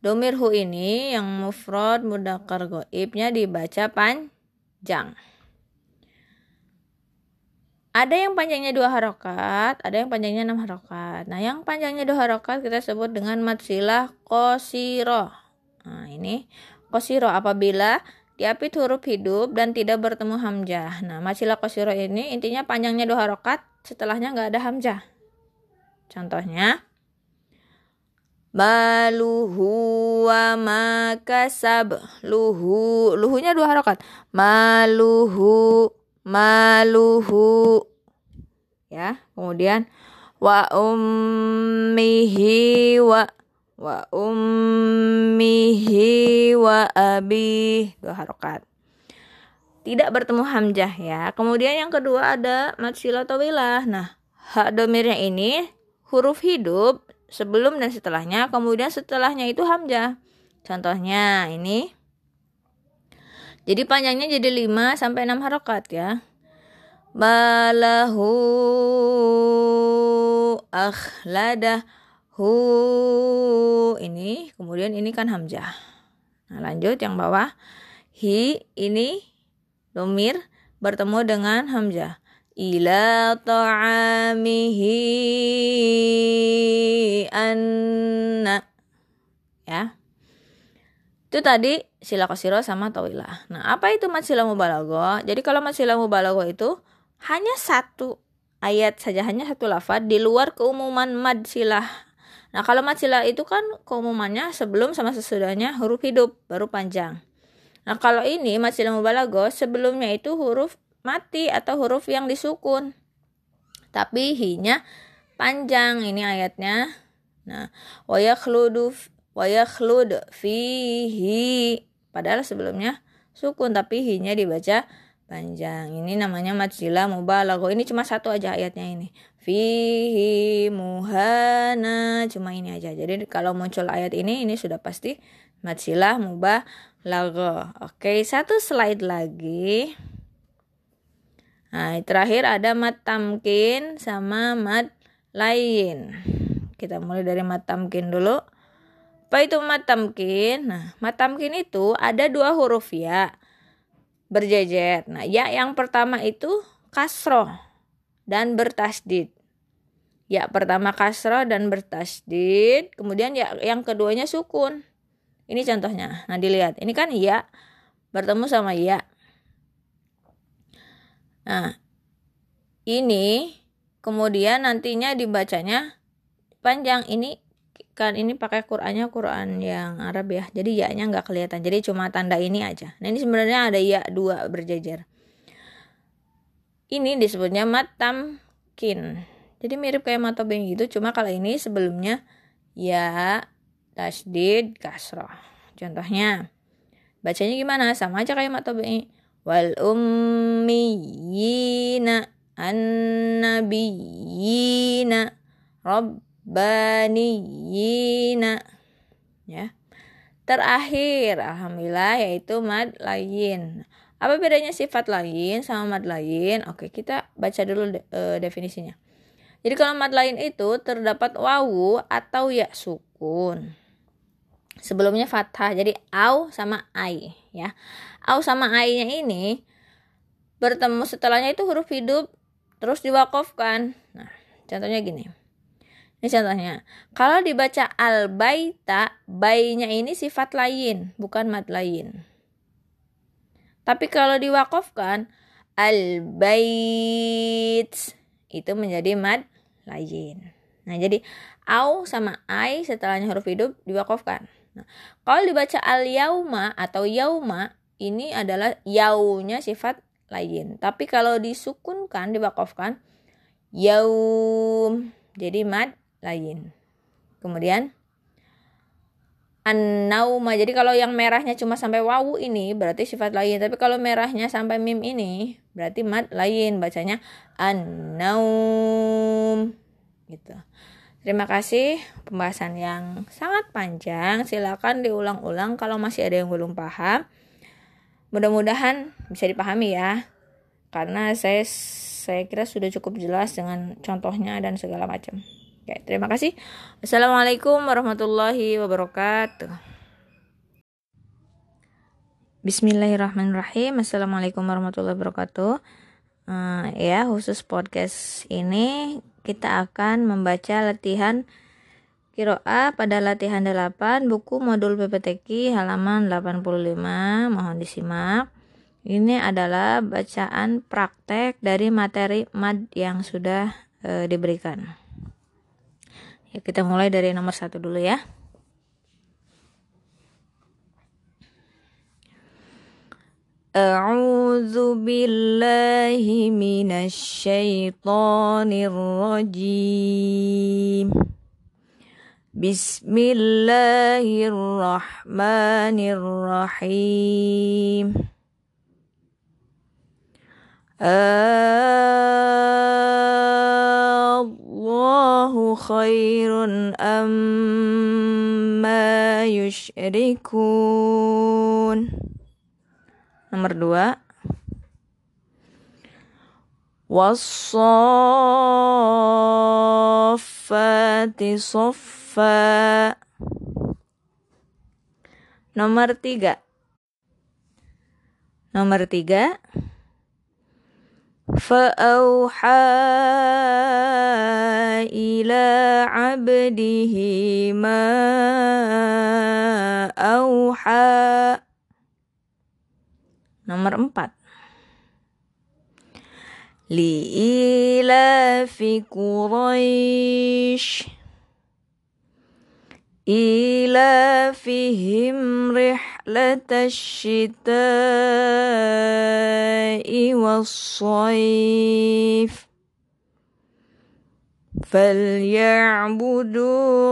S1: domir hu ini yang mufrad mudakar goibnya dibaca panjang ada yang panjangnya dua harokat, ada yang panjangnya enam harokat. Nah, yang panjangnya dua harokat kita sebut dengan matsilah kosiro. Nah, ini kosiro apabila diapit huruf hidup dan tidak bertemu hamzah. Nah, matsilah kosiro ini intinya panjangnya dua harokat, setelahnya nggak ada hamzah. Contohnya, Maluhu wa makasab luhu luhunya dua harokat maluhu maluhu ya kemudian wa ummihi wa wa ummihi wa abi dua harokat tidak bertemu hamzah ya. Kemudian yang kedua ada mad tawilah. Nah, hak domirnya ini huruf hidup sebelum dan setelahnya, kemudian setelahnya itu hamzah. Contohnya ini. Jadi panjangnya jadi 5 sampai 6 harokat ya. Balahu akhladah hu ini kemudian ini kan hamzah. Nah, lanjut yang bawah. Hi ini domir bertemu dengan hamzah. Ila ta'amihi anna. Ya itu tadi sila kosiro sama tawilah nah apa itu sila mubalago jadi kalau sila mubalago itu hanya satu ayat saja hanya satu lafad di luar keumuman mad silah nah kalau mad silah itu kan keumumannya sebelum sama sesudahnya huruf hidup baru panjang Nah, kalau ini masih mubalago sebelumnya itu huruf mati atau huruf yang disukun. Tapi hi-nya panjang ini ayatnya. Nah, wa yakhludu wa yakhlud fihi padahal sebelumnya sukun tapi hi-nya dibaca panjang. Ini namanya matsila mubalago. Ini cuma satu aja ayatnya ini. Fihi muhana cuma ini aja. Jadi kalau muncul ayat ini ini sudah pasti matsilah mubah logo. Oke, satu slide lagi. Nah, terakhir ada mat tamkin sama mat lain. Kita mulai dari mat tamkin dulu. Apa itu mat tamkin? Nah, mat tamkin itu ada dua huruf ya berjejer. Nah, ya yang pertama itu kasroh dan bertasdid. Ya pertama kasroh dan bertasdid, kemudian ya yang keduanya sukun. Ini contohnya. Nah, dilihat. Ini kan iya bertemu sama iya. Nah, ini kemudian nantinya dibacanya panjang. Ini kan ini pakai Qurannya Quran yang Arab ya. Jadi ya-nya nggak kelihatan. Jadi cuma tanda ini aja. Nah, ini sebenarnya ada ya dua berjejer. Ini disebutnya matamkin. Jadi mirip kayak matobeng gitu, cuma kalau ini sebelumnya ya tasdid kasroh contohnya bacanya gimana sama aja kayak matobi wal ummiyina annabiyina rabbaniyina ya. Terakhir alhamdulillah yaitu mad lain. Apa bedanya sifat lain sama mad lain? Oke kita baca dulu de e, definisinya. Jadi kalau mad lain itu terdapat wawu atau ya sukun. Sebelumnya fathah jadi au sama ai ya. Au sama ai nya ini bertemu setelahnya itu huruf hidup terus diwakafkan nah contohnya gini ini contohnya. Kalau dibaca al baita, bayinya ini sifat lain, bukan mad lain. Tapi kalau diwakafkan al bait itu menjadi mad lain. Nah, jadi au sama ai setelahnya huruf hidup diwakafkan. Nah, kalau dibaca al yauma atau yauma ini adalah yaunya sifat lain. Tapi kalau disukunkan diwakafkan yaum jadi mad lain. Kemudian an-nauma. Jadi kalau yang merahnya cuma sampai wawu ini berarti sifat lain. Tapi kalau merahnya sampai mim ini berarti mat lain. Bacanya an-naum. Gitu. Terima kasih pembahasan yang sangat panjang. Silakan diulang-ulang kalau masih ada yang belum paham. Mudah-mudahan bisa dipahami ya. Karena saya saya kira sudah cukup jelas dengan contohnya dan segala macam. Oke, terima kasih. Assalamualaikum warahmatullahi wabarakatuh. Bismillahirrahmanirrahim. Assalamualaikum warahmatullahi wabarakatuh. Uh, ya, khusus podcast ini kita akan membaca latihan Kiroa pada latihan 8 buku modul PPTQ halaman 85 mohon disimak. Ini adalah bacaan praktek dari materi mad yang sudah uh, diberikan. Ya, kita mulai dari nomor satu dulu ya. أعوذ بالله من الشيطان الرجيم بسم الله الرحمن الرحيم الله خير أما يشركون Nomor dua Wassafati soffa Nomor tiga Nomor tiga فأوحى إلى عبده ما أوحى Nomor empat. لإيلاف قريش إيلافهم رحلة الشتاء والصيف. فليعبدوا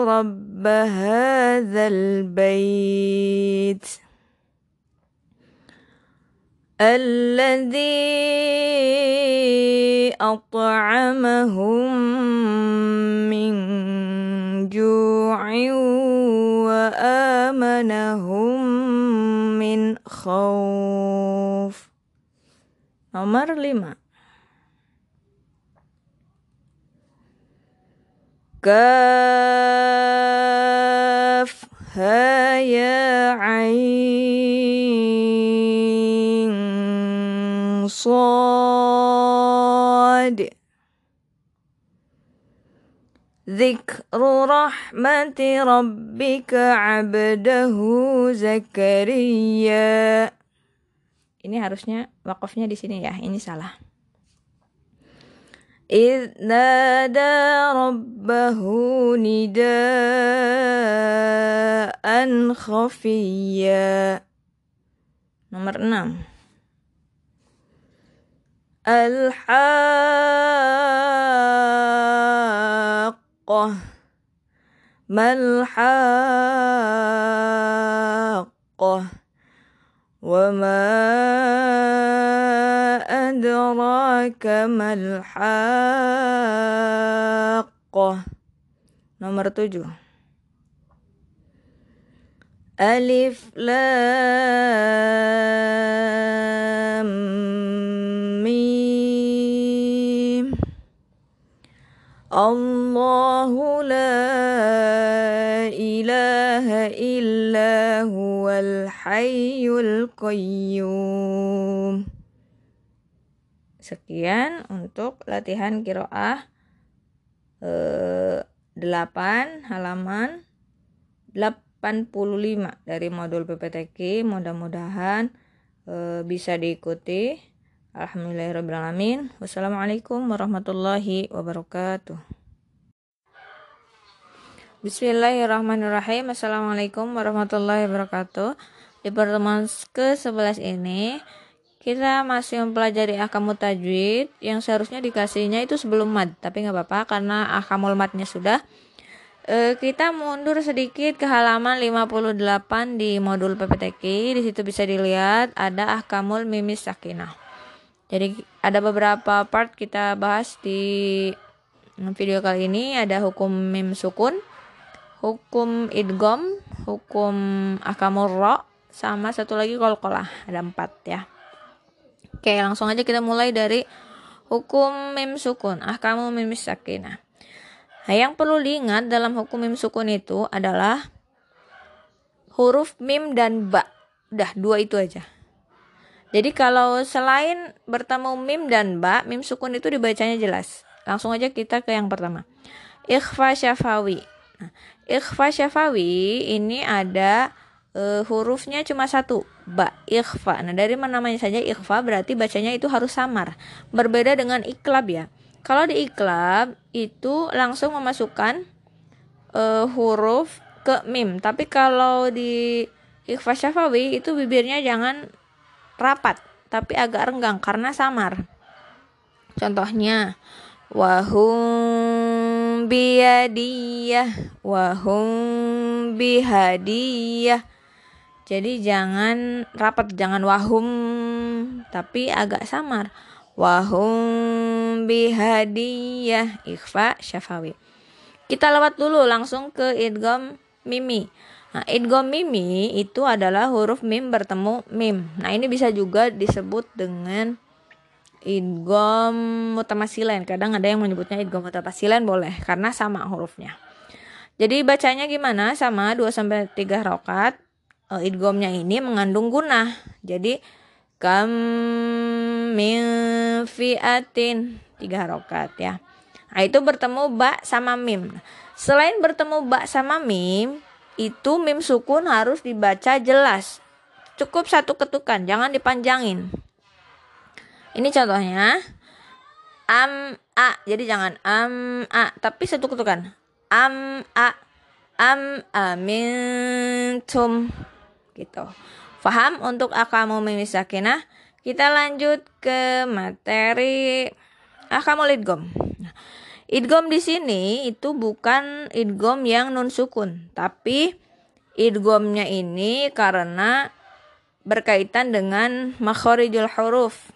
S1: رب هذا البيت الذي أطعمهم من جوع وآمنهم من خوف Nomor 5 كاف ها يا عين ذكر رحمة ربك عبده زكريا Ini harusnya wakafnya di sini ya. Ini salah. إذ نادى ربه نداء خفيا Nomor 6 الحاقة ما الحاقة وما أدراك ما الحاقة Nomor 7 Alif Lam Mim. Allahu la ilaha illa huwal hayyul qayyum Sekian untuk latihan kiroah eh, 8 halaman 8 85 dari modul PPTK. Mudah-mudahan e, bisa diikuti. Alhamdulillahirrahmanirrahim. Wassalamualaikum warahmatullahi wabarakatuh. Bismillahirrahmanirrahim. Assalamualaikum warahmatullahi wabarakatuh. Di pertemuan ke-11 ini kita masih mempelajari ahkamul tajwid yang seharusnya dikasihnya itu sebelum mad, tapi nggak apa-apa karena ahkamul madnya sudah e, kita mundur sedikit ke halaman 58 di modul PPTK. Di situ bisa dilihat ada ahkamul mimis sakinah. Jadi ada beberapa part kita bahas di video kali ini ada hukum mim sukun, hukum idgom, hukum ahkamul ro, sama satu lagi kolkolah. Ada empat ya. Oke, langsung aja kita mulai dari hukum mim sukun, ahkamul mimis sakinah. Nah, yang perlu diingat dalam hukum mim sukun itu adalah huruf mim dan ba. Udah, dua itu aja. Jadi kalau selain bertemu mim dan ba, mim sukun itu dibacanya jelas. Langsung aja kita ke yang pertama. Ikhfa syafawi. Nah, ikhfa syafawi ini ada uh, hurufnya cuma satu, ba, ikhfa. Nah, dari mana namanya saja ikhfa berarti bacanya itu harus samar. Berbeda dengan iklab ya. Kalau di iklab itu langsung memasukkan uh, huruf ke mim. Tapi kalau di ikhfa syafawi itu bibirnya jangan rapat, tapi agak renggang karena samar. Contohnya wahum biyadiyah, wahum bihadiyah. Jadi jangan rapat, jangan wahum, tapi agak samar wahum bihadiyah ikhfa syafawi kita lewat dulu langsung ke idgom mimi nah idgom mimi itu adalah huruf mim bertemu mim. Nah ini bisa juga disebut dengan idgom mutamasilen kadang ada yang menyebutnya idgom mutamasilen boleh karena sama hurufnya. Jadi bacanya gimana? Sama 2 sampai 3 rokat uh, idgomnya ini mengandung gunah jadi kam min fiatin tiga harokat ya. Nah itu bertemu ba sama mim. Selain bertemu ba sama mim itu mim sukun harus dibaca jelas. Cukup satu ketukan jangan dipanjangin. Ini contohnya. Am a. Jadi jangan am a. Tapi satu ketukan. Am a. Am amintum gitu. Faham untuk akamu mimisakinah? Kita lanjut ke materi akamu idgom. Idgom di sini itu bukan idgom yang nun sukun, tapi idgomnya ini karena berkaitan dengan makhorijul huruf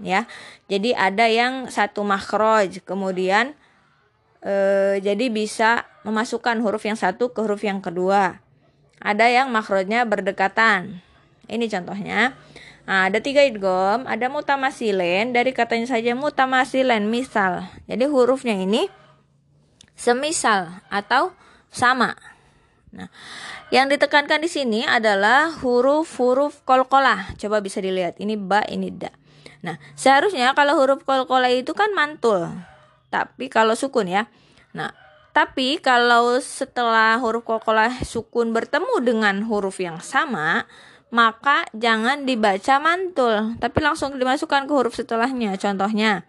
S1: ya. Jadi ada yang satu makhroj, kemudian e, jadi bisa memasukkan huruf yang satu ke huruf yang kedua. Ada yang makhrojnya berdekatan. Ini contohnya. Nah, ada tiga idgom, ada mutamasilen dari katanya saja mutamasilen misal. Jadi hurufnya ini semisal atau sama. Nah, yang ditekankan di sini adalah huruf-huruf kolkolah. Coba bisa dilihat, ini ba, ini da. Nah, seharusnya kalau huruf kolkolah itu kan mantul. Tapi kalau sukun ya. Nah, tapi kalau setelah huruf kolkolah sukun bertemu dengan huruf yang sama, maka jangan dibaca mantul, tapi langsung dimasukkan ke huruf setelahnya. Contohnya,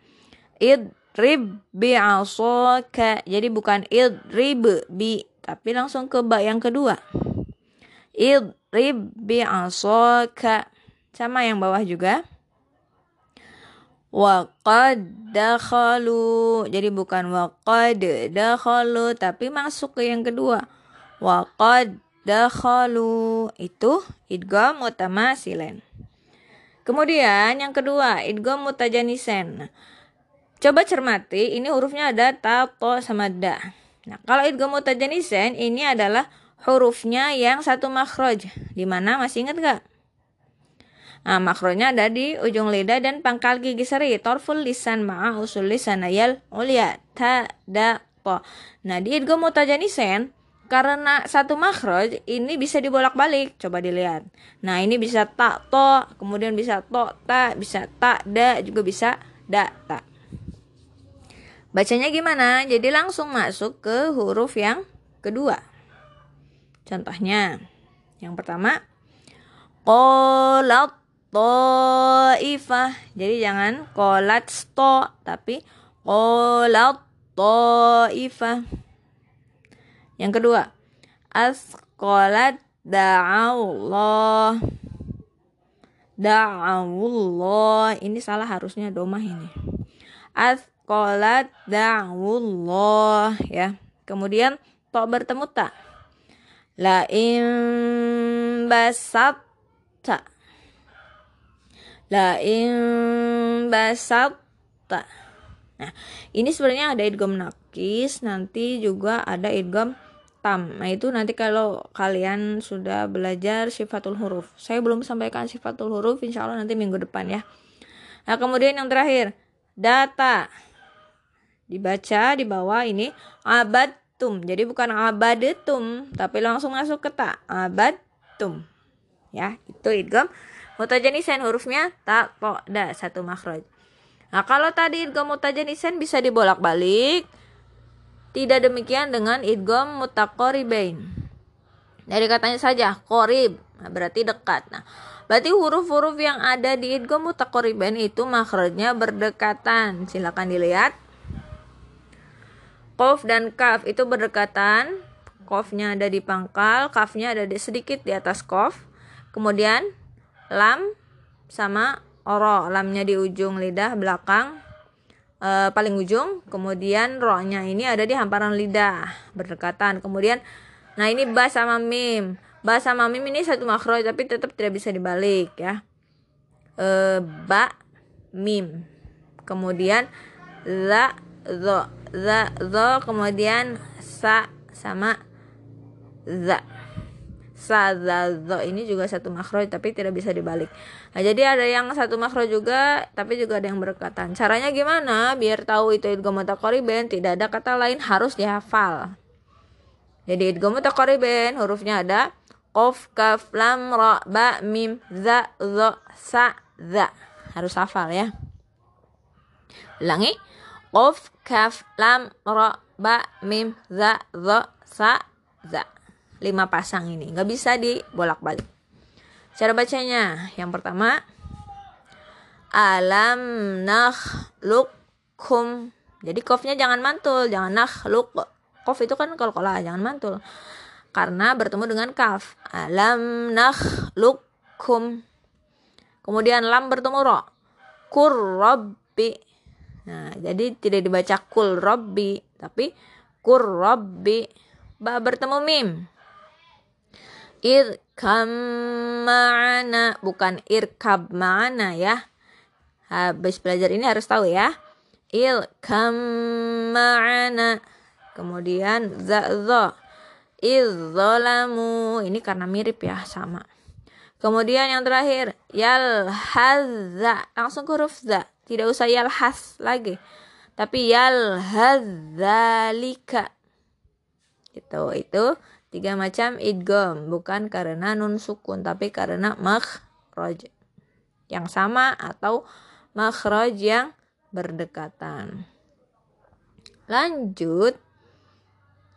S1: idrib bi'asaka. Jadi bukan idrib bi, tapi langsung ke ba yang kedua. Idrib bi'asaka. Sama yang bawah juga. Waqad dakhalu. Jadi bukan waqad dakhalu, tapi masuk ke yang kedua. Waqad dakhalu itu idgham mutamasilen. Kemudian yang kedua, idgham mutajanisen. Coba cermati, ini hurufnya ada ta, to, sama da. Nah, kalau idgham mutajanisen ini adalah hurufnya yang satu makhraj. Di mana masih ingat gak? Nah, makrojnya ada di ujung lidah dan pangkal gigi seri. Torful lisan ma'a usul lisan ayal ulia ta da po. Nah, di idgham mutajanisen karena satu makhraj ini bisa dibolak-balik. Coba dilihat. Nah, ini bisa tak to, kemudian bisa to ta, bisa tak da, juga bisa da ta. Bacanya gimana? Jadi langsung masuk ke huruf yang kedua. Contohnya, yang pertama, qolat ta'ifah. Jadi jangan qolat sto tapi qolat ta'ifah. Yang kedua, asqalat da'allah. Da'awullah. Ini salah harusnya domah ini. Asqalat da'awullah ya. Kemudian to bertemu tak. La in basatta la in basatta nah ini sebenarnya ada idgham nanti juga ada idgham tam nah itu nanti kalau kalian sudah belajar sifatul huruf saya belum sampaikan sifatul huruf insya Allah nanti minggu depan ya nah kemudian yang terakhir data dibaca di bawah ini abad tum. Jadi bukan abadetum, tapi langsung masuk ke ta. Abadtum. Ya, itu idgham mutajanisen hurufnya ta, po, da, satu makhraj. Nah, kalau tadi idgham mutajanisen bisa dibolak-balik. Tidak demikian dengan idgham mutaqaribain. Dari katanya saja korib, nah, berarti dekat. Nah, berarti huruf-huruf yang ada di idgham mutaqaribain itu makhrajnya berdekatan. Silakan dilihat Kof dan kaf itu berdekatan. Kofnya ada di pangkal, kafnya ada di sedikit di atas kof. Kemudian lam sama oro, lamnya di ujung lidah belakang e, paling ujung. Kemudian ro-nya ini ada di hamparan lidah berdekatan. Kemudian nah ini ba sama mim. Ba sama mim ini satu makro tapi tetap tidak bisa dibalik ya. E, ba mim. Kemudian la zo za zo kemudian sa sama za sa za zo ini juga satu makro tapi tidak bisa dibalik. Nah jadi ada yang satu makro juga tapi juga ada yang berkatan. Caranya gimana? Biar tahu itu idgham mutaqariban tidak ada kata lain harus dihafal. Jadi idgham mutaqariban hurufnya ada qaf kaf lam ra ba mim za zo sa za harus hafal ya. Ulangi. Qaf, kaf, lam, ra, ba, mim, za, za, sa, za. Lima pasang ini. Nggak bisa dibolak-balik. Cara bacanya. Yang pertama. Alam nakhluqkum. Jadi kofnya jangan mantul. Jangan nakhluk. Kof itu kan kol-kola. Jangan mantul. Karena bertemu dengan kaf. Alam nakhluqkum. Kemudian lam bertemu ro. Kurrabbi Nah, jadi tidak dibaca kul robbi, tapi kur robbi. Ba bertemu mim. Irkam ma'ana, bukan irkab ma'ana ya. Habis belajar ini harus tahu ya. Irkam ma'ana. Kemudian za za. Izzolamu. Ini karena mirip ya, sama. Kemudian yang terakhir, yal hazza. Langsung huruf za tidak usah yalhas lagi tapi yalhadzalika itu itu tiga macam idgham bukan karena nun sukun tapi karena makhraj. Yang sama atau makhraj yang berdekatan. Lanjut.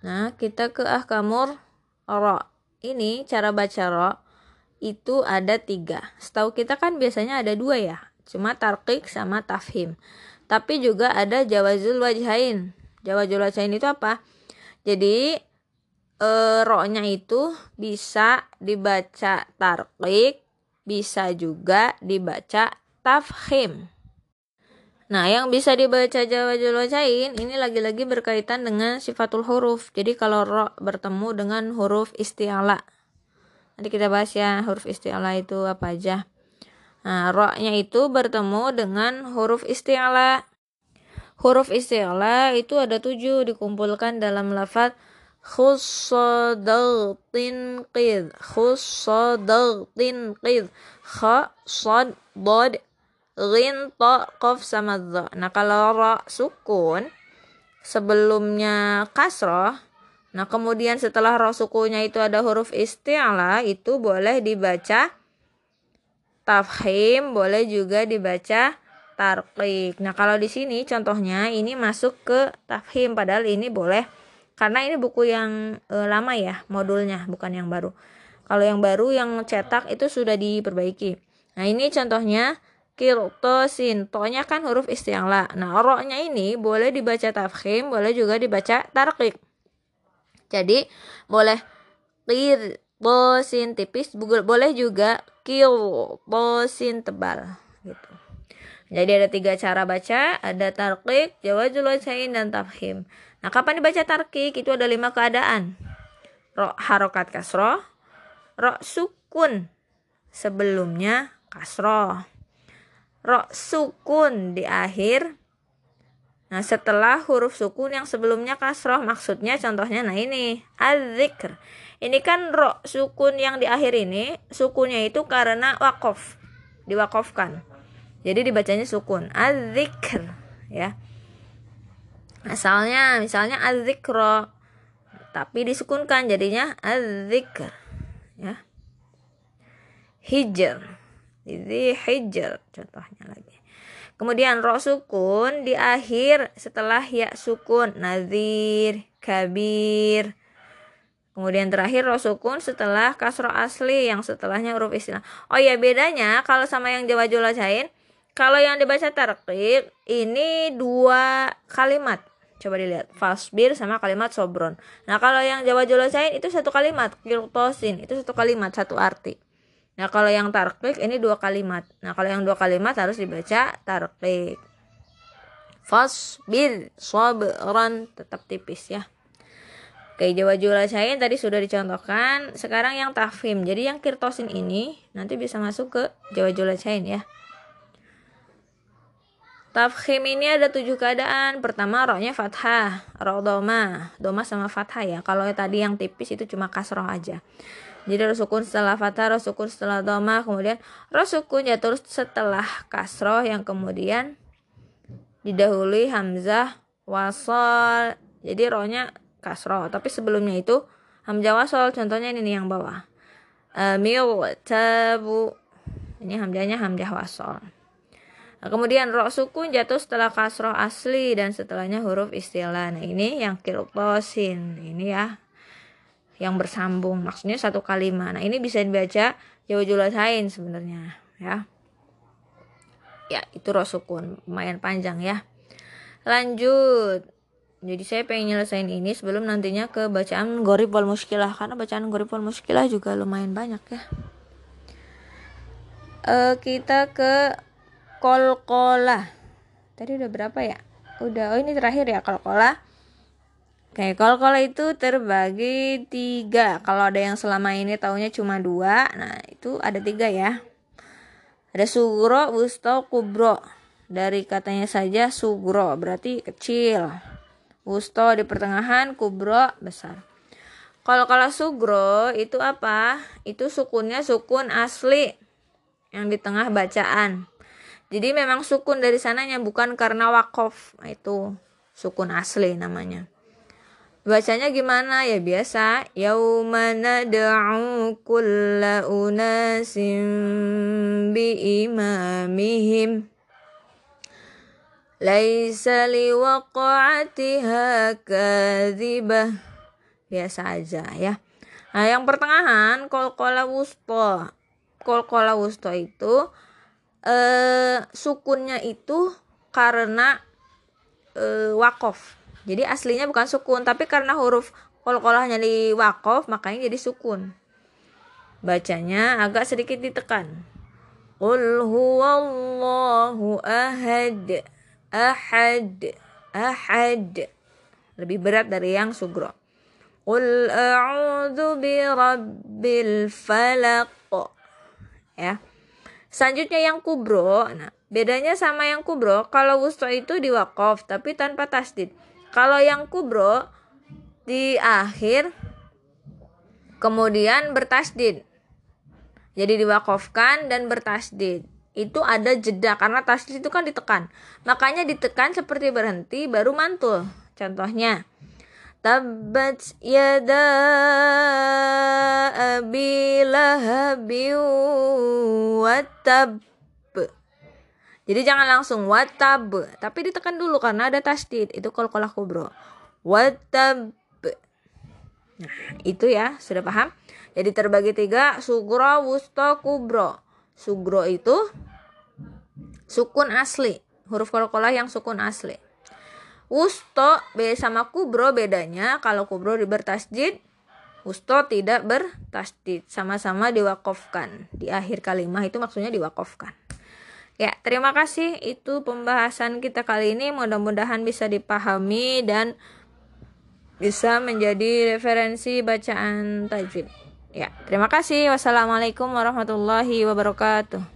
S1: Nah kita ke ahkamur ro. Ini cara baca ro itu ada tiga. Setahu kita kan biasanya ada dua ya cuma tarkik sama tafhim. Tapi juga ada jawazul wajhain. Jawazul wajhain itu apa? Jadi e, ro-nya itu bisa dibaca tarkik bisa juga dibaca tafhim Nah, yang bisa dibaca jawazul wajhain ini lagi-lagi berkaitan dengan sifatul huruf. Jadi kalau ro bertemu dengan huruf isti'ala. Nanti kita bahas ya huruf isti'ala itu apa aja. Nah, ro-nya itu bertemu dengan huruf isti'ala. Huruf isti'ala itu ada tujuh dikumpulkan dalam khussadagtin qid. Khussadagtin qid. Kha sad dad ghin ta qaf sama dha. Nah kalau ra sukun sebelumnya kasroh nah kemudian setelah ra sukunnya itu ada huruf isti'la itu boleh dibaca tafhim boleh juga dibaca tarqiq. Nah, kalau di sini contohnya ini masuk ke tafhim padahal ini boleh karena ini buku yang e, lama ya modulnya bukan yang baru. Kalau yang baru yang cetak itu sudah diperbaiki. Nah, ini contohnya kirtosin. To-nya kan huruf isti'la. Nah, ro-nya ini boleh dibaca tafhim, boleh juga dibaca tarqiq. Jadi, boleh kirtosin tipis, boleh juga kirtosin tebal gitu. Jadi ada tiga cara baca, ada tarkik, jawazul wajhain, dan tafhim. Nah, kapan dibaca tarkik? Itu ada lima keadaan. Ro harokat kasroh, ro sukun sebelumnya kasroh, ro sukun di akhir. Nah, setelah huruf sukun yang sebelumnya kasroh, maksudnya contohnya, nah ini, adzikr. Ini kan ro sukun yang di akhir ini, sukunnya itu karena wakof, diwakofkan. Jadi dibacanya sukun. Adzikr ya. Asalnya misalnya adzikro tapi disukunkan jadinya adzikr ya. Hijr. Jadi hijr contohnya lagi. Kemudian roh sukun di akhir setelah ya sukun nazir, kabir. Kemudian terakhir roh sukun setelah kasro asli yang setelahnya huruf istilah. Oh ya bedanya kalau sama yang Jawa Julajain kalau yang dibaca tarkib ini dua kalimat. Coba dilihat. Fasbir sama kalimat sobron. Nah, kalau yang Jawa Jolasain itu satu kalimat. Kirtosin itu satu kalimat, satu arti. Nah, kalau yang tarkik ini dua kalimat. Nah, kalau yang dua kalimat harus dibaca tarkik. Fasbir, sobron tetap tipis ya. Oke, Jawa Julasain tadi sudah dicontohkan. Sekarang yang tafhim. Jadi yang kirtosin ini nanti bisa masuk ke Jawa Julasain ya. Tafkhim ini ada tujuh keadaan. Pertama rohnya fathah, roh doma, doma sama fathah ya. Kalau tadi yang tipis itu cuma kasroh aja. Jadi roh sukun setelah fathah, roh sukun setelah doma, kemudian roh sukun jatuh setelah kasroh yang kemudian didahului hamzah wasol. Jadi rohnya kasroh. Tapi sebelumnya itu hamzah wasol. Contohnya ini yang bawah. Mil tabu. Ini hamzahnya hamzah wasol. Nah, kemudian roh sukun jatuh setelah kasroh asli dan setelahnya huruf istilah. Nah, ini yang kirtosin. Ini ya. Yang bersambung. Maksudnya satu kalimat. Nah, ini bisa dibaca jauh julasain sebenarnya. Ya. Ya, itu roh sukun. Lumayan panjang ya. Lanjut. Jadi saya pengen nyelesain ini sebelum nantinya ke bacaan gorib wal muskilah. Karena bacaan gorib wal muskilah juga lumayan banyak ya. Uh, kita ke kolkola tadi udah berapa ya udah oh ini terakhir ya kolkola Oke, kolkola itu terbagi tiga. Kalau ada yang selama ini taunya cuma dua, nah itu ada tiga ya. Ada sugro, wusto, kubro. Dari katanya saja sugro, berarti kecil. Wusto di pertengahan, kubro besar. Kalau kalau sugro itu apa? Itu sukunnya sukun asli yang di tengah bacaan. Jadi memang sukun dari sananya bukan karena wakof. Nah, itu sukun asli namanya. Bacanya gimana? Ya biasa. Yaumana da'u kulla unasim bi imamihim. Laisa liwaqa'atiha kadhibah. Biasa aja ya. Nah, yang pertengahan wusto. Kolkola wusto itu eh, sukunnya itu karena eh, wakof. Jadi aslinya bukan sukun tapi karena huruf kol-kolahnya di wakof makanya jadi sukun. Bacanya agak sedikit ditekan. Qul huwallahu ahad ahad ahad. Lebih berat dari yang sugro. Qul a'udzu birabbil falaq. Ya Selanjutnya yang kubro. Nah, bedanya sama yang kubro, kalau wusto itu di wakof tapi tanpa tasdid. Kalau yang kubro di akhir kemudian bertasdid jadi diwakofkan dan bertasdid itu ada jeda karena tasdid itu kan ditekan makanya ditekan seperti berhenti baru mantul contohnya tabbat yada abi lahabi watab. Jadi jangan langsung watab tapi ditekan dulu karena ada tasdid. Itu kolkolah kubro. Watab. Nah itu ya sudah paham? Jadi terbagi tiga sugro wusto kubro. Sugro itu sukun asli. Huruf kolkolah yang sukun asli wusto b sama kubro bedanya kalau kubro bertasjid wusto tidak bertasjid sama-sama diwakofkan di akhir kalimat itu maksudnya diwakofkan ya terima kasih itu pembahasan kita kali ini mudah-mudahan bisa dipahami dan bisa menjadi referensi bacaan tajwid. Ya, terima kasih. Wassalamualaikum warahmatullahi wabarakatuh.